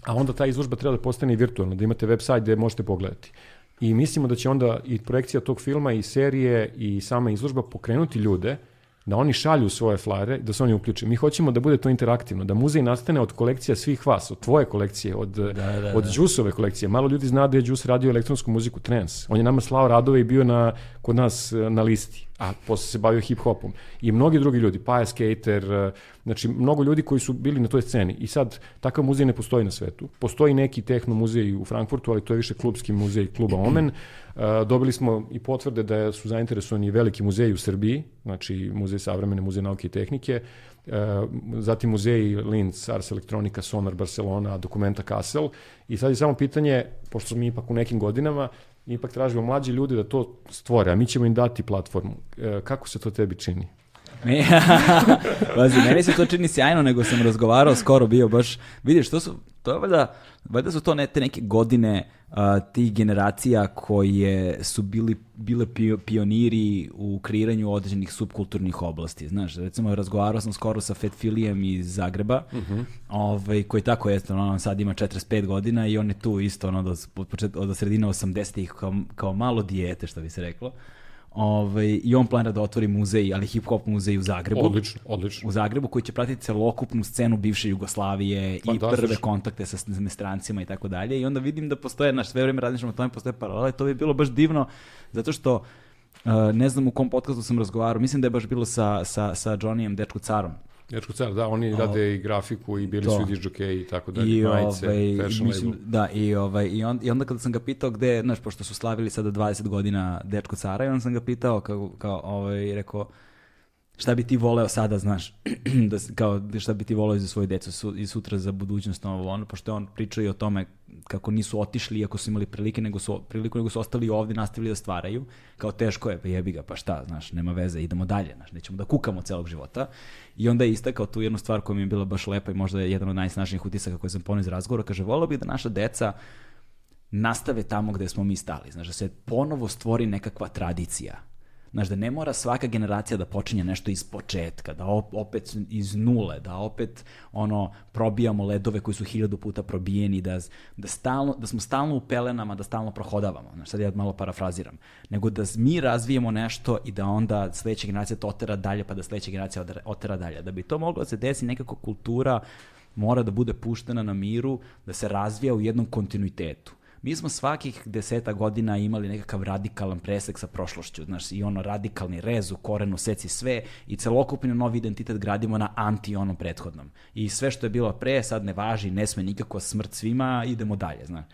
a onda ta izložba treba da postane i virtualna, da imate web sajt gde možete pogledati. I mislimo da će onda i projekcija tog filma i serije i sama izložba pokrenuti ljude da oni šalju svoje flajere, da se oni uključe. Mi hoćemo da bude to interaktivno, da muzej nastane od kolekcija svih vas, od tvoje kolekcije, od, da, od Đusove kolekcije. Malo ljudi zna da je Đus radio elektronsku muziku trance. On je nama slao radove i bio na, kod nas e, na listi, a posle se bavio hip-hopom. I mnogi drugi ljudi, Paja Skater, e, znači mnogo ljudi koji su bili na toj sceni. I sad, takav muzej ne postoji na svetu. Postoji neki tehno muzej u Frankfurtu, ali to je više klubski muzej kluba Omen. E, dobili smo i potvrde da su zainteresovani veliki muzeji u Srbiji, znači Muzej savremene, Muzej nauke i tehnike, zatim muzeji Linz, Ars Electronica, Sonar Barcelona, Dokumenta Kassel i sad je samo pitanje, pošto smo mi ipak u nekim godinama, ipak tražimo mlađi ljudi da to stvore, a mi ćemo im dati platformu. E, kako se to tebi čini? <laughs> Pazi, meni se to čini sjajno, nego sam razgovarao, skoro bio baš, vidiš, to su, to je valjda, valjda su to ne, te neke godine tih generacija koje su bili, bile pio- pioniri u kreiranju određenih subkulturnih oblasti. Znaš, recimo razgovarao sam skoro sa Fat Filijem iz Zagreba, ovaj, koji tako ono, on sad ima 45 godina i on je tu isto ono, od, od sredine 80-ih kao, kao malo dijete, što bi se reklo. Ovaj, I on planira da otvori muzej, ali hip-hop muzej u Zagrebu Odlično, odlično. u Zagrebu koji će pratiti celokupnu scenu bivše Jugoslavije i Fantastično. prve kontakte sa strancima i tako dalje i onda vidim da postoje, naš sve vreme razmišljamo o tome, postoje paralele, to bi bilo baš divno zato što Uh, ne znam u kom podcastu sam razgovarao, mislim da je baš bilo sa, sa, sa Johnnyem Dečko Carom. Dečko Car, da, oni rade i grafiku i bili To. su i dižđokeji i tako dalje, I, majice, ovaj, fashion mislim, label. da, i, ovaj, i, on, i onda kada sam ga pitao gde, znaš, pošto su slavili sada 20 godina Dečko Cara, i onda sam ga pitao, kao, kao ovaj, rekao, šta bi ti voleo sada, znaš, <clears throat> da, kao, šta bi ti voleo za svoju decu su, i sutra za budućnost, ovo, ono, pošto je on pričao i o tome kako nisu otišli iako su imali prilike, nego su, priliku, nego su ostali ovdje, nastavili da stvaraju, kao teško je, pa jebi ga, pa šta, znaš, nema veze, idemo dalje, znaš, nećemo da kukamo celog života. I onda je istakao tu jednu stvar koja mi je bila baš lepa i možda je jedan od najsnažnijih utisaka koje sam ponio iz razgovora, kaže, volao bih da naša deca nastave tamo gde smo mi stali. Znaš, da se ponovo stvori nekakva tradicija. Znaš, da ne mora svaka generacija da počinje nešto iz početka, da op- opet iz nule, da opet ono probijamo ledove koji su hiljadu puta probijeni, da, da, stalno, da smo stalno u pelenama, da stalno prohodavamo. Znaš, sad ja malo parafraziram. Nego da mi razvijemo nešto i da onda sledeća generacija to otera dalje, pa da sledeća generacija otera dalje. Da bi to moglo da se desi nekako kultura mora da bude puštena na miru, da se razvija u jednom kontinuitetu. Mi smo svakih deseta godina imali nekakav radikalan presek sa prošlošću, znaš, i ono radikalni rez u korenu, seci sve i celokupni novi identitet gradimo na anti onom prethodnom. I sve što je bilo pre sad ne važi, ne sme nikako smrt svima, idemo dalje, znaš.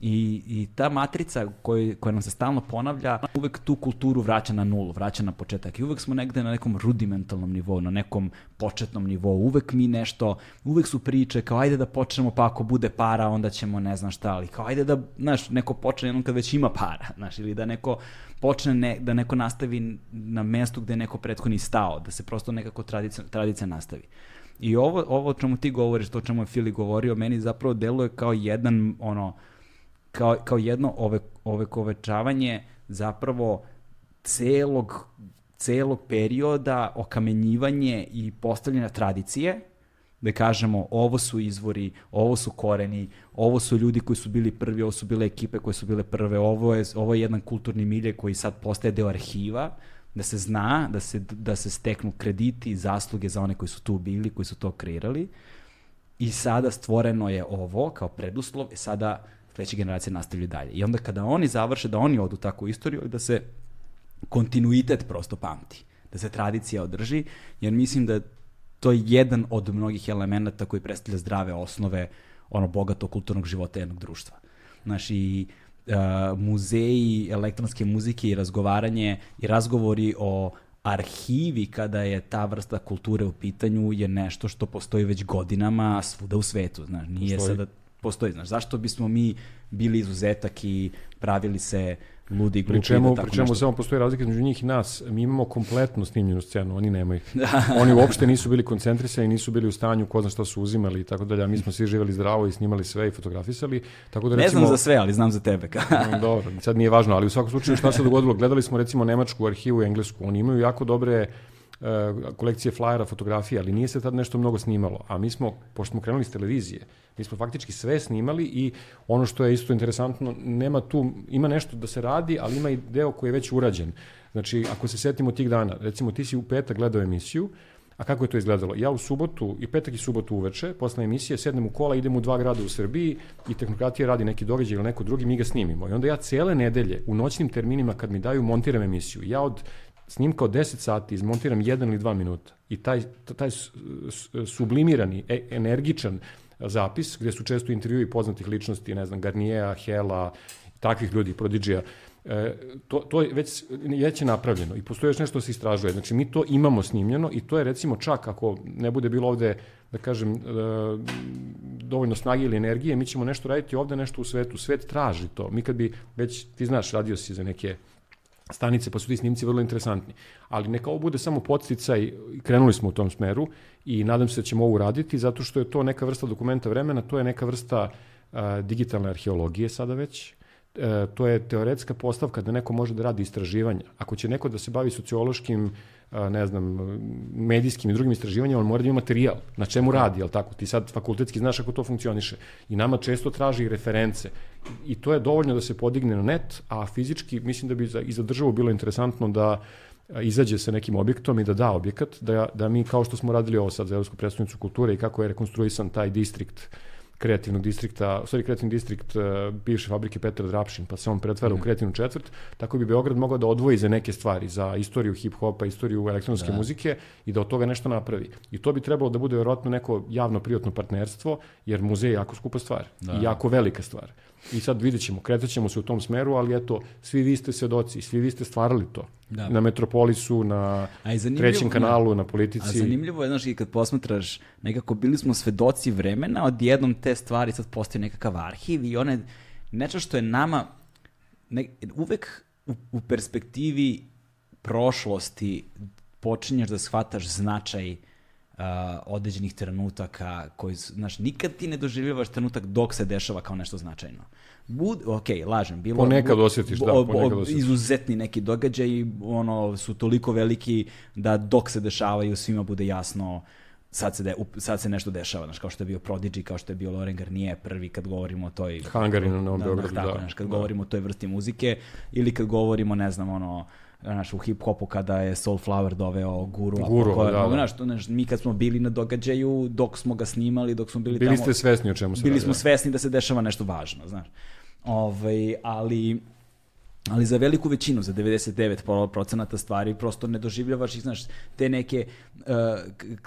I, I ta matrica koj, koja nam se stalno ponavlja, uvek tu kulturu vraća na nulu, vraća na početak. I uvek smo negde na nekom rudimentalnom nivou, na nekom početnom nivou. Uvek mi nešto, uvek su priče kao ajde da počnemo pa ako bude para onda ćemo ne znam šta, ali kao ajde da, znaš, neko počne jednom kad već ima para, <laughs> znaš, ili da neko počne, ne, da neko nastavi na mestu gde je neko prethodni stao, da se prosto nekako tradicija, tradicija nastavi. I ovo, ovo o čemu ti govoriš, to o čemu je Fili govorio, meni zapravo deluje kao jedan, ono, kao, kao jedno ove, ove kovečavanje zapravo celog, celog perioda okamenjivanje i postavljanja tradicije, da kažemo ovo su izvori, ovo su koreni, ovo su ljudi koji su bili prvi, ovo su bile ekipe koje su bile prve, ovo je, ovo je jedan kulturni milje koji sad postaje deo arhiva, da se zna, da se, da se steknu krediti i zasluge za one koji su tu bili, koji su to kreirali. I sada stvoreno je ovo kao preduslov, i sada sledeće generacije nastavljaju dalje. I onda kada oni završe, da oni odu tako u istoriju i da se kontinuitet prosto pamti, da se tradicija održi, jer mislim da to je jedan od mnogih elemenata koji predstavlja zdrave osnove ono bogatog kulturnog života jednog društva. Znaš, i uh, muzeji elektronske muzike i razgovaranje i razgovori o arhivi kada je ta vrsta kulture u pitanju je nešto što postoji već godinama svuda u svetu, znaš, nije Postoji. sada postoji, znaš, zašto bismo mi bili izuzetak i pravili se ludi Pri glupi čemu, da tako pri čemu nešto... samo postoji razlika između njih i nas. Mi imamo kompletno snimljenu scenu, oni nemaju. <laughs> oni uopšte nisu bili koncentrisani, nisu bili u stanju ko zna šta su uzimali i tako dalje. A mi smo svi živjeli zdravo i snimali sve i fotografisali. Tako da Ne recimo, znam za sve, ali znam za tebe. Mm, Dobro, sad nije važno, ali u svakom slučaju šta se dogodilo? Gledali smo recimo nemačku arhivu i englesku. Oni imaju jako dobre kolekcije flajera, fotografija, ali nije se tad nešto mnogo snimalo. A mi smo, pošto smo krenuli s televizije, mi smo faktički sve snimali i ono što je isto interesantno, nema tu, ima nešto da se radi, ali ima i deo koji je već urađen. Znači, ako se setimo tih dana, recimo ti si u petak gledao emisiju, A kako je to izgledalo? Ja u subotu, i petak i subotu uveče, posle emisije, sednem u kola, idem u dva grada u Srbiji i tehnokratija radi neki događaj ili neko drugi, mi ga snimimo. I onda ja cele nedelje, u noćnim terminima, kad mi daju, montiram emisiju. Ja od snimka od 10 sati izmontiram jedan ili dva minuta. I taj, taj sublimirani, e, energičan zapis, gde su često intervjui poznatih ličnosti, ne znam, Garniera, Hela, takvih ljudi, Prodigija, E, to, to je već, već je napravljeno i postoji još nešto da se istražuje. Znači, mi to imamo snimljeno i to je recimo čak ako ne bude bilo ovde, da kažem, e, dovoljno snage ili energije, mi ćemo nešto raditi ovde, nešto u svetu. Svet traži to. Mi kad bi već, ti znaš, radio si za neke stanice, pa su ti snimci vrlo interesantni. Ali neka ovo bude samo podsticaj, krenuli smo u tom smeru i nadam se da ćemo ovo uraditi, zato što je to neka vrsta dokumenta vremena, to je neka vrsta a, digitalne arheologije sada već, e, to je teoretska postavka da neko može da radi istraživanja. Ako će neko da se bavi sociološkim, ne znam, medijskim i drugim istraživanjima, on mora da ima materijal. Na čemu radi, jel tako? Ti sad fakultetski znaš kako to funkcioniše. I nama često traži i reference. I to je dovoljno da se podigne na net, a fizički mislim da bi za, i za državu bilo interesantno da izađe sa nekim objektom i da da objekat, da, da mi kao što smo radili ovo sad za Evropsku predstavnicu kulture i kako je rekonstruisan taj distrikt kreativnog distrikta, u stvari kreativni distrikt uh, bivše fabrike Petar Drapšin, pa se on pretvara mm. u kreativnu četvrt, tako bi Beograd mogao da odvoji za neke stvari, za istoriju hip-hopa, istoriju elektronske da. muzike i da od toga nešto napravi. I to bi trebalo da bude verovatno neko javno-privatno partnerstvo, jer muzej je jako skupa stvar da. i jako velika stvar. I sad vidjet ćemo, kretat ćemo se u tom smeru, ali eto, svi vi ste svedoci, svi vi ste stvarali to. Da. Na Metropolisu, na trećem kanalu, na politici. A zanimljivo je, znaš, i kad posmatraš, nekako bili smo svedoci vremena, odjednom te stvari sad postoji nekakav arhiv i one, nečo što je nama, ne, uvek u, u perspektivi prošlosti počinješ da shvataš značaj uh, određenih trenutaka koji su, znaš, nikad ti ne doživljavaš trenutak dok se dešava kao nešto značajno. Bud, ok, lažem, bilo... Ponekad osjetiš, da, ponekad osjetiš. Izuzetni neki događaji, ono, su toliko veliki da dok se dešavaju svima bude jasno sad se, de, sad se nešto dešava, znaš, kao što je bio Prodigy, kao što je bio Loren Garnier prvi kad govorimo o toj... Hangarin na Novom da, Beogradu, da. Tako, znaš, kad da. govorimo o toj vrsti muzike, ili kad govorimo, ne znam, ono, znaš, u hip-hopu kada je Soulflower doveo Guru. Guru, koja, da, da. Znaš, znaš, mi kad smo bili na događaju, dok smo ga snimali, dok smo bili, bili tamo... Bili ste svesni o čemu se Bili radi, smo svesni da se dešava nešto važno, znaš. Ovaj, ali ali za veliku većinu, za 99% stvari prosto ne doživljavaš ih, znaš, te neke uh,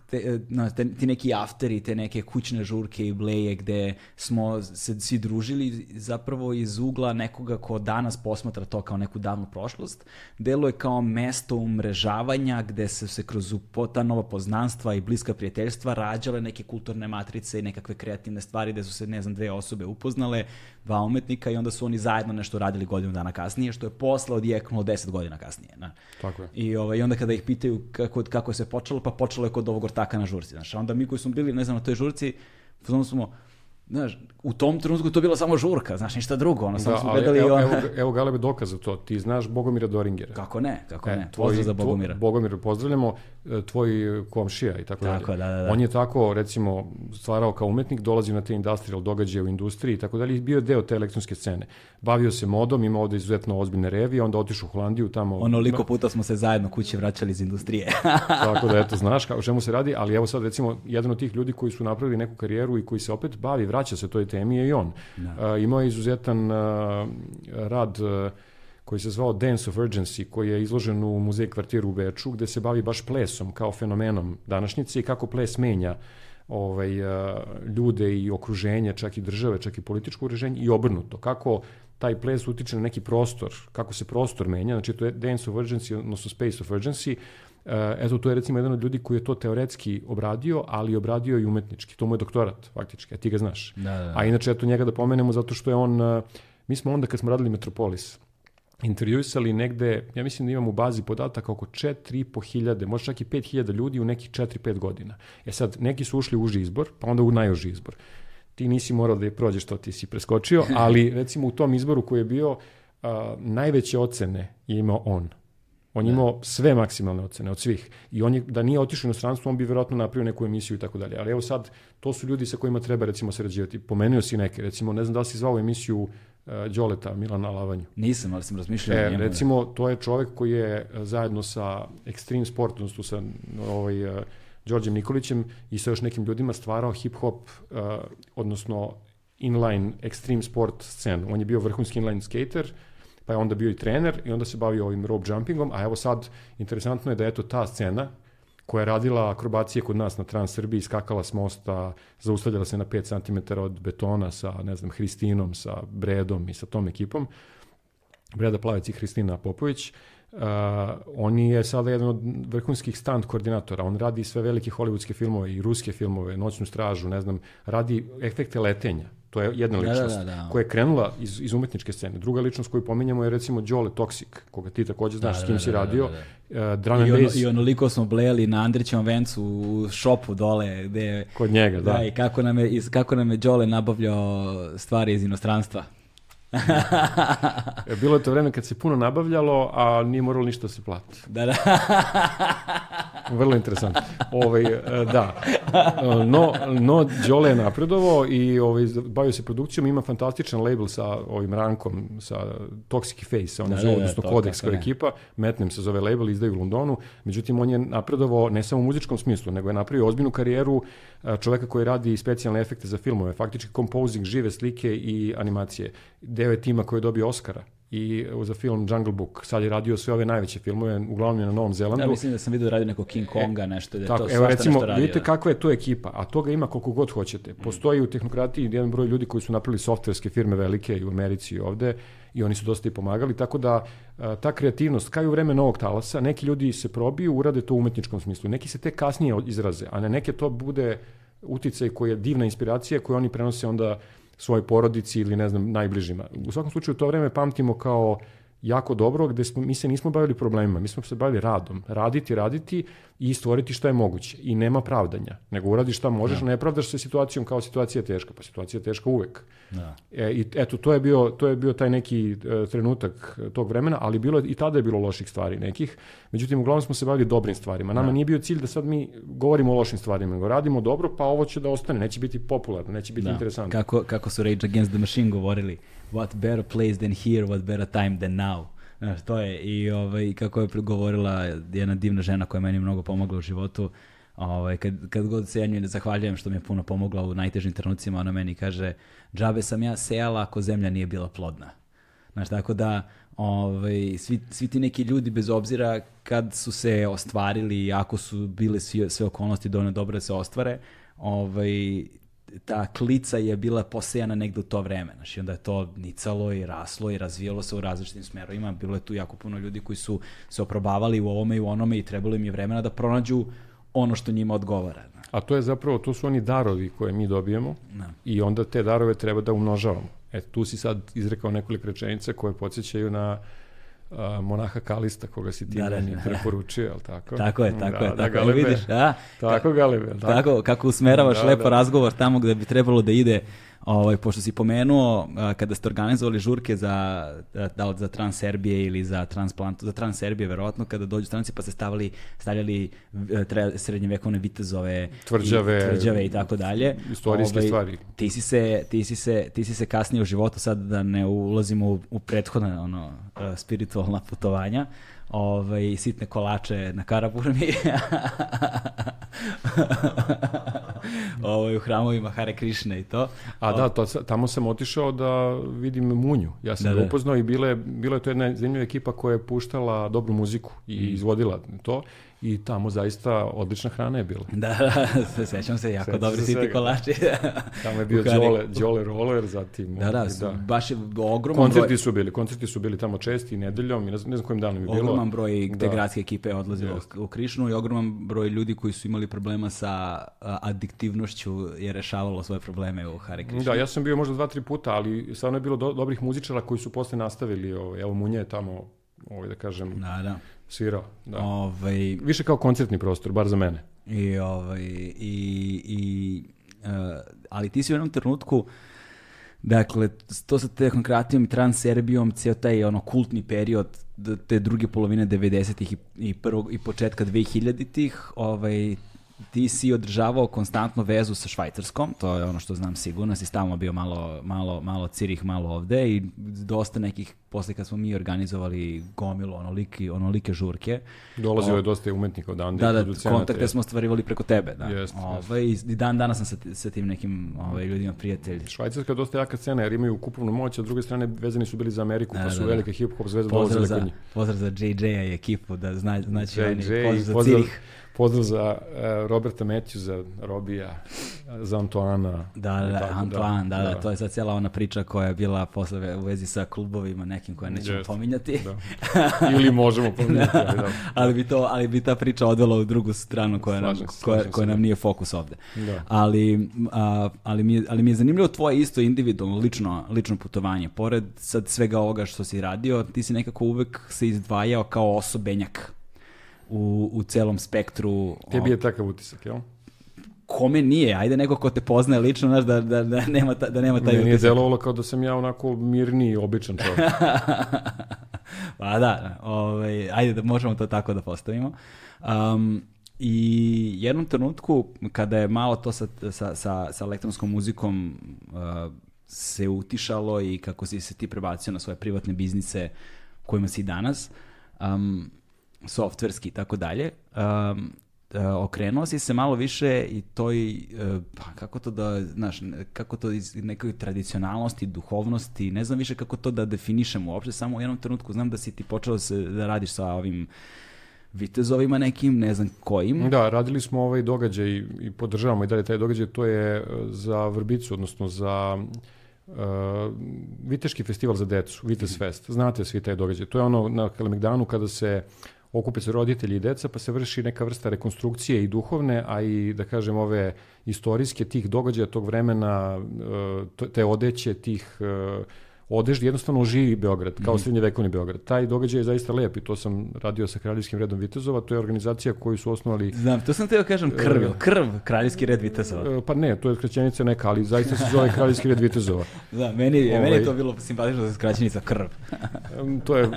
te, no, te, ti neki afteri, te neke kućne žurke i bleje gde smo se svi družili zapravo iz ugla nekoga ko danas posmatra to kao neku davnu prošlost, deluje kao mesto umrežavanja gde se se kroz ta nova poznanstva i bliska prijateljstva rađale neke kulturne matrice i nekakve kreativne stvari gde su se, ne znam, dve osobe upoznale, dva umetnika i onda su oni zajedno nešto radili godinu dana kasnije, što je posle odjeknulo 10 godina kasnije. Na. Tako je. I, ovaj, I onda kada ih pitaju kako, kako se počelo, pa počelo je kod ovog ortaka na žurci. Znaš. onda mi koji smo bili, ne znam, na toj žurci, smo, znaš, u tom trenutku to bila samo žurka, znaš, ništa drugo, ono, samo da, smo gledali... Evo, evo, evo Galebe dokaz za to, ti znaš Bogomira Doringera. Kako ne, kako e, ne, tvoj, pozdrav za Bogomira. Tvoj, Bogomira pozdravljamo, tvoj komšija i tako, tako dalje. Da, da, da. On je tako, recimo, stvarao kao umetnik, dolazio na te industrial događaje u industriji i tako dalje, i bio je deo te elektronske scene. Bavio se modom, imao ovde izuzetno ozbiljne revije, onda otišao u Holandiju tamo... Onoliko puta smo se zajedno kuće vraćali iz industrije. <laughs> tako da, eto, znaš kako, o čemu se radi, ali evo sad, recimo, jedan od tih ljudi koji su napravili neku karijeru i koji se opet bavi, vraća se toj temi je i on. Da. Uh, imao je izuzetan uh, rad uh, koji se zvao Dance of Urgency, koji je izložen u muzej kvartiru u Beču, gde se bavi baš plesom kao fenomenom današnjice i kako ples menja ovaj, ljude i okruženje, čak i države, čak i političko ureženje i obrnuto. Kako taj ples utiče na neki prostor, kako se prostor menja, znači to je Dance of Urgency, odnosno Space of Urgency, eto, to je recimo jedan od ljudi koji je to teoretski obradio, ali obradio i umetnički. To mu je doktorat, faktički, a ti ga znaš. Da, da, da. A inače, eto njega da pomenemo zato što je on, mi smo onda kad smo radili Metropolis, intervjuisali negde, ja mislim da imam u bazi podataka oko 4,5 hiljade, možda čak i 5 hiljada ljudi u nekih 4-5 godina. E sad, neki su ušli u uži izbor, pa onda u najuži izbor. Ti nisi morao da je prođeš to, ti si preskočio, <laughs> ali recimo u tom izboru koji je bio, uh, najveće ocene je imao on. On je imao sve maksimalne ocene od svih. I on je, da nije otišao u inostranstvo, on bi verovatno napravio neku emisiju i tako dalje. Ali evo sad, to su ljudi sa kojima treba recimo sarađivati. Pomenuo si neke, recimo, ne znam da li si zvao emisiju Đoleta, Milana Lavanju. Nisam, ali sam razmišljao. E, recimo, to je čovek koji je e, zajedno sa Extreme Sport, odnosno sa ovaj, uh, Đorđem Nikolićem i sa još nekim ljudima stvarao hip-hop, uh, odnosno inline extreme sport scenu. On je bio vrhunski inline skater, pa je onda bio i trener i onda se bavio ovim rope jumpingom, a evo sad, interesantno je da eto ta scena koja je radila akrobacije kod nas na Trans Srbiji, skakala s mosta, zaustavljala se na 5 cm od betona sa, ne znam, Hristinom, sa Bredom i sa tom ekipom, Breda Plavec i Hristina Popović, Uh, on je sada jedan od vrhunskih stand koordinatora. On radi sve velike hollywoodske filmove i ruske filmove, Noćnu stražu, ne znam, radi efekte letenja. To je jedna ličnost da, da, da, da. koja je krenula iz, iz umetničke scene. Druga ličnost koju pominjamo je recimo Đole Toxic, koga ti takođe znaš da, s kim da, si da, radio. Da, da. Uh, drum I, ono. I onoliko smo blejali na Andrićevom vencu u šopu dole. Gde, Kod njega, da. da. I kako nam je, kako nam je Đole nabavljao stvari iz inostranstva. <laughs> E, bilo je to vreme kad se puno nabavljalo, a nije moralo ništa da se plati. Da, da. <laughs> Vrlo interesantno. Ovaj, e, da. No, no Đole je napredovao i ovaj, bavio se produkcijom, ima fantastičan label sa ovim rankom, sa Toxic Face, on da, zove, da, odnosno da, Codex kao ekipa, Metnem se zove label, izdaju u Londonu, međutim on je napredovao ne samo u muzičkom smislu, nego je napravio ozbiljnu karijeru e, čoveka koji radi specijalne efekte za filmove, faktički composing, žive slike i animacije. Deo je tima koji je dobio Oscara i za film Jungle Book. Sad je radio sve ove najveće filmove, uglavnom je na Novom Zelandu. Ja mislim da sam vidio da radio neko King e, Konga, nešto da je tako, to evo, recimo, nešto vidite da. kakva je to ekipa, a toga ima koliko god hoćete. Postoji u tehnokratiji jedan broj ljudi koji su napravili softverske firme velike i u Americi i ovde i oni su dosta i pomagali, tako da ta kreativnost, kao i u vreme novog talasa, neki ljudi se probiju, urade to u umetničkom smislu, neki se te kasnije izraze, a na neke to bude uticaj koji je divna inspiracija koju oni prenose onda svojoj porodici ili ne znam najbližima. U svakom slučaju to vreme pamtimo kao jako dobro, gde smo, mi se nismo bavili problemima, mi smo se bavili radom. Raditi, raditi i stvoriti šta je moguće. I nema pravdanja, nego uradiš šta možeš, da. ne pravdaš se situacijom kao situacija je teška, pa situacija je teška uvek. Da. E, I eto, to je bio, to je bio taj neki e, trenutak tog vremena, ali bilo i tada je bilo loših stvari nekih. Međutim, uglavnom smo se bavili dobrim stvarima. Nama da. nije bio cilj da sad mi govorimo o lošim stvarima, nego radimo dobro, pa ovo će da ostane, neće biti popularno, neće biti da. interesantno. Kako, kako su Rage Against the Machine govorili, what better place than here, what better time than now. Znaš, to je i ovaj, kako je govorila jedna divna žena koja je meni mnogo pomogla u životu, ovaj, kad, kad god se ja njoj zahvaljujem što mi je puno pomogla u najtežim trenucima, ona meni kaže, džabe sam ja sejala ako zemlja nije bila plodna. Znaš, tako da ovaj, svi, svi ti neki ljudi, bez obzira kad su se ostvarili, ako su bile sve, sve okolnosti dovoljno dobro da se ostvare, ovaj, ta klica je bila posejana negde u to vreme. Znači, onda je to nicalo i raslo i razvijalo se u različitim smerovima. Bilo je tu jako puno ljudi koji su se oprobavali u ovome i u onome i trebalo im je vremena da pronađu ono što njima odgovara. A to je zapravo, to su oni darovi koje mi dobijemo da. i onda te darove treba da umnožavamo. E, tu si sad izrekao nekoliko rečenica koje podsjećaju na uh, monaha Kalista, koga si ti da, da meni da, preporučio, je tako? Tako je, tako da, je. Da, tako da, vidiš, a? Tako, Galebe. Tako, tako kako usmeravaš da, lepo da. razgovor tamo gde bi trebalo da ide Ovaj, pošto si pomenuo kada ste organizovali žurke za, da li za trans Serbije ili za transplant, za trans Serbije verovatno, kada dođu stranci pa se stavili, stavljali tre, srednjevekovne vitezove, tvrđave, i, tvrđave i tako dalje. Istorijske ovaj, stvari. Ti si, se, ti, si se, ti si se kasnije u životu, sad da ne ulazimo u, u prethodne ono, spiritualna putovanja, ovaj, sitne kolače na Karaburmi. <laughs> ovaj, u hramovima Hare Krišne i to. A da, to, tamo sam otišao da vidim Munju. Ja sam da, ga da. upoznao i bile, bila je to jedna zanimljiva ekipa koja je puštala dobru muziku i mm. izvodila to i tamo zaista odlična hrana je bila. Da, <laughs> da, sećam se, jako Sećam dobri siti kolači. tamo je <laughs> bio Đole, Đole Roller, zatim... Da, da, da. baš je ogroman koncerti broj... su bili, koncerti su bili tamo česti nedeljom i ne znam, ne znam kojim danom je bilo. Ogroman broj te da. gradske ekipe je odlazilo Jest. u Krišnu i ogroman broj ljudi koji su imali problema sa adiktivnošću je rešavalo svoje probleme u Hare Krišnu. Da, ja sam bio možda dva, tri puta, ali stvarno je bilo do, dobrih muzičara koji su posle nastavili, ovaj, evo Munja je tamo ovaj, da kažem, da, da svirao. Da. Ovaj, Više kao koncertni prostor, bar za mene. I, ovaj, i, i, uh, ali ti si u jednom trenutku Dakle, to sa tehnokratijom i transserbijom, cijel taj ono kultni period te druge polovine 90-ih i, i, prvog, i početka 2000-ih, ovaj, ti si održavao konstantno vezu sa Švajcarskom, to je ono što znam sigurno, si stalno bio malo, malo, malo Cirih, malo ovde i dosta nekih, posle kad smo mi organizovali gomilu onoliki, onolike žurke. Dolazio je dosta umetnika odande. Da, da, kontakte smo stvarivali preko tebe, da. Jest, ovaj, I dan danas sam sa, sa tim nekim ovaj, ljudima prijatelji. Švajcarska je dosta jaka scena jer imaju kupovnu moć, a s druge strane vezani su bili za Ameriku, da, pa su da, da. velike hip-hop zvezde dolazile kod njih. Pozdrav za JJ-a i ekipu, da zna, znači JJ, oni, pozdrav za pozdrav, Cirih. Pozdrav za uh, Roberta za Robija, za Antoana. Da, da, da, Antoine, da, da, da, to je sad cijela ona priča koja je bila posle u vezi sa klubovima nekim koje nećemo yes. pominjati. Da. Ili možemo pominjati. <laughs> ali, da. ali, bi to, ali bi ta priča odvela u drugu stranu koja, nam, koja, koja nam nije fokus ovde. Da. Ali, a, ali, mi je, ali mi je zanimljivo tvoje isto individualno, lično, lično putovanje. Pored sad svega ovoga što si radio, ti si nekako uvek se izdvajao kao osobenjak u, u celom spektru. Tebi je takav utisak, jel? Kome nije? Ajde neko ko te poznaje lično, znaš, da, da, da, nema, ta, da nema taj utisak. Nije delovalo kao da sam ja onako mirni, običan čovjek. <laughs> pa da, ovaj, ajde da možemo to tako da postavimo. Um, I jednom trenutku, kada je malo to sa, sa, sa, sa elektronskom muzikom uh, se utišalo i kako si se ti prebacio na svoje privatne biznise kojima si danas, um, softverski i tako dalje, um, uh, okrenuo si se malo više i toj, uh, pa kako to da, znaš, kako to iz nekoj tradicionalnosti, duhovnosti, ne znam više kako to da definišem uopšte, samo u jednom trenutku znam da si ti počeo se, da radiš sa ovim vitezovima nekim, ne znam kojim. Da, radili smo ovaj događaj i podržavamo i dalje taj događaj, to je za Vrbicu, odnosno za uh, Viteški festival za decu, Vitez Fest. Znate svi taj događaj. To je ono na Kalemegdanu kada se okupe se roditelji i deca, pa se vrši neka vrsta rekonstrukcije i duhovne, a i, da kažem, ove istorijske tih događaja tog vremena, te odeće, tih odeždi, jednostavno oživi Beograd, kao mm -hmm. srednjevekovni Beograd. Taj događaj je zaista lep i to sam radio sa Kraljevskim redom Vitezova, to je organizacija koju su osnovali... Znam, to sam teo kažem krv, uh, krv, Kraljevski red Vitezova. Uh, pa ne, to je skraćenica neka, ali zaista se zove Kraljevski red Vitezova. <laughs> da, meni, ovaj, meni je to bilo simpatično za skraćenica krv. to je,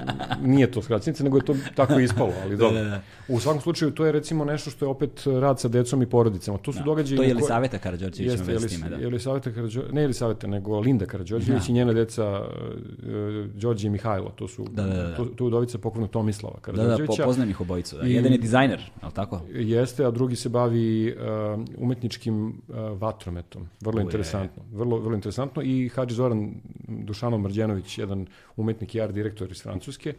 nije to skraćenica, nego je to tako <laughs> ispalo, ali dobro. da, da, da. U svakom slučaju, to je recimo nešto što je opet rad sa decom i porodicama. To su da, događaji... To je Jelisaveta Karadžorđević ima već s time, da. Jelisaveta Karadžorđević, ne Jelisaveta, nego Linda Karadžorđević da. i njena deca Đorđe i Mihajlo, to su da, da, da. To, to udovica pokojnog Tomislava Karadžorđevića. Da, da, po, poznajem ih obojicu. Da. I, Jedan je dizajner, je li tako? Jeste, a drugi se bavi uh, umetničkim uh, vatrometom. Vrlo Uje. interesantno. Vrlo, vrlo interesantno. I Hadži Zoran Dušanov Mrđenović, jedan umetnik i art direktor iz Francuske,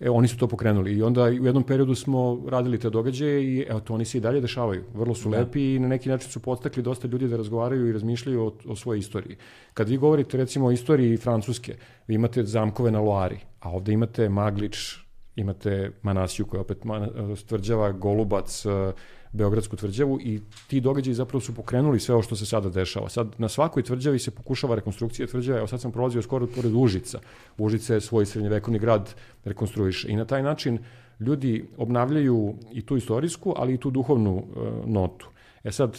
E, oni su to pokrenuli i onda u jednom periodu smo radili te događaje i evo to oni se i dalje dešavaju. Vrlo su da. lepi i na neki način su podstakli dosta ljudi da razgovaraju i razmišljaju o, o svojoj istoriji. Kad vi govorite recimo o istoriji Francuske, vi imate zamkove na Loari, a ovde imate Maglič, imate Manasiju koja opet tvrđava Golubac, Beogradsku tvrđavu i ti događaji zapravo su pokrenuli sve ovo što se sada dešava. Sad na svakoj tvrđavi se pokušava rekonstrukcija tvrđave, evo sad sam prolazio skoro pored Užica. Užice svoj srednjevekovni grad rekonstruiše i na taj način ljudi obnavljaju i tu istorijsku, ali i tu duhovnu e, notu. E sad,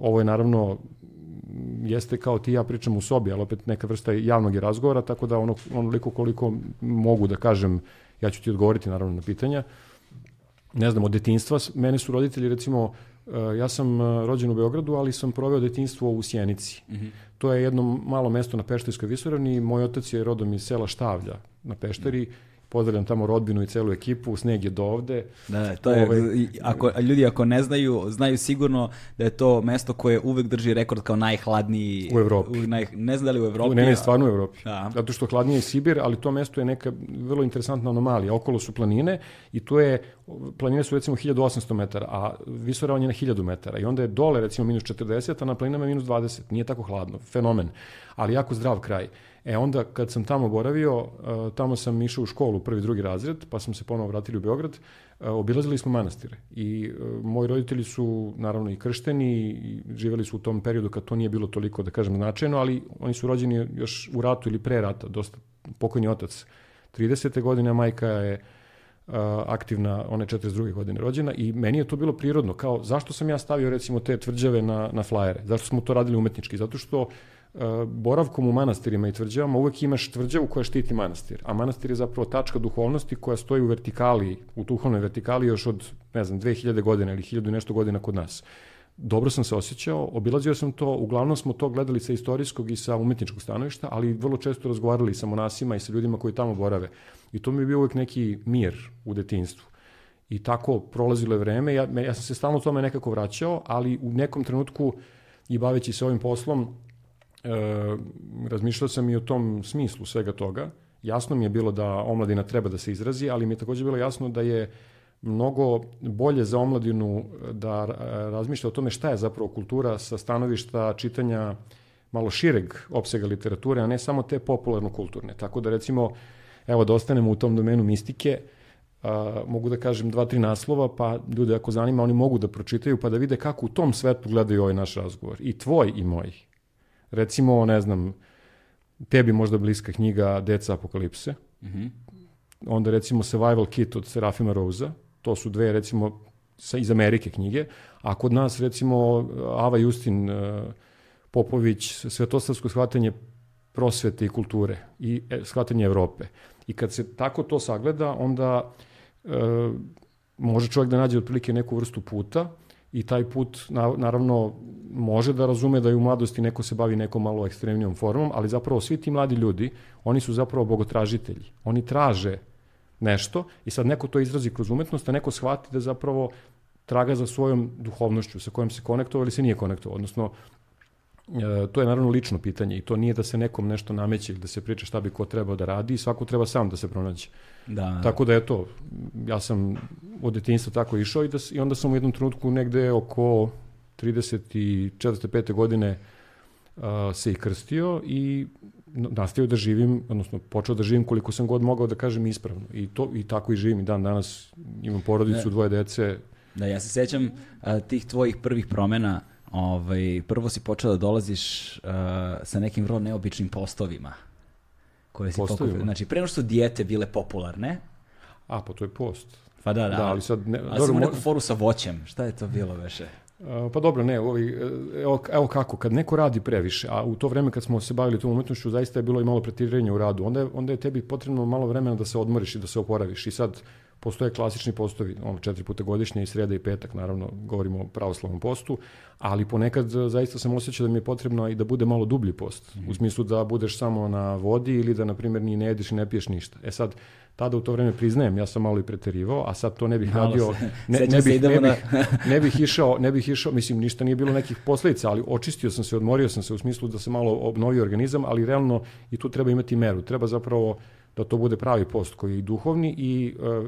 ovo je naravno jeste kao ti ja pričam u sobi, ali opet neka vrsta javnog je razgovora, tako da ono, onoliko koliko mogu da kažem, ja ću ti odgovoriti naravno na pitanja. Uh, ne znam, od detinstva, mene su roditelji recimo, e, ja sam e, rođen u Beogradu, ali sam proveo detinstvo u Sjenici. Mm -hmm. To je jedno malo mesto na Peštajskoj visoravni, moj otac je rodom iz sela Štavlja na Peštari, mm -hmm pozdravljam tamo rodbinu i celu ekipu, sneg je do ovde. Da, to je, ovaj, ako, ljudi ako ne znaju, znaju sigurno da je to mesto koje uvek drži rekord kao najhladniji u Evropi. U, naj, ne znam da li u Evropi. Ne, ne, stvarno u Evropi. Da. Zato što hladnije je Sibir, ali to mesto je neka vrlo interesantna anomalija. Okolo su planine i to je, planine su recimo 1800 metara, a visoravan je na 1000 metara. I onda je dole recimo minus 40, a na planinama je minus 20. Nije tako hladno. Fenomen. Ali jako zdrav kraj. E onda kad sam tamo boravio, uh, tamo sam išao u školu, prvi, drugi razred, pa smo se ponovo vratili u Beograd, uh, obilazili smo manastire i uh, moji roditelji su naravno i kršteni i živeli su u tom periodu kad to nije bilo toliko, da kažem, značajno, ali oni su rođeni još u ratu ili pre rata, dosta pokojni otac 30. godine, majka je uh, aktivna, ona je 42. godine rođena i meni je to bilo prirodno, kao zašto sam ja stavio recimo te tvrđave na, na flajere, zašto smo to radili umetnički, zato što E, boravkom u manastirima i tvrđavama uvek imaš tvrđavu koja štiti manastir, a manastir je zapravo tačka duhovnosti koja stoji u vertikali, u duhovnoj vertikali još od, ne znam, 2000 godina ili 1000 nešto godina kod nas. Dobro sam se osjećao, obilazio sam to, uglavnom smo to gledali sa istorijskog i sa umetničkog stanovišta, ali vrlo često razgovarali sa monasima i sa ljudima koji tamo borave. I to mi je bio uvek neki mir u detinstvu. I tako prolazilo je vreme, ja, ja sam se stalno tome nekako vraćao, ali u nekom trenutku i baveći se ovim poslom, e, razmišljao sam i o tom smislu svega toga. Jasno mi je bilo da omladina treba da se izrazi, ali mi je takođe bilo jasno da je mnogo bolje za omladinu da razmišlja o tome šta je zapravo kultura sa stanovišta čitanja malo šireg opsega literature, a ne samo te popularno-kulturne. Tako da recimo, evo da ostanemo u tom domenu mistike, a, mogu da kažem dva, tri naslova, pa ljude ako zanima, oni mogu da pročitaju pa da vide kako u tom svetu gledaju ovaj naš razgovor. I tvoj i moj. Recimo, ne znam, tebi možda bliska knjiga Deca apokalipse. Mm -hmm. Onda recimo Survival Kit od Serafima Rosa. To su dve recimo sa, iz Amerike knjige. A kod nas recimo Ava Justin uh, Popović, Svetoslavsko shvatanje prosvete i kulture i e, shvatanje Evrope. I kad se tako to sagleda, onda uh, može čovjek da nađe otprilike neku vrstu puta i taj put na, naravno može da razume da je u mladosti neko se bavi nekom malo ekstremnijom formom, ali zapravo svi ti mladi ljudi, oni su zapravo bogotražitelji. Oni traže nešto i sad neko to izrazi kroz umetnost, a neko shvati da zapravo traga za svojom duhovnošću sa kojom se konektovao ili se nije konektovao. Odnosno, to je naravno lično pitanje i to nije da se nekom nešto nameće ili da se priča šta bi ko trebao da radi i svako treba sam da se pronađe. Da. Tako da je to, ja sam od detinjstva tako išao i, da, i onda sam u jednom trenutku negde oko 34. 5. godine uh, se i krstio i nastavio da živim, odnosno počeo da živim koliko sam god mogao da kažem ispravno. I, to, i tako i živim i dan danas. Imam porodicu, dvoje dece. Da, ja se sećam uh, tih tvojih prvih promena ovaj, prvo si počeo da dolaziš uh, sa nekim vrlo neobičnim postovima. Koje si postovima? Pokupio. Znači, pre nego što su dijete bile popularne. A, pa to je post. Pa da, da. da ali sad ne, ali dobro, neku foru sa voćem. Šta je to bilo veše? Pa dobro, ne, ovi, evo, evo kako, kad neko radi previše, a u to vreme kad smo se bavili tom umetnošću, zaista je bilo i malo pretiranja u radu, onda je, onda je tebi potrebno malo vremena da se odmoriš i da se oporaviš. I sad, postoje klasični postovi, ono, četiri puta godišnje i sreda i petak, naravno, govorimo o pravoslavnom postu, ali ponekad zaista sam osjećao da mi je potrebno i da bude malo dublji post, mm -hmm. u smislu da budeš samo na vodi ili da, na primjer, ni ne jedeš i ne piješ ništa. E sad, tada u to vreme priznajem, ja sam malo i preterivao, a sad to ne bih radio, ne, ne, bih, ne, bih, <laughs> ne bih išao, ne bih išao, mislim, ništa nije bilo nekih posledica, ali očistio sam se, odmorio sam se u smislu da se malo obnovio organizam, ali realno i tu treba imati meru, treba zapravo da to bude pravi post koji je i duhovni i uh,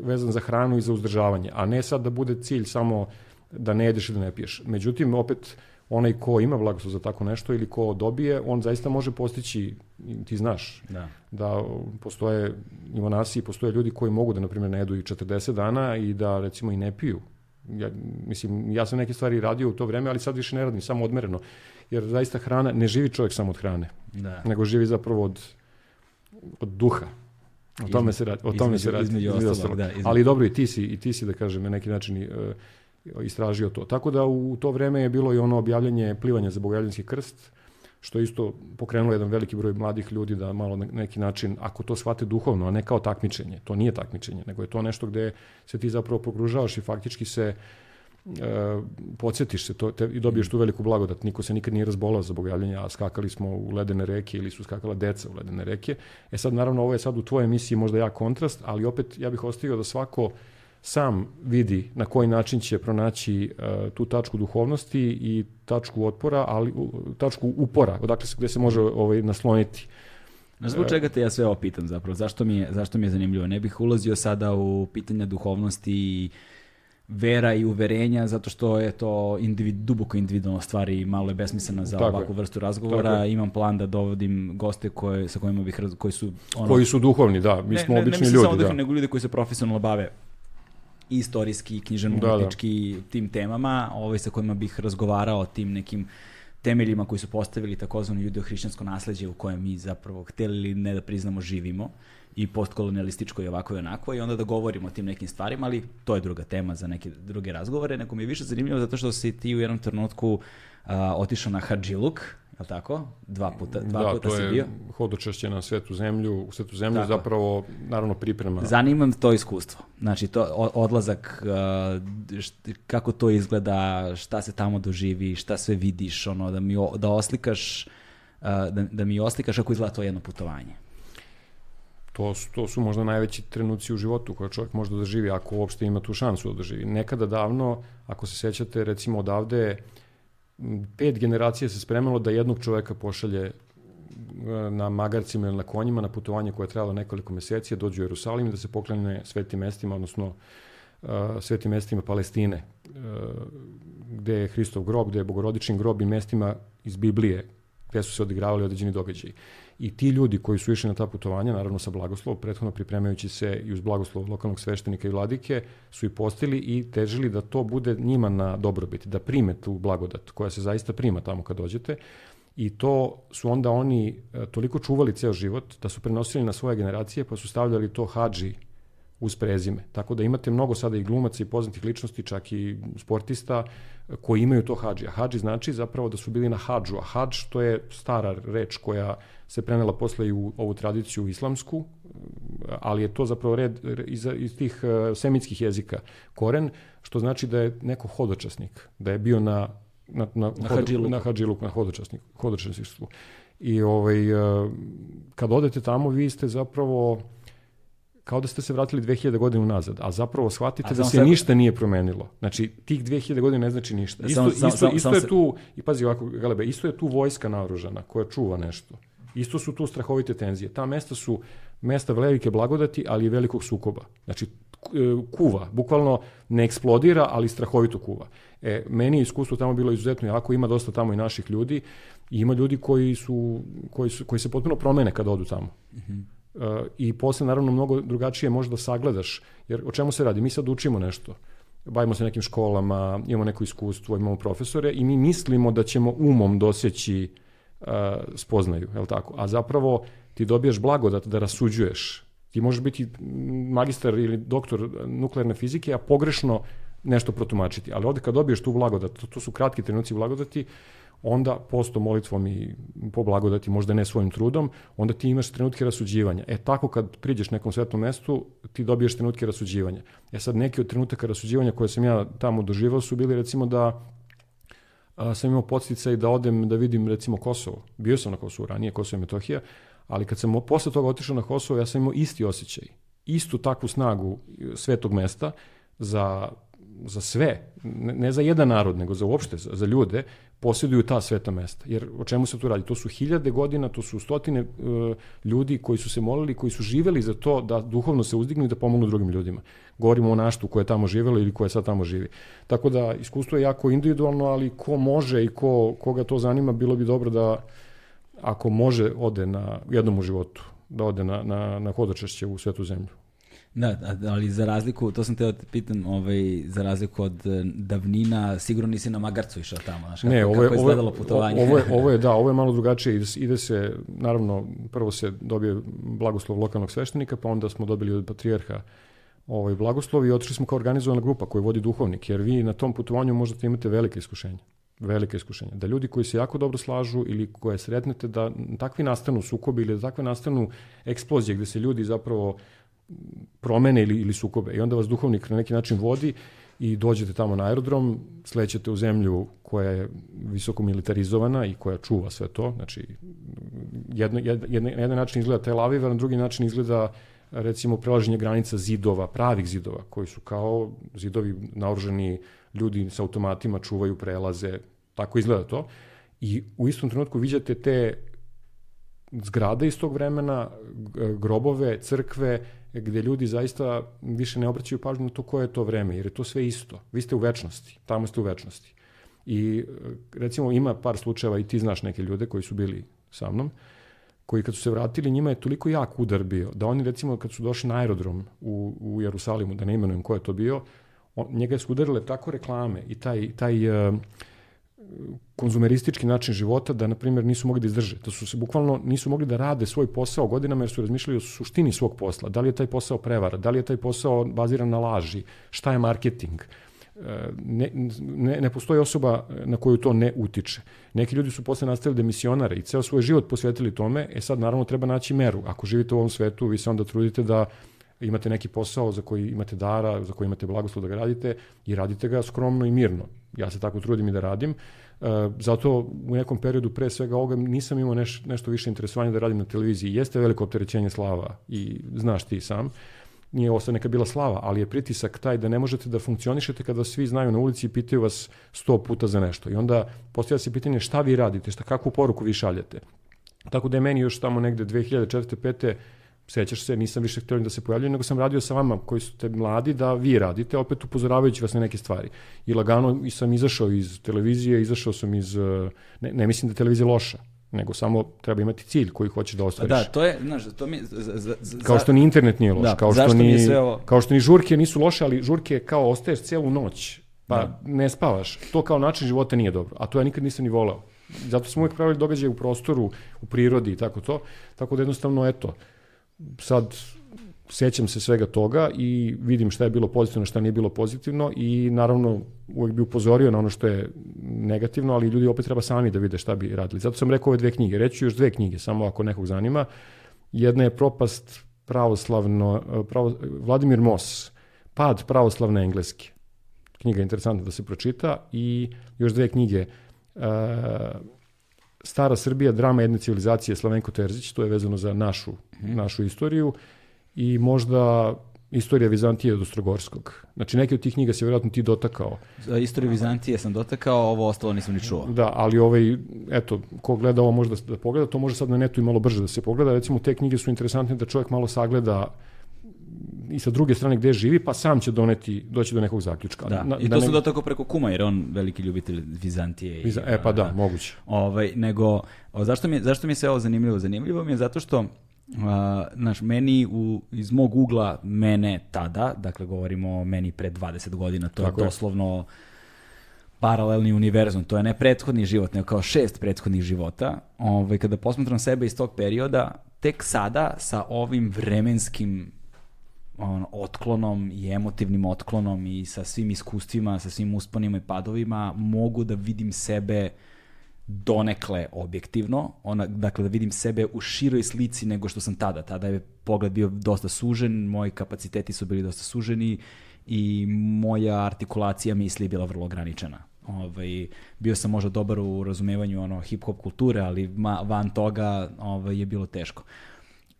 vezan za hranu i za uzdržavanje, a ne sad da bude cilj samo da ne jedeš ili da ne piješ. Međutim, opet, onaj ko ima blagoslov za tako nešto ili ko dobije, on zaista može postići, ti znaš, da, da postoje i monasi, postoje ljudi koji mogu da, na primjer, ne jedu i 40 dana i da, recimo, i ne piju. Ja, mislim, ja sam neke stvari radio u to vreme, ali sad više ne radim, samo odmereno. Jer zaista hrana, ne živi čovjek samo od hrane, da. nego živi zapravo od od duha. O tome se radi, o tome između, se radi. Između, između ostalog, da, između. Ali dobro i ti si i ti si da kažem na neki način uh, istražio to. Tako da u to vreme je bilo i ono objavljanje plivanja za Bogojavljanski krst, što je isto pokrenulo jedan veliki broj mladih ljudi da malo na neki način, ako to shvate duhovno, a ne kao takmičenje, to nije takmičenje, nego je to nešto gde se ti zapravo pogružavaš i faktički se uh, e, podsjetiš se to, te, i dobiješ tu veliku blagodat. Niko se nikad nije razbolao za bogavljanje, a skakali smo u ledene reke ili su skakala deca u ledene reke. E sad, naravno, ovo je sad u tvojoj emisiji možda ja kontrast, ali opet ja bih ostavio da svako sam vidi na koji način će pronaći uh, tu tačku duhovnosti i tačku otpora, ali uh, tačku upora, odakle se, gde se može ovaj, nasloniti. Na zbog čega te ja sve ovo pitam zapravo? Zašto mi, je, zašto mi je zanimljivo? Ne bih ulazio sada u pitanja duhovnosti i vera i uverenja, zato što je to individ, duboko individualno stvari i malo je besmislena za Tako ovakvu je. vrstu razgovora. Imam plan da dovodim goste koje, sa kojima bih, koji su... Ono, koji su duhovni, da. Mi ne, smo ne, obični ne, ne ljudi. Ne, duhovni, da. nego ljudi koji se profesionalno bave istorijski, književno da, da. tim temama, ovaj, sa kojima bih razgovarao o tim nekim temeljima koji su postavili takozvano judeo-hrišćansko nasledđe u kojem mi zapravo hteli ili ne da priznamo živimo i postkolonialističko i ovako i onako i onda da govorimo o tim nekim stvarima, ali to je druga tema za neke druge razgovore, neko mi je više zanimljivo zato što si ti u jednom trenutku uh, otišao na Hadžiluk, je tako? Dva puta, dva da, puta si bio. Da, to je hodočešće na svetu zemlju, u svetu zemlju tako. zapravo, naravno, priprema. Zanimam to iskustvo. Znači, to, odlazak, št, kako to izgleda, šta se tamo doživi, šta sve vidiš, ono, da mi da oslikaš, da, da mi oslikaš kako izgleda to jedno putovanje to su, to su možda najveći trenuci u životu koje čovjek može da doživi, ako uopšte ima tu šansu da doživi. Nekada davno, ako se sećate, recimo odavde, pet generacija se spremalo da jednog čoveka pošalje e, na magarcima ili na konjima na putovanje koje je trajalo nekoliko meseci, dođu u Jerusalim i da se poklene svetim mestima, odnosno uh, svetim mestima Palestine, uh, gde je Hristov grob, gde je bogorodični grob i mestima iz Biblije, gde su se odigravali određeni događaji. I ti ljudi koji su išli na ta putovanja, naravno sa blagoslovom, prethodno pripremajući se i uz blagoslov lokalnog sveštenika i vladike, su i postili i težili da to bude njima na dobrobit, da prime tu blagodat koja se zaista prima tamo kad dođete. I to su onda oni e, toliko čuvali ceo život da su prenosili na svoje generacije pa su stavljali to hađi uz prezime. Tako da imate mnogo sada i glumaca i poznatih ličnosti, čak i sportista koji imaju to hađi. A hađi znači zapravo da su bili na hađu, a hađ to je stara reč koja se prenela posle i u ovu tradiciju islamsku, ali je to zapravo red iz, iz tih uh, semitskih jezika. Koren, što znači da je neko hodočasnik, da je bio na na, na, Na hod- Hadžiluku. na Hadžiluku, na hodočasnik, hodočasništvu. I ovaj, uh, kad odete tamo, vi ste zapravo kao da ste se vratili 2000 godina unazad, a zapravo shvatite A da se sad- ništa nije promenilo. Znači, tih 2000 godina ne znači ništa. Isto, Samo- samo- isto, samo- isto je tu, i pazi ovako, Galebe, isto je tu vojska naoružana koja čuva nešto. Isto su tu strahovite tenzije. Ta mesta su mesta velike blagodati, ali i velikog sukoba. Znači, e, kuva, bukvalno ne eksplodira, ali strahovito kuva. E, meni je iskustvo tamo bilo izuzetno jako, ima dosta tamo i naših ljudi, i ima ljudi koji, su, koji, su, koji se potpuno promene kada odu tamo. Uh, I posle naravno mnogo drugačije možda sagledaš, jer o čemu se radi? Mi sad učimo nešto, bavimo se nekim školama, imamo neko iskustvo, imamo profesore i mi mislimo da ćemo umom doseći uh, spoznaju, je li tako? A zapravo ti dobijaš blagodat da rasuđuješ. Ti možeš biti magistar ili doktor nuklearne fizike, a pogrešno nešto protumačiti. Ali ovde kad dobiješ tu blagodat, to, to su kratki trenuci blagodati, onda posto molitvom i po blagodati, možda ne svojim trudom, onda ti imaš trenutke rasuđivanja. E tako kad priđeš nekom svetom mestu, ti dobiješ trenutke rasuđivanja. E sad neki od trenutaka rasuđivanja koje sam ja tamo doživao su bili recimo da a, sam imao podsticaj da odem da vidim recimo Kosovo. Bio sam na Kosovu ranije, Kosovo i Metohija, ali kad sam posle toga otišao na Kosovo, ja sam imao isti osjećaj. Istu takvu snagu e, svetog mesta za, za sve, ne, ne za jedan narod, nego za uopšte, za, za ljude, posjeduju ta sveta mesta. Jer o čemu se tu radi? To su hiljade godina, to su stotine e, ljudi koji su se molili, koji su živeli za to da duhovno se uzdignu i da pomognu drugim ljudima. Govorimo o naštu koje je tamo živelo ili koje sad tamo živi. Tako da iskustvo je jako individualno, ali ko može i ko, koga to zanima, bilo bi dobro da ako može ode na jednom u životu, da ode na, na, na hodočešće u svetu zemlju. Da, ali za razliku, to sam teo da te pitam, ovaj, za razliku od e, davnina, sigurno nisi na Magarcu išao tamo, znaš, kako, Ne, ovo je, kako je izgledalo putovanje. ovo, je, <laughs> ovo je, da, ovo je malo drugačije. Ide, se- ide se, naravno, prvo se dobije blagoslov lokalnog sveštenika, pa onda smo dobili od patrijarha ovaj blagoslov i otišli smo kao organizovana grupa koju vodi duhovnik, jer vi na tom putovanju možete imate velike iskušenja. Velike iskušenja. Da ljudi koji se jako dobro slažu ili koje sretnete da takvi nastanu sukobi ili da takve nastanu eksplozije gde se ljudi zapravo promene ili, ili sukobe. I onda vas duhovnik na neki način vodi i dođete tamo na aerodrom, slećete u zemlju koja je visoko militarizovana i koja čuva sve to. Znači, jedno, jed, jedne, na jedan način izgleda Tel Aviv, a na drugi način izgleda recimo prelaženje granica zidova, pravih zidova, koji su kao zidovi naoružani ljudi sa automatima čuvaju prelaze, tako izgleda to. I u istom trenutku viđate te zgrade iz tog vremena, grobove, crkve, gde ljudi zaista više ne obraćaju pažnju na to koje je to vreme, jer je to sve isto. Vi ste u večnosti, tamo ste u večnosti. I e, recimo ima par slučajeva i ti znaš neke ljude koji su bili sa mnom, koji kad su se vratili, njima je toliko jak udar bio, da oni recimo kad su došli na aerodrom u, u Jerusalimu, da ne imenujem ko je to bio, on, njega su udarile tako reklame i taj, taj uh, konzumeristički način života da, na primjer, nisu mogli da izdrže. Da su se bukvalno nisu mogli da rade svoj posao godinama jer su razmišljali o suštini svog posla. Da li je taj posao prevara? Da li je taj posao baziran na laži? Šta je marketing? E, Ne, ne, ne postoji osoba na koju to ne utiče. Neki ljudi su posle nastavili da misionare i ceo svoj život posvetili tome, e sad naravno treba naći meru. Ako živite u ovom svetu, vi se onda trudite da imate neki posao za koji imate dara, za koji imate blagoslov da ga radite i radite ga skromno i mirno. Ja se tako trudim i da radim. E, zato u nekom periodu pre svega ovoga nisam imao neš, nešto više interesovanja da radim na televiziji. Jeste veliko opterećenje slava i znaš ti sam. Nije sad neka bila slava, ali je pritisak taj da ne možete da funkcionišete kada svi znaju na ulici i pitaju vas sto puta za nešto. I onda postavlja se pitanje šta vi radite, šta, kakvu poruku vi šaljete. Tako da je meni još tamo negde 2004. 5 sećaš se, nisam više htio da se pojavljujem, nego sam radio sa vama koji su te mladi da vi radite, opet upozoravajući vas na neke stvari. I lagano i sam izašao iz televizije, izašao sam iz, eh, ne, ne mislim da je televizija loša, nego samo treba imati cilj koji hoćeš da ostvariš. da, to je, znaš, to mi... Za, za, za, Kao što ni internet nije loš, Da, kao, što ni, ovo- kao što ni žurke nisu loše, ali žurke kao ostaješ celu noć, pa Da. ne spavaš. To kao način života nije dobro, a to ja nikad nisam ni voleo. Zato smo uvijek pravili događaje u prostoru, u prirodi i tako to. Tako da jednostavno, eto, sad sećam se svega toga i vidim šta je bilo pozitivno, šta nije bilo pozitivno i naravno uvek bi upozorio na ono što je negativno, ali ljudi opet treba sami da vide šta bi radili. Zato sam rekao ove dve knjige. Reću još dve knjige, samo ako nekog zanima. Jedna je propast pravoslavno, pravo, Vladimir Moss, Pad pravoslavne engleske. Knjiga je interesantna da se pročita i još dve knjige. Uh, Stara Srbija, drama jedne civilizacije Slavenko Terzić, to je vezano za našu, mm. našu istoriju i možda Istorija Vizantije od Ostrogorskog. Znači, neke od tih knjiga se vjerojatno ti dotakao. Za istoriju Vizantije sam dotakao, ovo ostalo nisam ni čuo. Da, ali ovaj, eto, ko gleda ovo može da, da pogleda, to može sad na netu i malo brže da se pogleda. Recimo, te knjige su interesantne da čovjek malo sagleda i sa druge strane gde živi, pa sam će doneti, doći do nekog zaključka. Da, na, i to da sam ne... dotakao preko kuma, jer on veliki ljubitelj Vizantije. Viza... I, e, pa da, da, moguće. Ovaj, nego, o, zašto, mi, zašto mi se ovo zanimljivo? Zanimljivo mi je zato što Uh, znaš, meni u, iz mog ugla, mene tada, dakle govorimo o meni pre 20 godina, to Tako je doslovno paralelni univerzum, to je ne prethodni život, nego kao šest prethodnih života. Ovaj, kada posmatram sebe iz tog perioda, tek sada sa ovim vremenskim on, otklonom i emotivnim otklonom i sa svim iskustvima, sa svim usponima i padovima, mogu da vidim sebe donekle objektivno, ona, dakle da vidim sebe u široj slici nego što sam tada. Tada je pogled bio dosta sužen, moji kapaciteti su bili dosta suženi i moja artikulacija misli je bila vrlo ograničena. Ovaj, bio sam možda dobar u razumevanju ono, hip-hop kulture, ali ma, van toga ovaj, je bilo teško.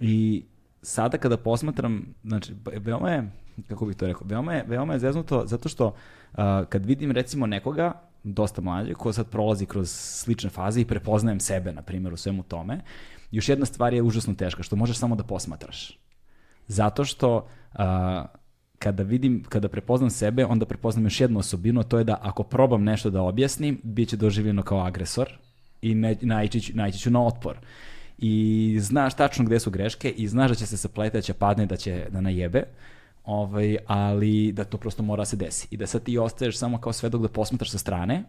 I sada kada posmatram, znači, veoma je, kako bih to rekao, veoma je, veoma je zeznuto zato što uh, kad vidim recimo nekoga dosta mlađe, ko sad prolazi kroz slične faze i prepoznajem sebe, na primjer, u svemu tome. Još jedna stvar je užasno teška, što možeš samo da posmatraš. Zato što a, kada vidim, kada prepoznam sebe, onda prepoznam još jednu osobinu, to je da ako probam nešto da objasnim, bit će doživljeno kao agresor i ne, ću na otpor. I znaš tačno gde su greške i znaš da će se saplete, da će padne, da će da najebe. Ovaj, ali da to prosto mora da se desi. I da sad ti ostaješ samo kao svedok da posmatraš sa strane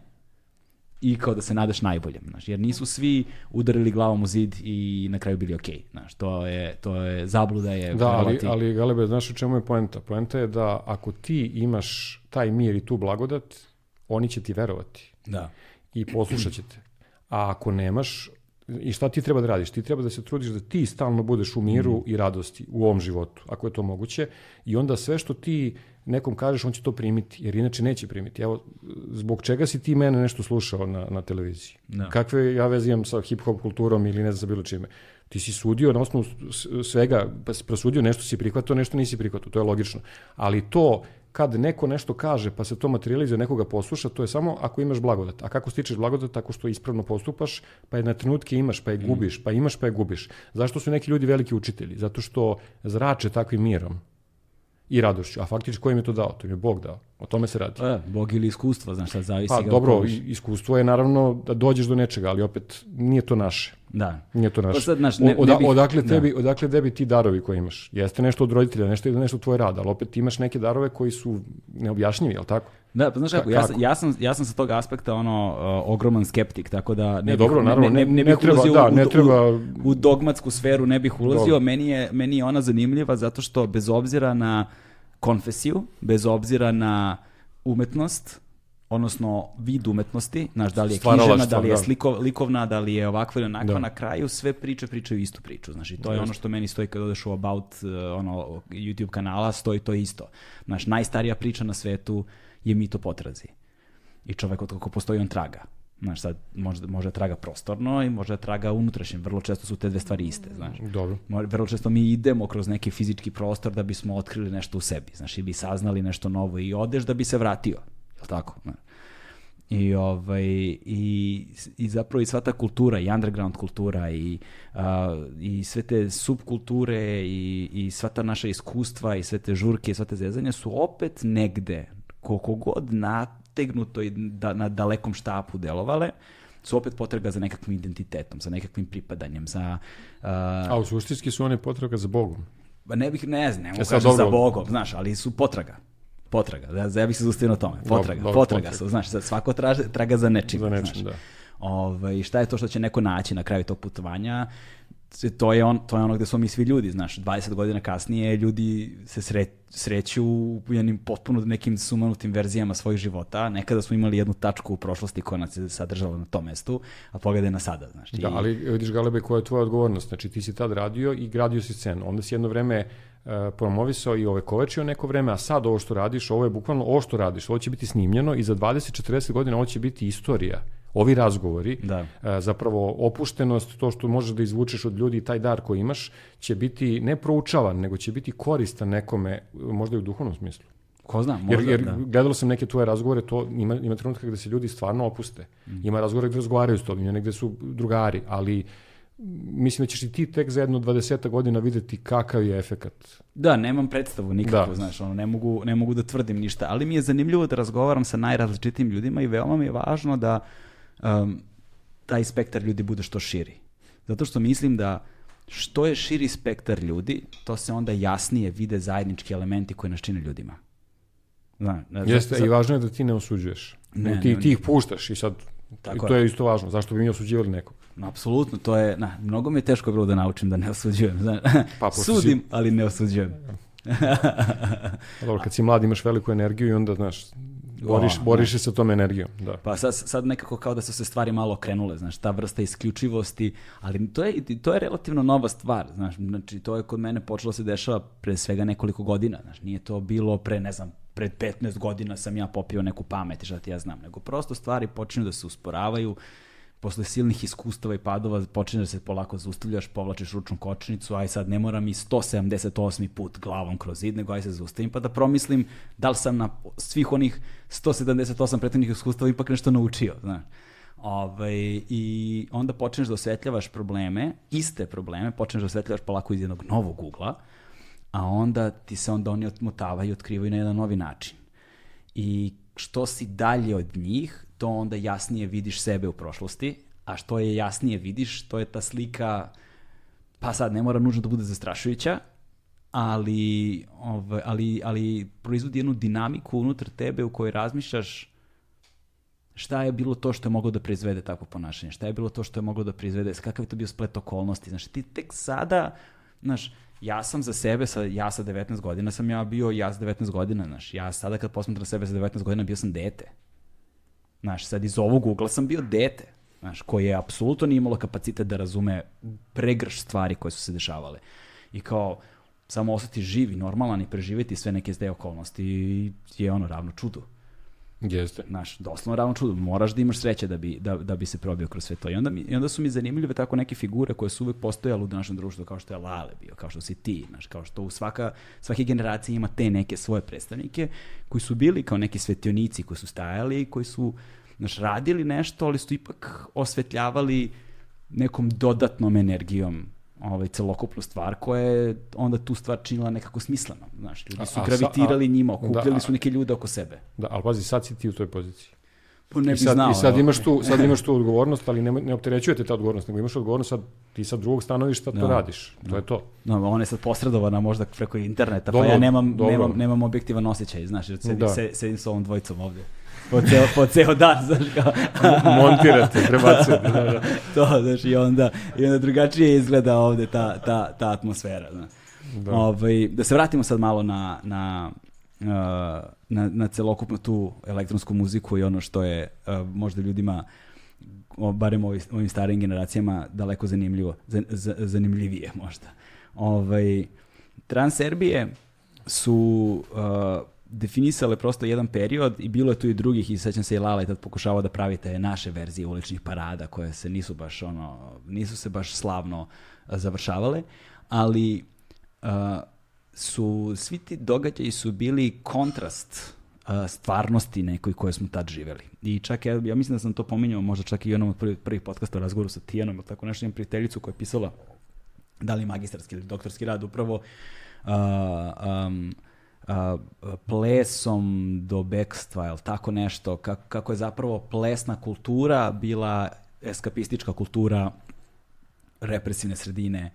i kao da se nadaš najboljem, znaš, jer nisu svi udarili glavom u zid i na kraju bili okej, okay, znaš, to je, to je zabluda je. Da, ali, ali Galebe, znaš u čemu je poenta? Poenta je da ako ti imaš taj mir i tu blagodat, oni će ti verovati. Da. I poslušat će te. A ako nemaš, I šta ti treba da radiš? Ti treba da se trudiš da ti stalno budeš u miru mm. i radosti u ovom životu, ako je to moguće. I onda sve što ti nekom kažeš, on će to primiti, jer inače neće primiti. Evo, zbog čega si ti mene nešto slušao na, na televiziji? No. Da. Kakve ja veze imam sa hip-hop kulturom ili ne znam sa bilo čime? Ti si sudio na osnovu svega, pa si prosudio, nešto si prihvatio, nešto nisi prihvatio, to je logično. Ali to kad neko nešto kaže pa se to materializuje, nekoga posluša, to je samo ako imaš blagodat. A kako stičeš blagodat? Tako što ispravno postupaš, pa je na trenutke imaš, pa je mm. gubiš, pa imaš, pa je gubiš. Zašto su neki ljudi veliki učitelji? Zato što zrače takvim mirom i radošću. A faktički ko im je to dao? To im je Bog dao. O tome se radi. E, Bog ili iskustvo, znaš šta zavisi. Pa dobro, iskustvo je naravno da dođeš do nečega, ali opet nije to naše. Da. Nije to naše. Pa sad, znaš, ne, Oda, ne bih, odakle, da. tebi, da. odakle tebi ti darovi koje imaš? Jeste nešto od roditelja, nešto nešto tvoj rad, ali opet imaš neke darove koji su neobjašnjivi, je tako? Da, pa znaš kako, ja, sam, ja, sam, ja sam sa tog aspekta ono uh, ogroman skeptik, tako da ne, ne, dobro, naravno, ne, ne, ne, ne, treba, da, ne treba... U, u, dogmatsku sferu ne bih ulazio, meni je, meni je ona zanimljiva zato što bez obzira na konfesiju, bez obzira na umetnost, odnosno vid umetnosti, znaš, da li je knjižena, da li je da. sliko, likovna, da li je ovakva ili onakva, da. na kraju sve priče pričaju istu priču, znaš, i to je ono što meni stoji kad odeš u About, uh, ono, YouTube kanala, stoji to isto. Znaš, najstarija priča na svetu je mito potrazi. I čovek od kako postoji on traga. Znaš, sad može, može traga prostorno i može traga unutrašnjem. Vrlo često su te dve stvari iste, znaš. Dobro. Vrlo često mi idemo kroz neki fizički prostor da bismo otkrili nešto u sebi, znaš, ili saznali nešto novo i odeš da bi se vratio. Je tako? Znaš. I, ovaj, i, i zapravo i sva ta kultura, i underground kultura, i, uh, i sve te subkulture, i, i sva ta naša iskustva, i sve te žurke, i sva te zezanja su opet negde, koliko god na, nategnuto i da, na dalekom štapu delovale, su opet potraga za nekakvim identitetom, za nekakvim pripadanjem, za... Uh, A u suštinski su one potraga za Bogom. Ba ne bih, ne znam, ne mogu kažem za Bogom, znaš, ali su potraga. Potraga, da, ja bih se zustavio na tome. Potraga, dobro, potraga, potraga su, znaš, svako traže, traga za nečim. Za nečim, znaš. da. Ove, ovaj, šta je to što će neko naći na kraju tog putovanja? To je, on, to je ono gde smo mi svi ljudi, znaš, 20 godina kasnije ljudi se sre, sreću u jednim potpuno nekim sumanutim verzijama svojih života. Nekada smo imali jednu tačku u prošlosti koja nas je sadržala na tom mestu, a pogledaj na sada, znaš. Da, ali vidiš Galebe, koja je tvoja odgovornost? Znači ti si tad radio i gradio si scenu. Onda si jedno vreme uh, promovisao i ove kovečio neko vreme, a sad ovo što radiš, ovo je bukvalno ovo što radiš, ovo će biti snimljeno i za 20-40 godina ovo će biti istorija ovi razgovori, da. E, zapravo opuštenost, to što možeš da izvučeš od ljudi, taj dar koji imaš, će biti ne proučavan, nego će biti koristan nekome, možda i u duhovnom smislu. Ko zna, možda, jer, jer da. gledalo sam neke tvoje razgovore, to ima, ima trenutka gde se ljudi stvarno opuste. Mm. Ima razgovore gde razgovaraju s tobom, negde su drugari, ali mislim da ćeš i ti tek za jedno 20 godina videti kakav je efekat. Da, nemam predstavu nikakvu, da. znaš, ono, ne, mogu, ne mogu da tvrdim ništa, ali mi je zanimljivo da razgovaram sa najrazličitim ljudima i veoma mi je važno da uh, um, taj spektar ljudi bude što širi. Zato što mislim da što je širi spektar ljudi, to se onda jasnije vide zajednički elementi koji nas čine ljudima. Zna, Jeste, za... i važno je da ti ne osuđuješ. Ne, ti, ne, ti ih puštaš i sad Tako I to je. je isto važno. Zašto bi mi osuđivali nekog? Apsolutno, to je, na, mnogo mi je teško bilo da naučim da ne osuđujem. Zna, pa, Sudim, si... ali ne osuđujem. Dobro, kad si mlad imaš veliku energiju i onda, znaš, Boriš, o, boriš se sa tom energijom, da. Pa sad, sad nekako kao da su se stvari malo krenule, znaš, ta vrsta isključivosti, ali to je, to je relativno nova stvar, znaš, znači to je kod mene počelo da se dešava pre svega nekoliko godina, znaš, nije to bilo pre, ne znam, pred 15 godina sam ja popio neku pamet i šta ti ja znam, nego prosto stvari počinju da se usporavaju, posle silnih iskustava i padova počinješ da se polako zaustavljaš, povlačiš ručnu kočnicu, aj sad ne moram i 178. put glavom kroz zid, nego aj se zaustavim pa da promislim da li sam na svih onih 178 prethodnih iskustava ipak nešto naučio, znaš. Ove, ovaj, I onda počneš da osvetljavaš probleme, iste probleme, počneš da osvetljavaš polako iz jednog novog ugla, a onda ti se onda oni otmotavaju i otkrivaju na jedan novi način. I što si dalje od njih, to onda jasnije vidiš sebe u prošlosti, a što je jasnije vidiš, to je ta slika, pa sad ne mora nužno da bude zastrašujuća, ali, ovaj, ali, ali proizvodi jednu dinamiku unutar tebe u kojoj razmišljaš šta je bilo to što je moglo da proizvede takvo ponašanje, šta je bilo to što je moglo da proizvede, kakav je to bio splet okolnosti, znaš, ti tek sada, znaš, ja sam za sebe, sa, ja sa 19 godina sam ja bio, ja sa 19 godina, znaš, ja sada kad posmatram sebe sa 19 godina bio sam dete. Znaš, sad iz ovog ugla sam bio dete, znaš, koje je apsolutno nije imalo kapacitet da razume pregrš stvari koje su se dešavale. I kao, samo ostati živi, normalan i preživeti sve neke te okolnosti je ono ravno čudo. Jeste. Znaš, doslovno ravno čudo. Moraš da imaš sreće da bi, da, da bi se probio kroz sve to. I onda, mi, I onda su mi zanimljive tako neke figure koje su uvek postojale u našem društvu, kao što je Lale bio, kao što si ti, znaš, kao što u svaka, svake generacije ima te neke svoje predstavnike koji su bili kao neki svetionici koji su stajali, koji su znaš, radili nešto, ali su ipak osvetljavali nekom dodatnom energijom ovaj, celokupnu stvar koja je onda tu stvar činila nekako smisleno. Znaš, ljudi su a, gravitirali a, njima, okupljali da, su neke ljude oko sebe. Da, ali pazi, sad si ti u toj poziciji. Pa ne I sad, znao. I sad imaš, tu, sad imaš tu odgovornost, ali ne, ne opterećujete ta odgovornost, nego imaš odgovornost sad, ti sa drugog stanovišta to da. radiš. To je to. No, ona je sad posredovana možda preko interneta, dobro, pa ja nemam, dobro. nemam, nemam objektivan osjećaj, znaš, jer sedim, da. sedim sa ovom dvojicom ovde po ceo, po ceo dan, <laughs> znaš kao. Montirate, prebacujete. <laughs> Da, da. to, znaš, i onda, i onda drugačije izgleda ovde ta, ta, ta atmosfera, znaš. Da. Ovaj, da se vratimo sad malo na, na, uh, na, na celokupnu tu elektronsku muziku i ono što je uh, možda ljudima barem ovim, ovim starijim generacijama daleko zanimljivo, zanimljivije možda. Ovaj, Transerbije su uh, definisale prosto jedan period i bilo je tu i drugih i sećam se i Lala je tad pokušavao da pravi te naše verzije uličnih parada koje se nisu baš ono, nisu se baš slavno završavale, ali uh, su, svi ti događaji su bili kontrast uh, stvarnosti nekoj koje smo tad živeli. I čak ja, ja mislim da sam to pominjao možda čak i onom od prvih, prvih podcasta razgovoru sa Tijanom ili tako nešto, imam prijateljicu koja je pisala da li magistarski ili doktorski rad upravo uh, um, a, plesom do bekstva, ili tako nešto, kako, kako je zapravo plesna kultura bila eskapistička kultura represivne sredine,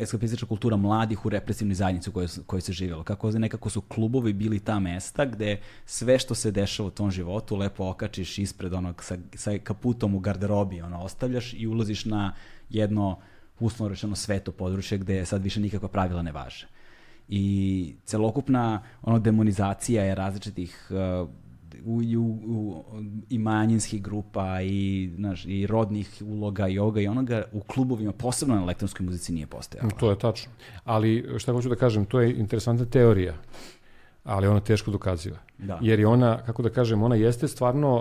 eskapistička kultura mladih u represivnoj zajednici u kojoj, kojoj se živjelo. Kako nekako su klubovi bili ta mesta gde sve što se dešava u tom životu lepo okačiš ispred onog sa, sa kaputom u garderobi, ono, ostavljaš i ulaziš na jedno uslovno rečeno sveto područje gde sad više nikakva pravila ne važe. I celokupna ono demonizacija je različitih uh, u, u, u, i manjinskih grupa i, znaš, i rodnih uloga i ovoga i onoga u klubovima, posebno na elektronskoj muzici nije postojalo. To je tačno. Ali šta hoću da kažem, to je interesantna teorija, ali ona teško dokaziva. Da. Jer je ona, kako da kažem, ona jeste stvarno...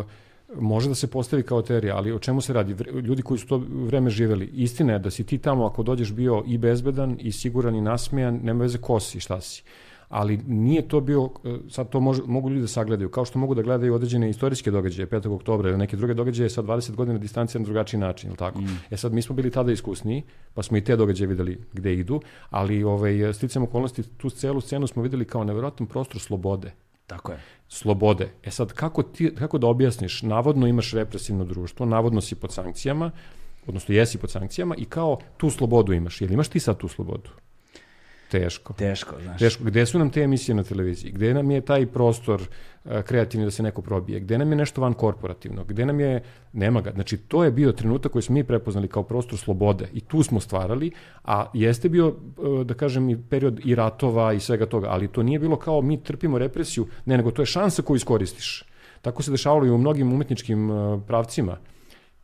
Uh, može da se postavi kao teorija, ali o čemu se radi? Ljudi koji su to vreme živeli, istina je da si ti tamo ako dođeš bio i bezbedan i siguran i nasmejan, nema veze ko si, šta si ali nije to bio, e, sad to može, mogu ljudi da sagledaju, kao što mogu da gledaju određene istorijske događaje, 5. oktobra ili neke druge događaje sa 20 godina distancije na drugačiji način, ili tako? Mm. E sad, mi smo bili tada iskusniji, pa smo i te događaje videli gde idu, ali ovaj, sticam okolnosti, tu celu scenu smo videli kao neverovatan prostor slobode. Tako je. Slobode. E sad, kako, ti, kako da objasniš, navodno imaš represivno društvo, navodno si pod sankcijama, odnosno jesi pod sankcijama i kao tu slobodu imaš. Jel imaš ti sad tu slobodu? Teško. Teško, znaš. Teško. Gde su nam te emisije na televiziji? Gde nam je taj prostor uh, kreativni da se neko probije? Gde nam je nešto van korporativno? Gde nam je... Nema ga. Znači, to je bio trenutak koji smo mi prepoznali kao prostor slobode i tu smo stvarali, a jeste bio, uh, da kažem, i period i ratova i svega toga, ali to nije bilo kao mi trpimo represiju, ne, nego to je šansa koju iskoristiš. Tako se dešavalo i u mnogim umetničkim uh, pravcima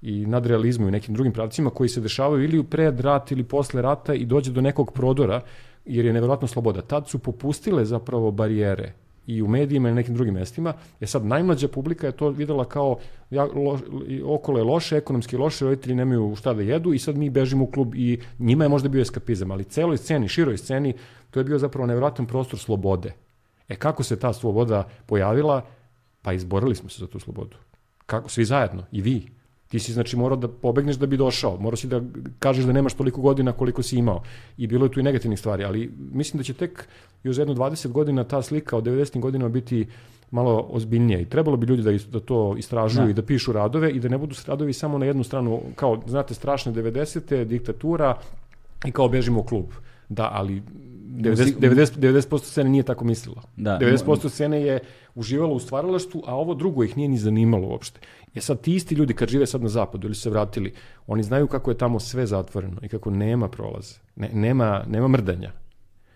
i nadrealizmu i nekim drugim pravcima koji se dešavaju ili u pred rat ili posle rata i dođe do nekog prodora jer je neverovatno sloboda. Tad su popustile zapravo barijere i u medijima i na nekim drugim mestima. E sad, najmlađa publika je to videla kao ja, lo, okolo je loše, ekonomski loše, roditelji nemaju šta da jedu i sad mi bežimo u klub i njima je možda bio eskapizam, ali celoj sceni, široj sceni, to je bio zapravo neverovatan prostor slobode. E kako se ta sloboda pojavila? Pa izborili smo se za tu slobodu. Kako? Svi zajedno, i vi, Ti si znači morao da pobegneš da bi došao, morao si da kažeš da nemaš toliko godina koliko si imao. I bilo je tu i negativnih stvari, ali mislim da će tek još jedno 20 godina ta slika od 90. godinama biti malo ozbiljnija i trebalo bi ljudi da, da to istražuju da. i da pišu radove i da ne budu radovi samo na jednu stranu, kao, znate, strašne 90. diktatura i kao bežimo u klub. Da, ali 90, 90, 90% scene nije tako mislila. Da. 90% scene je uživalo u stvaralaštvu, a ovo drugo ih nije ni zanimalo uopšte. E sad, ti isti ljudi kad žive sad na zapadu ili se vratili, oni znaju kako je tamo sve zatvoreno i kako nema prolaza, ne, nema, nema mrdanja.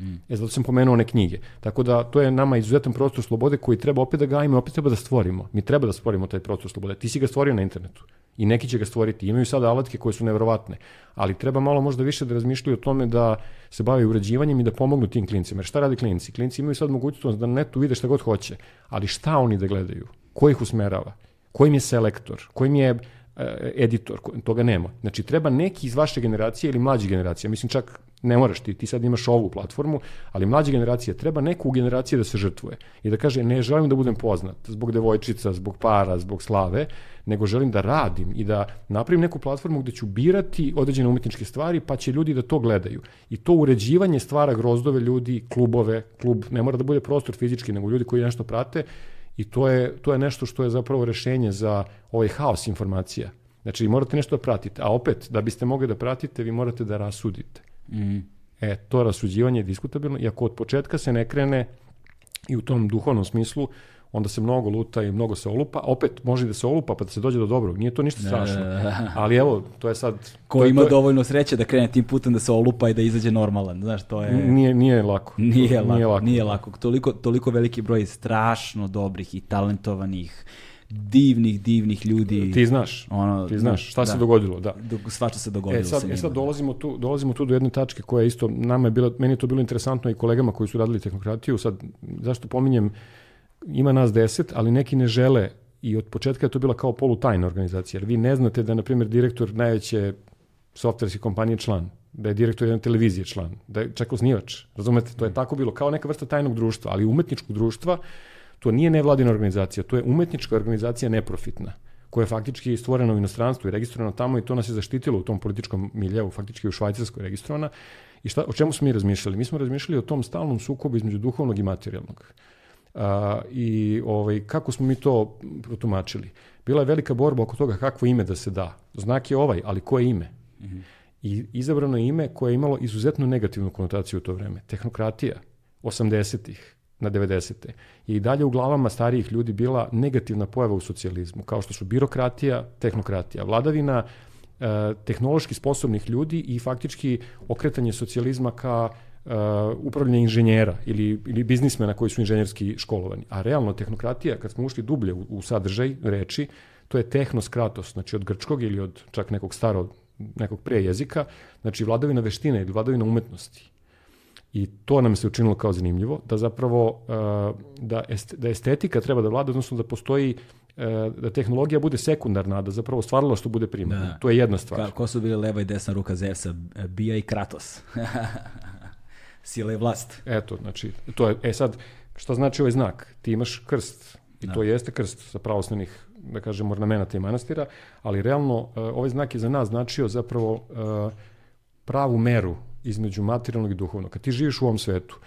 Mm. E, zato sam pomenuo one knjige. Tako da, to je nama izuzetan prostor slobode koji treba opet da gajimo, opet treba da stvorimo. Mi treba da stvorimo taj prostor slobode. Ti si ga stvorio na internetu i neki će ga stvoriti. Imaju sada alatke koje su neverovatne, ali treba malo možda više da razmišljaju o tome da se bave uređivanjem i da pomognu tim klincima. Jer šta radi klinci? Klinci imaju sad mogućnost da na netu vide šta god hoće, ali šta oni da gledaju? Ko ih usmerava? Ko im je selektor? Ko im je editor? Toga nema. Znači, treba neki iz vaše generacije ili mlađe generacije, mislim čak ne moraš ti, ti sad imaš ovu platformu, ali mlađa generacija treba neku u generaciji da se žrtvuje i da kaže ne želim da budem poznat zbog devojčica, zbog para, zbog slave, nego želim da radim i da napravim neku platformu gde ću birati određene umetničke stvari, pa će ljudi da to gledaju. I to uređivanje stvara grozdove ljudi, klubove, klub ne mora da bude prostor fizički, nego ljudi koji nešto prate i to je, to je nešto što je zapravo rešenje za ovaj haos informacija. Znači, morate nešto da pratite, a opet, da biste mogli da pratite, vi morate da rasudite. Mm. E, to rasuđivanje je diskutabilno i ako od početka se ne krene i u tom duhovnom smislu, onda se mnogo luta i mnogo se olupa, opet može da se olupa pa da se dođe do dobrog, nije to ništa strašno. Ali evo, to je sad... Ko to, ima to je, dovoljno sreće da krene tim putem da se olupa i da izađe normalan, znaš, to je... Nije, nije lako. Nije lako, nije lako. Nije lako. Toliko, toliko veliki broj strašno dobrih i talentovanih divnih, divnih ljudi. Ti znaš, ono, ti znaš šta da, se dogodilo, da. Svašta se dogodilo e, sad, sa njima. E sad dolazimo tu, dolazimo tu do jedne tačke koja je isto, nama je bilo, meni je to bilo interesantno i kolegama koji su radili tehnokratiju, sad, zašto pominjem, ima nas deset, ali neki ne žele i od početka je to bila kao polutajna organizacija, jer vi ne znate da na primjer, direktor najveće softverske kompanije član, da je direktor jedne televizije član, da je čak osnivač, razumete, to je tako bilo, kao neka vrsta tajnog društva, ali umetničkog društva, To nije nevladina organizacija, to je umetnička organizacija neprofitna koja je faktički stvorena u inostranstvu i registrovana tamo i to nas je zaštitilo u tom političkom miljevu, faktički u Švajcarskoj registrovana. I šta, o čemu smo mi razmišljali? Mi smo razmišljali o tom stalnom sukobu između duhovnog i materijalnog. A, I ovaj, kako smo mi to protumačili? Bila je velika borba oko toga kakvo ime da se da. Znak je ovaj, ali koje ime? Mm -hmm. I izabrano je ime koje je imalo izuzetno negativnu konotaciju u to vreme. Tehnokratija, 80-ih, na 90. je i dalje u glavama starijih ljudi bila negativna pojava u socijalizmu, kao što su birokratija, tehnokratija, vladavina tehnološki sposobnih ljudi i faktički okretanje socijalizma ka uh, upravljanje inženjera ili, ili biznismena koji su inženjerski školovani. A realno, tehnokratija, kad smo ušli dublje u, u sadržaj reči, to je tehnoskratos, znači od grčkog ili od čak nekog starog, nekog pre jezika, znači vladavina veštine ili vladavina umetnosti. I to nam se učinilo kao zanimljivo, da zapravo uh, da, est, da estetika treba da vlada, odnosno da postoji uh, da tehnologija bude sekundarna, da zapravo stvaralo što bude primarno. Da. To je jedna stvar. Ka, ko su bili leva i desna ruka Zevsa? Bija i Kratos. <laughs> Sila i vlast. Eto, znači, to je, e sad, šta znači ovaj znak? Ti imaš krst, i da. to jeste krst sa pravoslavnih da kažem, ornamenata i manastira, ali realno uh, ovaj znak je za nas značio zapravo uh, pravu meru između materijalnog i duhovnog. Kad ti živiš u ovom svetu,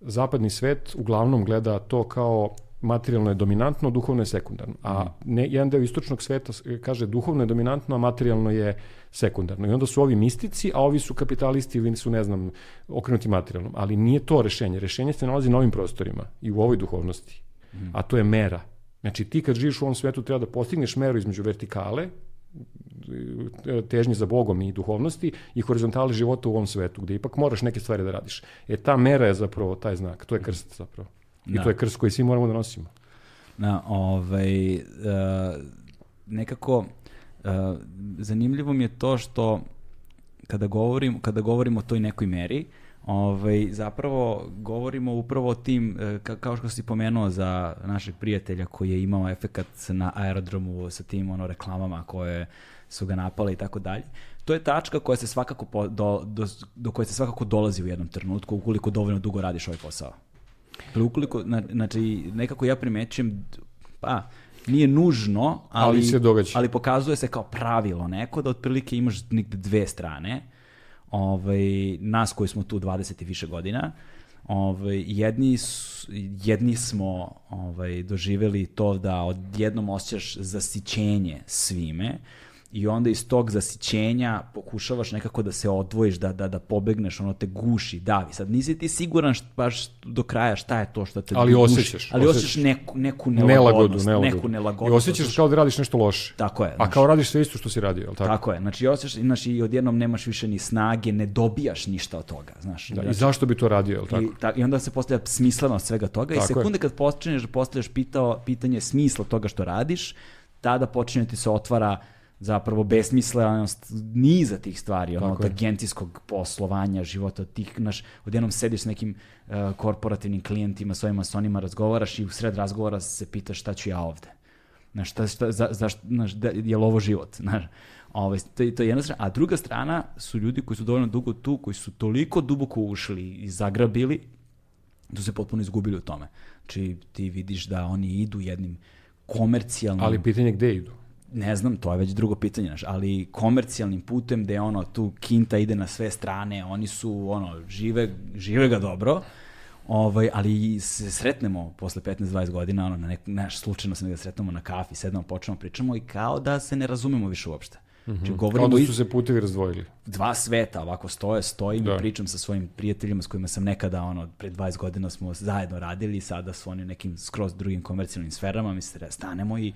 zapadni svet uglavnom gleda to kao materijalno je dominantno, duhovno je sekundarno. A mhm. ne, jedan deo istočnog sveta kaže duhovno je dominantno, a materijalno je sekundarno. I onda su ovi mistici, a ovi su kapitalisti ili su, ne znam, okrenuti materijalnom. Ali nije to rešenje. Rešenje se nalazi na ovim prostorima i u ovoj duhovnosti. Mm. A to je mera. Znači ti kad živiš u ovom svetu treba da postigneš meru između vertikale, težnje za Bogom i duhovnosti i horizontale života u ovom svetu, gde ipak moraš neke stvari da radiš. E, ta mera je zapravo taj znak, to je krst zapravo. I da. to je krst koji svi moramo da nosimo. Da, ovaj, uh, nekako zanimljivo mi je to što kada govorim, kada govorimo o toj nekoj meri, Ovaj, zapravo govorimo upravo o tim, e, ka, kao što si pomenuo za našeg prijatelja koji je imao efekat na aerodromu sa tim ono, reklamama koje su ga napale i tako dalje. To je tačka koja se svakako po, do, do, do koje se svakako dolazi u jednom trenutku ukoliko dovoljno dugo radiš ovaj posao. Ukoliko, znači, nekako ja primećujem, pa, nije nužno, ali, ali, se događa. ali pokazuje se kao pravilo neko da otprilike imaš nigde dve strane ovaj, nas koji smo tu 20 i više godina, ovaj, jedni, jedni smo ovaj, doživeli to da odjednom osjećaš zasićenje svime, i onda iz tog zasićenja pokušavaš nekako da se odvojiš, da, da, da pobegneš, ono te guši, davi. Sad nisi ti siguran št, baš do kraja šta je to što te ali guši. Osjećaš, ali osjećaš neku, neku nelagodnost. Nelagodu, nelagodu. Neku nelagodnost. I osjećaš kao da radiš nešto loše. Tako je. A kao radiš sve isto što si radio, je tako? Tako je. Znači, osjećaš, znači, i odjednom nemaš više ni snage, ne dobijaš ništa od toga, znaš. Da, znači, I zašto bi to radio, je tako? I, ta, I onda se postavlja smislenost svega toga tako i sekunde je. kad počinješ da postavljaš pitao, pitanje smisla toga što radiš, tada počinje ti se otvara zapravo besmislenost niza tih stvari, ono, tangentijskog poslovanja, života, tih, naš, odjednom sediš s nekim uh, korporativnim klijentima, svojim masonima, razgovaraš i u sred razgovora se pitaš šta ću ja ovde. Znaš, šta, šta, za, za, znaš, da, je li ovo život? <laughs> Znaš, ovaj, to, to je jedna strana. A druga strana su ljudi koji su dovoljno dugo tu, koji su toliko duboko ušli i zagrabili, da su se potpuno izgubili u tome. Znači, ti vidiš da oni idu jednim komercijalnim... Ali pitanje gde idu? Ne znam, to je već drugo pitanje, znaš, ali komercijalnim putem gde ono, tu kinta ide na sve strane, oni su, ono, žive, žive ga dobro, ovaj, ali se sretnemo posle 15-20 godina, ono, na nek, naš, slučajno se da sretnemo na kafi, sednemo, počnemo, pričamo i kao da se ne razumemo više uopšte. Mm -hmm. Znači, govorimo kao da su se putevi razdvojili. Dva sveta, ovako stoje, stojim da. i pričam sa svojim prijateljima s kojima sam nekada, ono, pre 20 godina smo zajedno radili, sada su oni nekim skroz drugim komercijalnim sferama, mi se stanemo i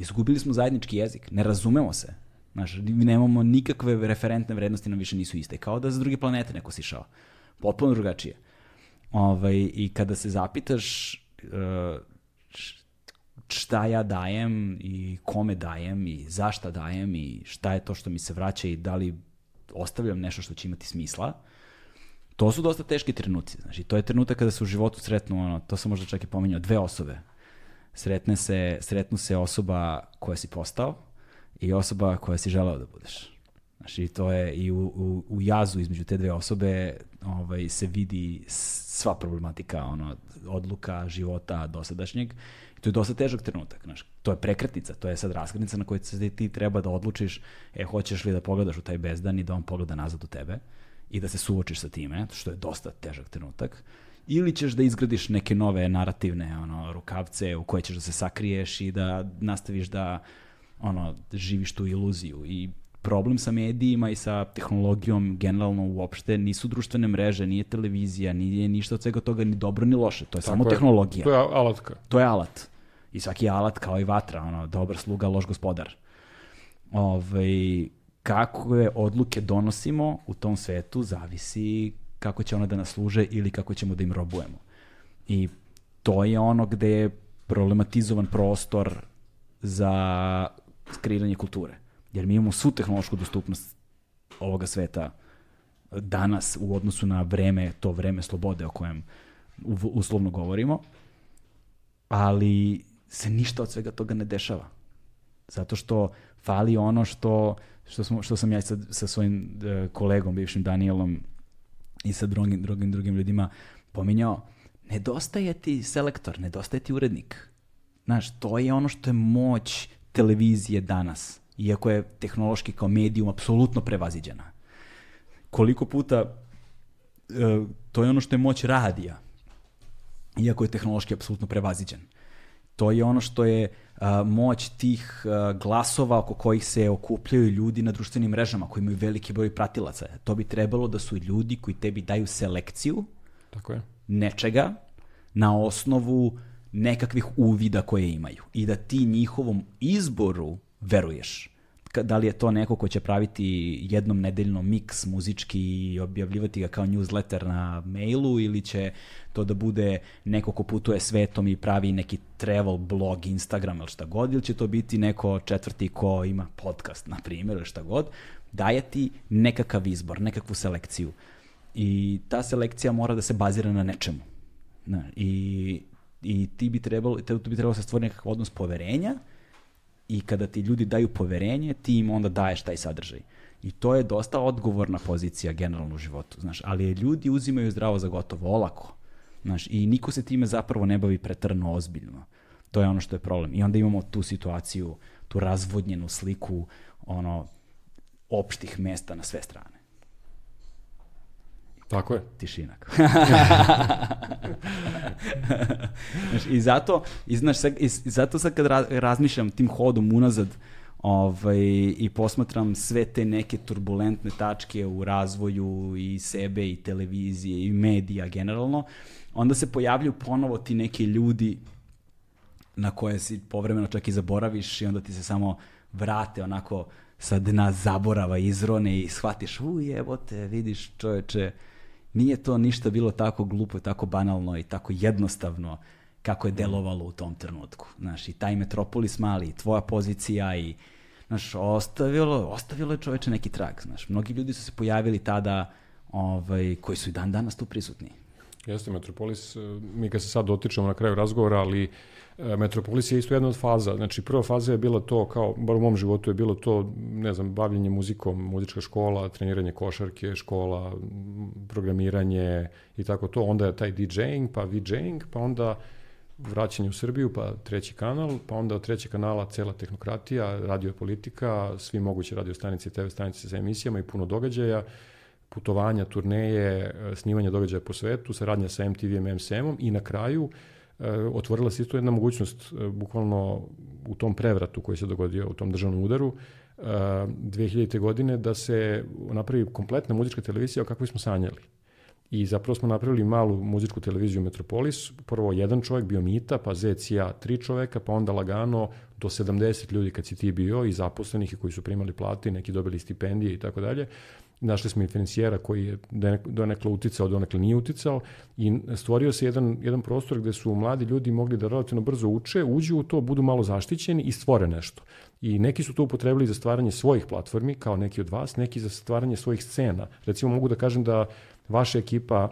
Izgubili smo zajednički jezik, ne razumemo se. Znaš, nemamo nikakve referentne vrednosti, nam više nisu iste. Kao da za druge planete neko sišao. Potpuno drugačije. Ovaj, I kada se zapitaš uh, šta ja dajem i kome dajem i zašta dajem i šta je to što mi se vraća i da li ostavljam nešto što će imati smisla, to su dosta teški trenuci. Znači, to je trenutak kada se u životu sretnu, ono, to sam možda čak i pominjao, dve osobe sretne se, sretnu se osoba koja si postao i osoba koja si želeo da budeš. Znači, to je i u, u, u jazu između te dve osobe ovaj, se vidi sva problematika ono, odluka, života dosadašnjeg. I to je dosta težak trenutak. Znači, to je prekretnica, to je sad raskretnica na kojoj se ti treba da odlučiš e, hoćeš li da pogledaš u taj bezdan i da on pogleda nazad u tebe i da se suočiš sa time, što je dosta težak trenutak ili ćeš da izgradiš neke nove narativne ono, rukavce u koje ćeš da se sakriješ i da nastaviš da ono, živiš tu iluziju. I problem sa medijima i sa tehnologijom generalno uopšte nisu društvene mreže, nije televizija, nije ništa od svega toga ni dobro ni loše. To je Tako samo je. tehnologija. To je alatka. To je alat. I svaki alat kao i vatra, ono, dobar sluga, loš gospodar. Ove, ovaj, kakve odluke donosimo u tom svetu zavisi kako će one da nas služe ili kako ćemo da im robujemo. I to je ono gde je problematizovan prostor za kreiranje kulture. Jer mi imamo svu tehnološku dostupnost ovoga sveta danas u odnosu na vreme, to vreme slobode o kojem uslovno govorimo, ali se ništa od svega toga ne dešava. Zato što fali ono što, što, smo, što sam ja sa, sa svojim uh, kolegom, bivšim Danielom i sa drugim, drugim, drugim ljudima pominjao, nedostaje ti selektor, nedostaje ti urednik. Znaš, to je ono što je moć televizije danas, iako je tehnološki kao medijum apsolutno prevaziđena. Koliko puta, uh, to je ono što je moć radija, iako je tehnološki apsolutno prevaziđen. To je ono što je a, moć tih a, glasova oko kojih se okupljaju ljudi na društvenim mrežama koji imaju veliki broj pratilaca. To bi trebalo da su ljudi koji tebi daju selekciju Tako je. nečega na osnovu nekakvih uvida koje imaju i da ti njihovom izboru veruješ da li je to neko ko će praviti jednom nedeljno miks muzički i objavljivati ga kao newsletter na mailu ili će to da bude neko ko putuje svetom i pravi neki travel blog, Instagram ili šta god, ili će to biti neko četvrti ko ima podcast, na primjer, ili šta god, daje ti nekakav izbor, nekakvu selekciju. I ta selekcija mora da se bazira na nečemu. Na, i, I ti bi trebalo, te, bi trebalo se stvori nekakav odnos poverenja i kada ti ljudi daju poverenje, ti im onda daješ taj sadržaj. I to je dosta odgovorna pozicija generalno u životu, znaš, ali ljudi uzimaju zdravo za gotovo, olako. Znaš, i niko se time zapravo ne bavi pretrno ozbiljno. To je ono što je problem. I onda imamo tu situaciju, tu razvodnjenu sliku ono opštih mesta na sve strane. Tako je. Tišinak. <laughs> znaš, I zato, i, znaš, sad, i, zato sad kad ra, razmišljam tim hodom unazad ovaj, i posmatram sve te neke turbulentne tačke u razvoju i sebe i televizije i medija generalno, onda se pojavljaju ponovo ti neki ljudi na koje si povremeno čak i zaboraviš i onda ti se samo vrate onako sa dna zaborava izrone i shvatiš, u jebote, vidiš čoveče, nije to ništa bilo tako glupo i tako banalno i tako jednostavno kako je delovalo u tom trenutku. Znaš, i taj Metropolis mali, i tvoja pozicija i znaš, ostavilo, ostavilo je čoveče neki trag, znaš. Mnogi ljudi su se pojavili tada ovaj, koji su i dan danas tu prisutni. Jeste, Metropolis, e, mi kad se sad dotičemo na kraju razgovora, ali e, Metropolis je isto jedna od faza. Znači, prva faza je bila to, kao, bar u mom životu je bilo to, ne znam, bavljenje muzikom, muzička škola, treniranje košarke, škola, programiranje i tako to. Onda je taj DJing, pa VJing, pa onda vraćanje u Srbiju, pa treći kanal, pa onda od trećeg kanala cela tehnokratija, radio politika, svi moguće radio stanice, TV stanice sa emisijama i puno događaja putovanja, turneje, e, snimanje događaja po svetu, saradnja sa MTV-em, MSM-om i na kraju e, otvorila se isto jedna mogućnost, e, bukvalno u tom prevratu koji se dogodio, u tom državnom udaru, 2000. godine, da se napravi kompletna muzička televizija o kakvoj smo sanjali. I zapravo smo napravili malu muzičku televiziju Metropolis, prvo jedan čovjek bio Mita, pa Zec i ja tri čoveka, pa onda lagano do 70 ljudi kad si ti bio i zaposlenih i koji su primali plate, neki dobili stipendije i tako dalje. Našli smo inferencijera koji je donekle uticao, donekle nije uticao i stvorio se jedan, jedan prostor gde su mladi ljudi mogli da relativno brzo uče, uđu u to, budu malo zaštićeni i stvore nešto. I neki su to upotrebili za stvaranje svojih platformi, kao neki od vas, neki za stvaranje svojih scena. Recimo mogu da kažem da vaša ekipa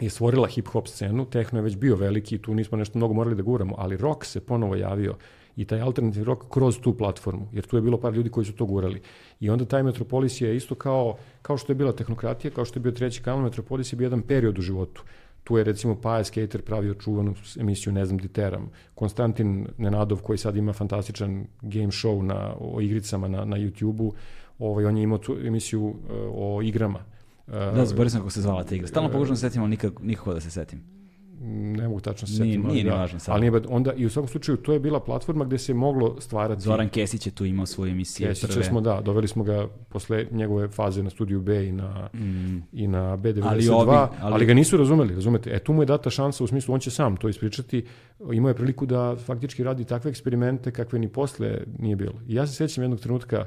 je stvorila hip-hop scenu, tehno je već bio veliki, tu nismo nešto mnogo morali da guramo, ali rock se ponovo javio i taj alternativni rock kroz tu platformu, jer tu je bilo par ljudi koji su to gurali. I onda taj Metropolis je isto kao, kao što je bila tehnokratija, kao što je bio treći kanal, Metropolis je bio jedan period u životu. Tu je recimo Paja Skater pravio čuvanu emisiju Ne znam di teram. Konstantin Nenadov koji sad ima fantastičan game show na, o igricama na, na YouTube-u, ovaj, on je imao tu emisiju uh, o igrama. Uh, da, zborio sam kako se zvala ta igra. Stalno pokušam da se setim, ali nikako, nikako da se setim ne mogu tačno se setiti. Nije, nije da, važno sad. Ali nije, onda, i u svakom slučaju, to je bila platforma gde se moglo stvarati... Zoran Kesić je tu imao svoje emisije Kesić prve. smo, da, doveli smo ga posle njegove faze na studiju B i na, mm. i na B92, ali, ali... ali ga nisu razumeli, razumete? E, tu mu je data šansa u smislu, on će sam to ispričati, imao je priliku da faktički radi takve eksperimente kakve ni posle nije bilo. I ja se sećam jednog trenutka,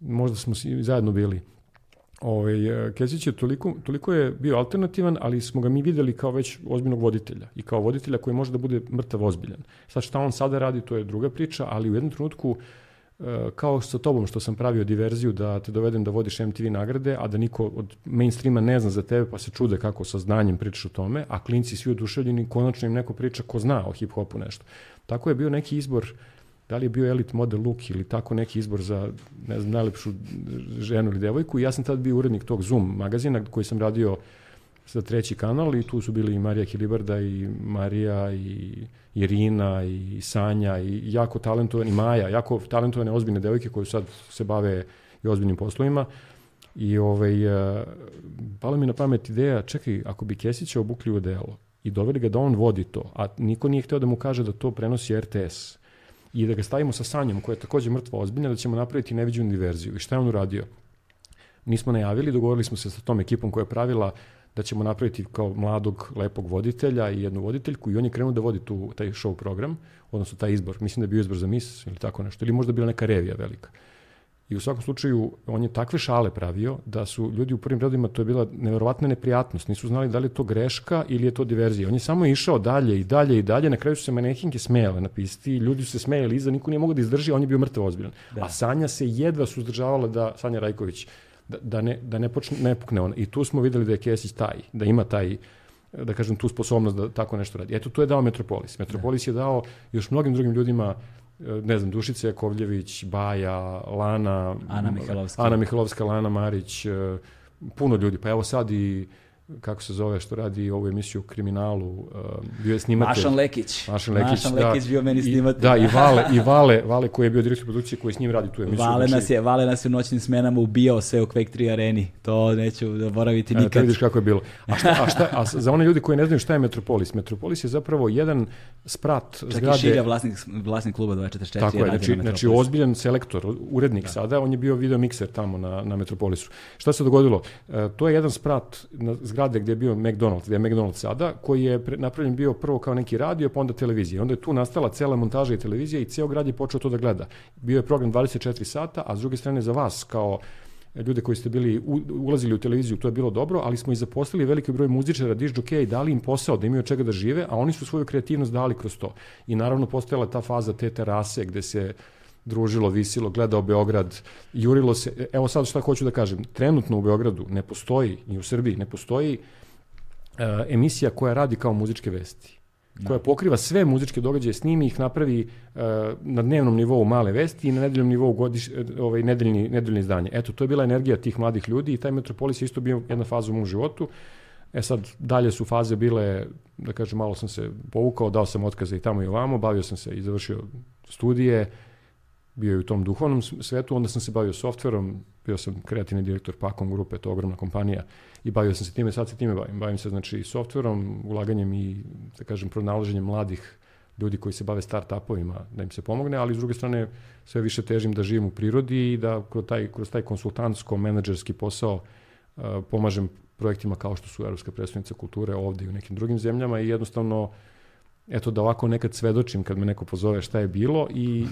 možda smo zajedno bili. Ovaj, Kesić je toliko, toliko je bio alternativan, ali smo ga mi videli kao već ozbiljnog voditelja i kao voditelja koji može da bude mrtav ozbiljan. Sad šta on sada radi, to je druga priča, ali u jednom trenutku e, kao sa tobom što sam pravio diverziju da te dovedem da vodiš MTV nagrade, a da niko od mainstreama ne zna za tebe, pa se čude kako sa znanjem pričaš o tome, a klinci svi oduševljeni, konačno im neko priča ko zna o hip-hopu nešto. Tako je bio neki izbor uh, da li je bio Elite Model Look ili tako neki izbor za ne znam, najlepšu ženu ili devojku. ja sam tad bio urednik tog Zoom magazina koji sam radio za treći kanal i tu su bili i Marija Hilibarda i Marija i Irina i Sanja i jako talentovani Maja, jako talentovane ozbiljne devojke koje sad se bave i ozbiljnim poslovima. I ovaj, uh, pala mi na pamet ideja, čekaj, ako bi Kesića obukli u delo i doveli ga da on vodi to, a niko nije hteo da mu kaže da to prenosi RTS, i da ga stavimo sa Sanjom, koja je takođe mrtva ozbiljna, da ćemo napraviti neviđenu diverziju. I šta je on uradio? Nismo najavili, dogovorili smo se sa tom ekipom koja je pravila da ćemo napraviti kao mladog, lepog voditelja i jednu voditeljku i on je krenuo da vodi tu, taj show program, odnosno taj izbor. Mislim da je bio izbor za mis ili tako nešto, ili možda bila neka revija velika. I u svakom slučaju, on je takve šale pravio da su ljudi u prvim redovima, to je bila neverovatna neprijatnost. Nisu znali da li je to greška ili je to diverzija. On je samo išao dalje i dalje i dalje. Na kraju su se manekinke smejale na pisti, ljudi su se smejali iza, niko nije mogao da izdrži, on je bio mrtav ozbiljan. Da. A Sanja se jedva suzdržavala da, Sanja Rajković, da, da, ne, da ne, počne, ne pukne on. I tu smo videli da je Kesić taj, da ima taj da kažem, tu sposobnost da tako nešto radi. Eto, to je dao Metropolis. Metropolis da. je dao još mnogim drugim ljudima ne znam, Dušica Jakovljević, Baja, Lana, Ana Mihajlovska, Ana Mihajlovska Lana Marić, e, puno ljudi. Pa evo sad i kako se zove, što radi ovu emisiju o kriminalu, uh, bio je snimatelj. Mašan Lekić. Mašan Lekić, Mašan da, Lekić bio meni snimatelj. Da, i Vale, i <laughs> Vale, Vale koji je bio direktor produkcije koji s njim radi tu emisiju. Vale znači, nas je, Vale nas je u noćnim smenama ubijao sve u Quake 3 areni. To neću zaboraviti nikad. E, vidiš kako je bilo. A, šta, a, šta, a <laughs> za one ljudi koji ne znaju šta je Metropolis, Metropolis je zapravo jedan sprat Čak zgrade. Čak i Šilja, vlasnik, vlasnik kluba 244. Tako je, znači, znači ozbiljan selektor, urednik da. sada, on je bio video mikser tamo na, na Metropolisu. Šta se dogodilo? E, to je jedan sprat na zgrade gdje je bio McDonald's, gde je McDonald's sada, koji je napravljen bio prvo kao neki radio, pa onda televizija. Onda je tu nastala cela montaža i televizija i ceo grad je počeo to da gleda. Bio je program 24 sata, a s druge strane za vas kao ljude koji ste bili ulazili u televiziju, to je bilo dobro, ali smo i zaposlili veliki broj muzičara, dižđokeja i dali im posao da imaju od čega da žive, a oni su svoju kreativnost dali kroz to. I naravno postojala ta faza te terase gde se družilo, visilo, gledao Beograd, jurilo se. Evo sad šta hoću da kažem. Trenutno u Beogradu ne postoji, i u Srbiji ne postoji uh, emisija koja radi kao muzičke vesti. Da. koja pokriva sve muzičke događaje, snimi ih, napravi uh, na dnevnom nivou male vesti i na nedeljnom nivou godiš, ovaj, nedeljni, nedeljni izdanje. Eto, to je bila energija tih mladih ljudi i taj Metropolis je isto bio jedna faza u mom životu. E sad, dalje su faze bile, da kažem, malo sam se povukao, dao sam otkaze i tamo i ovamo, bavio sam se i završio studije, bio je u tom duhovnom svetu, onda sam se bavio softverom, bio sam kreativni direktor Pakom grupe, to je ogromna kompanija i bavio sam se time, sad se time bavim. Bavim se znači softverom, ulaganjem i, da kažem, pronalaženjem mladih ljudi koji se bave start-upovima da im se pomogne, ali s druge strane sve više težim da živim u prirodi i da kroz taj, kroz taj konsultantsko-menadžerski posao uh, pomažem projektima kao što su Evropska predstavnica kulture ovde i u nekim drugim zemljama i jednostavno eto da ovako nekad svedočim kad me neko pozove šta je bilo i,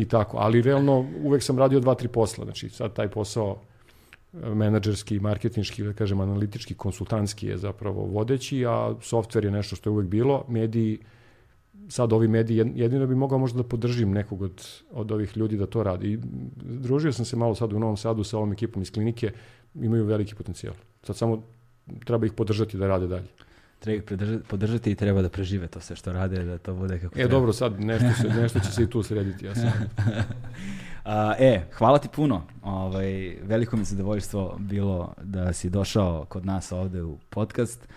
i tako. Ali realno uvek sam radio dva, tri posla. Znači sad taj posao e, menadžerski, marketinški, da kažem analitički, konsultantski je zapravo vodeći, a softver je nešto što je uvek bilo. Mediji, sad ovi mediji, jedino bi mogao možda da podržim nekog od, od ovih ljudi da to radi. I družio sam se malo sad u Novom Sadu sa ovom ekipom iz klinike, imaju veliki potencijal. Sad samo treba ih podržati da rade dalje treba ih podržati i treba da prežive to sve što rade, da to bude kako e, treba. dobro, sad nešto, se, <laughs> nešto će se i tu srediti. Ja sam. <laughs> A, e, hvala ti puno. Ovaj, veliko mi zadovoljstvo bilo da si došao kod nas ovde u podcast.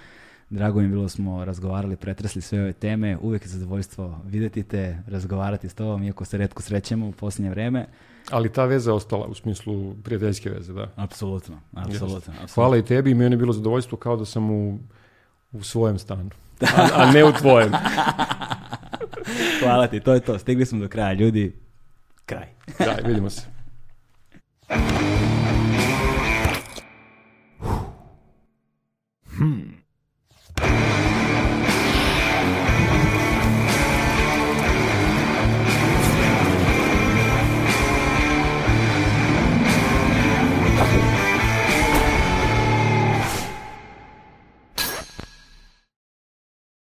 Drago mi bilo da smo razgovarali, pretresli sve ove teme. Uvek je zadovoljstvo videti te, razgovarati s tobom, iako se redko srećemo u posljednje vreme. Ali ta veza je ostala u smislu prijateljske veze, da. Apsolutno, apsolutno. apsolutno. Hvala i tebi, meni je bilo zadovoljstvo kao da sam u U svojem stanu. A, a ne u tvojem. <laughs> Hvala ti, to je to. Stigli smo do kraja, ljudi. Kraj. Kraj, vidimo se. Hmm.